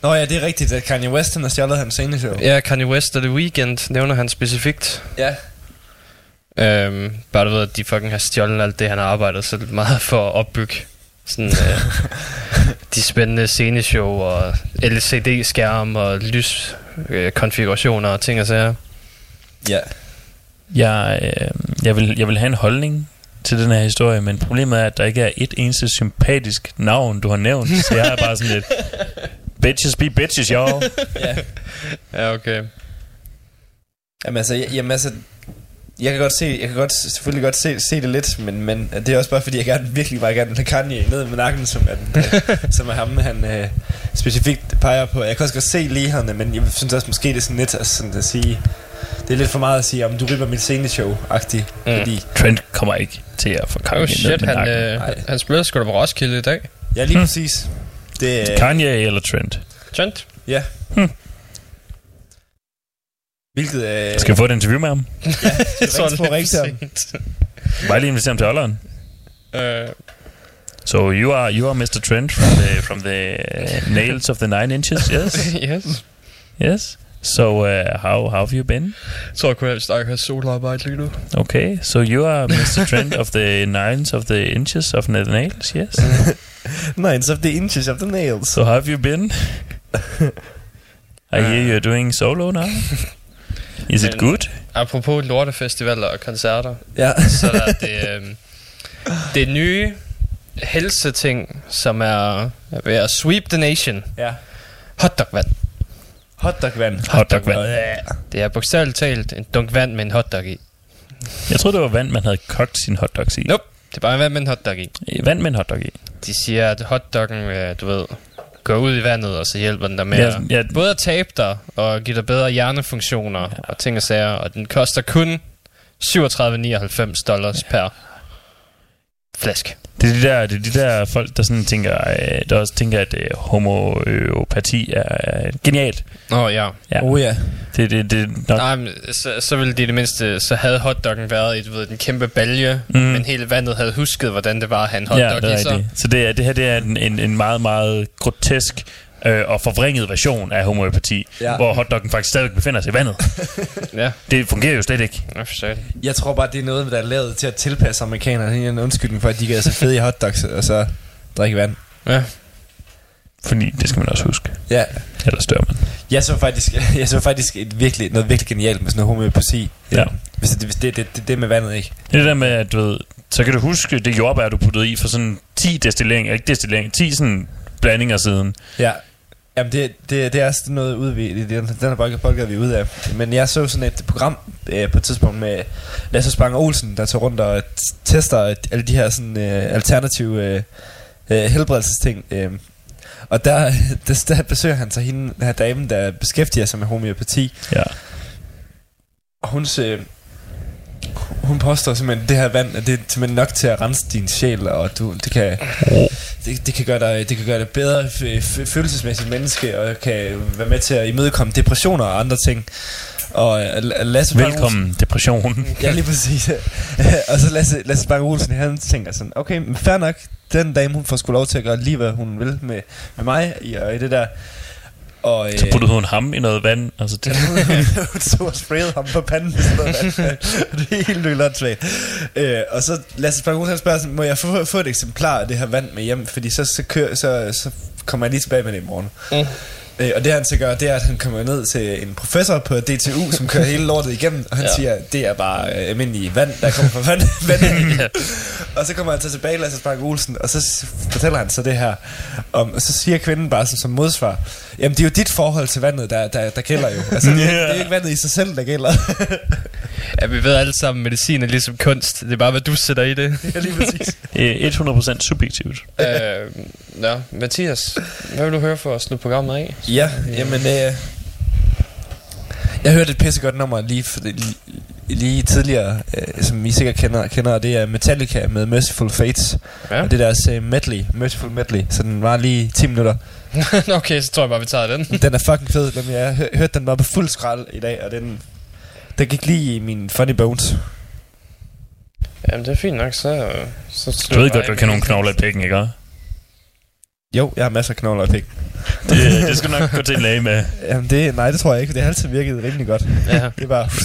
Speaker 8: Nå ja, det er rigtigt, at Kanye West han har stjålet hans sceneshow.
Speaker 7: Ja, Kanye West og The Weeknd nævner han specifikt.
Speaker 8: Ja.
Speaker 7: Øhm, bare du ved, at de fucking har stjålet alt det, han har arbejdet så meget for at opbygge. Sådan, øh, de spændende sceneshow og LCD-skærm og lyskonfigurationer øh, konfigurationer og ting og sager.
Speaker 8: Ja.
Speaker 6: Jeg, øh, jeg, vil, jeg vil have en holdning til den her historie, men problemet er, at der ikke er et eneste sympatisk navn, du har nævnt. Så jeg er bare sådan lidt... Bitches be bitches, y'all.
Speaker 8: ja.
Speaker 7: Ja, okay.
Speaker 8: Jamen altså, jeg, jamen altså, jeg kan godt se, jeg kan godt, selvfølgelig godt se, se det lidt, men, men det er også bare fordi, jeg gerne, virkelig bare gerne vil have Kanye ned med nakken, som er, den, øh, som er ham, han øh, specifikt peger på. Jeg kan også godt se ligerne, men jeg synes også, måske det er sådan lidt altså, sådan at sige, det er lidt for meget at sige, om du ripper mit sceneshow-agtigt,
Speaker 7: Mm.
Speaker 8: fordi,
Speaker 6: Trent kommer ikke til at få Kanye
Speaker 7: Oh
Speaker 6: ned
Speaker 7: shit,
Speaker 6: med
Speaker 7: han,
Speaker 6: nakken.
Speaker 7: øh, han, han spiller sgu da på Roskilde i dag.
Speaker 8: ja lige præcis, det er,
Speaker 6: Kanye eller Trent?
Speaker 7: Trent?
Speaker 8: ja.
Speaker 6: Hmm.
Speaker 8: Hvilket øh,
Speaker 6: Skal vi få et interview med ham?
Speaker 8: ringe på ring til ham.
Speaker 6: Bare lige invitere ham til Olleren.
Speaker 7: Øh,
Speaker 6: So you are you are Mr. Trent from the from the uh, nails of the nine inches, yes,
Speaker 7: yes.
Speaker 6: yes. So uh, how how have you been?
Speaker 7: Kunne helst ikke have solarbejde lige nu.
Speaker 6: Okay, so you are Mr. Trent of the nines of the inches of the nails, yes.
Speaker 8: Nines of the inches of the nails.
Speaker 6: So how have you been? I hear you're doing solo now. Is it good?
Speaker 7: Apropos lortefestivaler og koncerter,
Speaker 8: Ja.
Speaker 7: så er det, øh, det nye helseting, som er ved at sweep the nation.
Speaker 8: ja.
Speaker 7: Hotdogvand.
Speaker 8: Hotdog-vand.
Speaker 6: Hotdog-vand.
Speaker 7: Det er bogstaveligt talt en dunk vand med en hotdog i.
Speaker 6: Jeg troede, det var vand, man havde kogt sin hotdogs i.
Speaker 7: Nope. Det er bare vand med en hotdog i.
Speaker 6: Vand med en hotdog i.
Speaker 7: De siger, at hotdoggen, du ved, går ud i vandet, og så hjælper den dig med
Speaker 6: Ja,
Speaker 7: at
Speaker 6: ja.
Speaker 7: både at tabe dig, og give dig bedre hjernefunktioner, ja. og ting og sager, og den koster kun 37,99 dollars per flaske.
Speaker 6: Det er de der, det er de der folk, der sådan tænker, øh, der også tænker, at øh, homoøopati er, er genialt.
Speaker 7: Åh, oh, ja.
Speaker 6: Ja.
Speaker 8: Oh ja.
Speaker 6: Det, det, det nok
Speaker 7: Nej, men så, så ville de i det mindste, så havde hotdoggen været i, du ved, en kæmpe balje,
Speaker 6: Mm.
Speaker 7: men hele vandet havde husket, hvordan det var at have en
Speaker 6: ja,
Speaker 7: hotdog
Speaker 6: det er
Speaker 7: i sig.
Speaker 6: rigtigt. Så det, er, det her det er en, en, en meget, meget grotesk øh, og forvrænget version af homoøopati, ja. Hvor hotdoggen faktisk stadig befinder sig i vandet.
Speaker 7: Ja,
Speaker 6: Det fungerer jo slet ikke.
Speaker 7: jeg
Speaker 8: tror bare, det er noget, der er lavet til at tilpasse amerikanerne. Det er en undskyldning for, at de kan se fede i hotdogs, og så drikke vand.
Speaker 7: Ja.
Speaker 6: Fordi det skal man også huske.
Speaker 8: Ja.
Speaker 6: Ellers dør man.
Speaker 8: Jeg så faktisk, jeg så faktisk et virkelig, noget virkelig genialt med sådan noget homeopati.
Speaker 6: Ja.
Speaker 8: Hvis det, hvis det, det, det, det med vandet, ikke?
Speaker 6: Det er det der med, at du ved, så kan du huske det jordbær, du puttede i for sådan 10 destilleringer, ikke destilleringer, 10 sådan blandinger siden.
Speaker 8: Ja. Jamen, det, det, det er sådan noget ude det, den, den her podcast podcast, vi er ude af. Men jeg så sådan et program øh, på et tidspunkt med Lasse Spang Olsen, der tager rundt og tester alle de her sådan øh, alternative øh, øh, helbredelsesting. Øh. Og der, der, der besøger han så hende, den her dame, der beskæftiger sig med homeopati.
Speaker 6: Ja.
Speaker 8: hun, øh, hun påstår simpelthen, at det her vand, at det er simpelthen nok til at rense din sjæl, og du, det kan... Det, det, kan gøre dig, det kan gøre dig bedre følelsesmæssigt menneske, og kan være med til at imødekomme depressioner og andre ting. Og øh, Lasse Bang
Speaker 6: Velkommen, depression.
Speaker 8: Ja, lige præcis. og så Lasse, Lasse Bang Olsen, han tænker sådan, okay, men fair nok, den dame, hun får sgu lov til at gøre lige, hvad hun vil med, med mig i, og i det der. Og,
Speaker 6: Så puttede hun ham i noget vand. Altså, det,
Speaker 8: hun så og sprayede ham på panden med sådan noget vand. Det er helt vildt åndssvagt. øh, Og så Lasse Bang Olsen han spørger må jeg få, få et eksemplar af det her vand med hjem? Fordi så, så, kører, så, så kommer jeg lige tilbage med det i morgen. Mm. Øh, og det han så gør, det er, at han kommer ned til en professor på DTU, som kører hele lortet igennem, og han ja. siger, det er bare øh, almindelig vand, der kommer fra vand. vand. ja. Og så kommer han så tilbage, Lasse Spark Olsen, og så fortæller han så det her. Om, og så siger kvinden bare som, som modsvar, jamen det er jo dit forhold til vandet, der, der, der gælder jo. Altså, det, er- det er ikke vandet i sig selv, der gælder.
Speaker 7: Ja, vi ved alle sammen, medicin er ligesom kunst. Det er bare, hvad du sætter i det.
Speaker 8: ja, lige præcis.
Speaker 6: det er 100% subjektivt.
Speaker 7: øh, ja, Mathias, hvad vil du høre for at slutte programmet af?
Speaker 8: Ja, jamen... Øh, jeg hørte et pissegodt nummer lige, for, lige, lige tidligere, øh, som I sikkert kender, kender, og det er Metallica med Merciful Fates.
Speaker 7: Ja.
Speaker 8: Ja. Og det er deres øh, medley, Merciful Medley, så den var lige 10 minutter.
Speaker 7: okay, så tror jeg bare, vi tager den.
Speaker 8: Den er fucking fed, men jeg hør, hørte den var på fuld skrald i dag, og den, den gik lige i min funny bones.
Speaker 7: Jamen, det er fint nok, så... så
Speaker 6: Du ved godt, du kan nogle knogler i pikken, ikke?
Speaker 8: Jo, jeg har masser af knogler i pik.
Speaker 6: Det, det skal nok gå til en læge med.
Speaker 8: Jamen det, nej, det tror jeg ikke, for det har altid virket rimelig godt.
Speaker 7: Ja.
Speaker 8: Det er bare...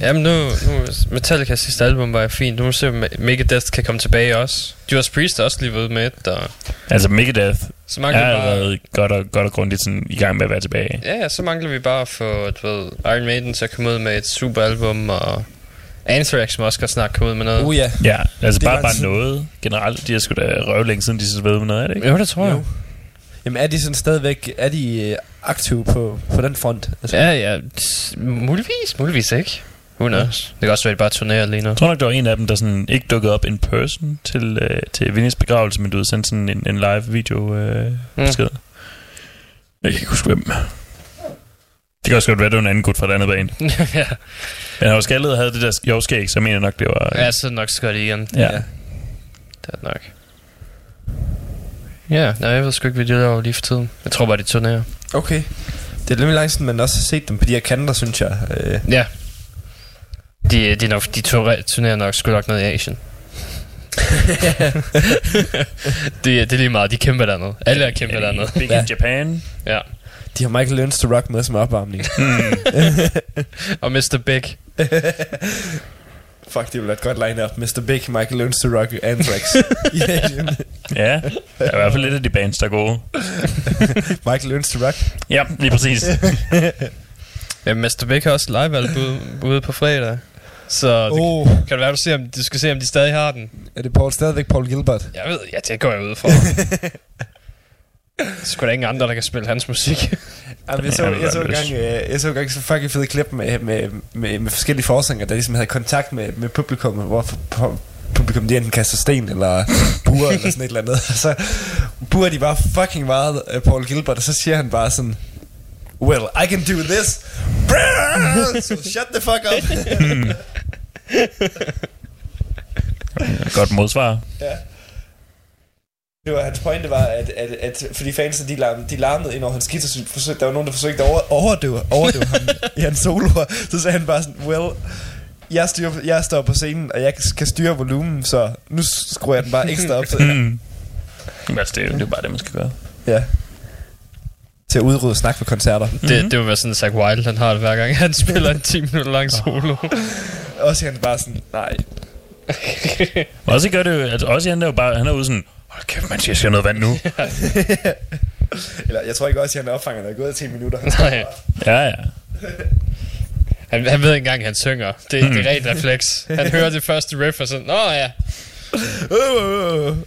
Speaker 7: Jamen nu, nu Metallicas sidste album var fint. Nu må vi se, om Megadeth kan komme tilbage også. Judas Priest er også lige ved med et, og
Speaker 6: Altså, Megadeth
Speaker 7: så
Speaker 6: er
Speaker 7: mangler vi bare...
Speaker 6: allerede godt og, godt og grundigt sådan, i gang med at være tilbage.
Speaker 7: Ja, ja, så mangler vi bare at få, du ved, Iron Maiden til at komme ud med et super album, og Anthrax må også godt snart komme ud med noget.
Speaker 8: Uh ja.
Speaker 6: Ja, altså
Speaker 8: Det
Speaker 6: bare, bare
Speaker 8: sådan-
Speaker 6: noget. Generelt, de har sgu da røvlænge siden de så ved med noget, er det ikke?
Speaker 7: Jo, det tror jeg.
Speaker 8: Jamen er de sådan stadigvæk, er de øh, aktive på, på den front? Altså,
Speaker 7: Ja, ja, muligvis, muligvis ikke. Who knows? Det kan også være, at de bare turnerer lige nu.
Speaker 6: Jeg tror nok, der var en af dem, der sådan ikke dukkede op in person til, øh, til Vinnies begravelse, men du havde sendt sådan en, en live video øh,
Speaker 7: Mm.
Speaker 6: besked. Jeg kan ikke huske hvem. Det kan også godt være, det var en anden gut fra et andet band.
Speaker 7: ja.
Speaker 6: Men han var skaldet og havde det der jovskæg, så jeg mener nok, det var...
Speaker 7: ja, så det nok Scott igen.
Speaker 6: ja.
Speaker 8: Ja.
Speaker 7: Det er det nok. Ja, nej, jeg ved sgu ikke, hvad de laver lige for tiden. Jeg tror bare, de turnerer.
Speaker 8: Okay. Det er lidt lang siden, man også har set dem på de her kanter, synes jeg. Øh,
Speaker 7: Ja. De, de, er nok, de turnerer, nok sgu nok noget i Asien. det, er- det er lige meget, de kæmper dernede. Alle er kæmper
Speaker 6: Er de
Speaker 7: dernede.
Speaker 6: Big
Speaker 8: Ja.
Speaker 6: in Japan.
Speaker 7: Ja.
Speaker 8: de har Michael Learns to Rock med som opvarmning.
Speaker 7: Og Mr. Big.
Speaker 8: Fuck, det ville være et godt line-up. Mr. Big, Michael Learns to Rock, Anthrax.
Speaker 6: Ja, der er i hvert fald lidt af de bands, der er gode.
Speaker 8: Michael Learns to Rock.
Speaker 6: Ja, lige præcis.
Speaker 7: Ja, Mr. Big har også live-album ude på fredag. Så det,
Speaker 8: Oh,
Speaker 7: kan det være, du, ser, om, du skal se, om de stadig har den.
Speaker 8: er det Paul, stadigvæk Paul Gilbert?
Speaker 7: Jeg ved, ja, det går jeg ud fra. Så er der ingen andre, der kan spille hans musik.
Speaker 8: Jamen, jeg, så,
Speaker 6: det
Speaker 8: jeg, så øh, jeg så engang så fucking fede klip med, med, med, med forskellige forsanger, der ligesom havde kontakt med, med publikum, hvor publikum de enten kaster sten eller buer eller sådan et eller andet. Så buer de bare fucking meget af Paul Gilbert, og så siger han bare sådan, Well, I can do this. so shut the fuck up.
Speaker 6: Godt modsvar.
Speaker 8: ja. Det var hans pointe var, at, at, at fordi fansene, de larmede, de larmede ind over hans guitar, forsøgte, der var nogen, der forsøgte at over, overdøve, overdøve ham i hans soloer. Så sagde han bare sådan, well, jeg, styrer, jeg står på scenen, og jeg kan styre volumen, så nu skruer jeg den bare ekstra op. Så,
Speaker 6: Mm. Men altså, det, er jo- det er bare det, man skal gøre.
Speaker 8: ja. Til at udrydde snak for koncerter.
Speaker 7: Det, det vil være sådan, Zach Wilde, han har det hver gang, han spiller en 10 minutter lang solo.
Speaker 8: Også han bare sådan, nej.
Speaker 6: Også gør det jo, altså også han er jo bare, han er ude sådan, hold kæft, man skal noget vand nu.
Speaker 8: Eller jeg tror ikke også, at han opfanger, når er gået 10 minutter.
Speaker 7: Nej.
Speaker 6: Ja, ja.
Speaker 7: Han, han ved ikke engang, han synger. Det, det er rent refleks. Han hører det første riff og sådan, Nå ja.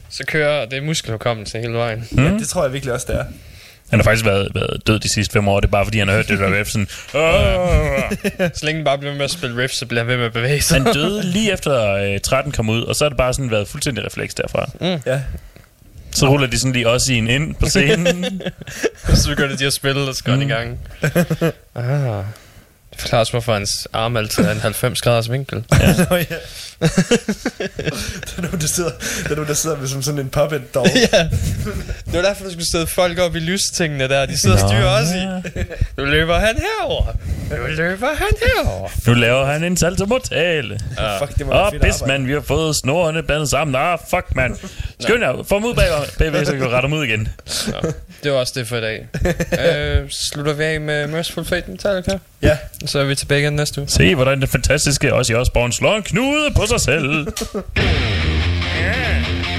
Speaker 7: Så kører det er muskelhukommelse hele vejen.
Speaker 8: Ja, det tror jeg virkelig også, det er.
Speaker 6: Han har faktisk været, været død de sidste fem år, det er bare fordi, han har hørt det der riff sådan, Åh!
Speaker 7: Så længe han bare bliver ved med at spille riff, så bliver han ved med at bevæge sig.
Speaker 6: Han døde lige efter øh, 13 kom ud, og så har det bare sådan været fuldstændig refleks derfra.
Speaker 8: Ja.
Speaker 6: Så ruller de sådan lige også i en ind på scenen.
Speaker 7: så begynder de at spille, og så går mm. i gang. Ah. Det forklarer også, hvorfor hans arm altid er en 90 graders vinkel.
Speaker 8: Nå, ja. der er nogen, der sidder, der er nogen, der sidder med som sådan en puppet dog.
Speaker 7: ja. Det var derfor, der skulle sidde folk op i lystingene der. De sidder og styrer også i. Nu løber han herover. Nu løber han herover.
Speaker 6: Nu laver han en saltomortale.
Speaker 8: Ah. Fuck, det være
Speaker 6: Åh, pis, mand, vi har fået snorene bandet sammen. Ah, fuck, mand. Skynd jer, få dem ud bag, bagved, så vi kan rette dem ud igen.
Speaker 7: Ja. Det var også det for i dag. øh, slutter vi af med Merciful Fate Metallica.
Speaker 8: Ja.
Speaker 7: Så er vi tilbage igen næste uge.
Speaker 6: Se, hvordan det fantastiske Ozzy Osbourne slår en knude på sig selv.
Speaker 9: Yeah.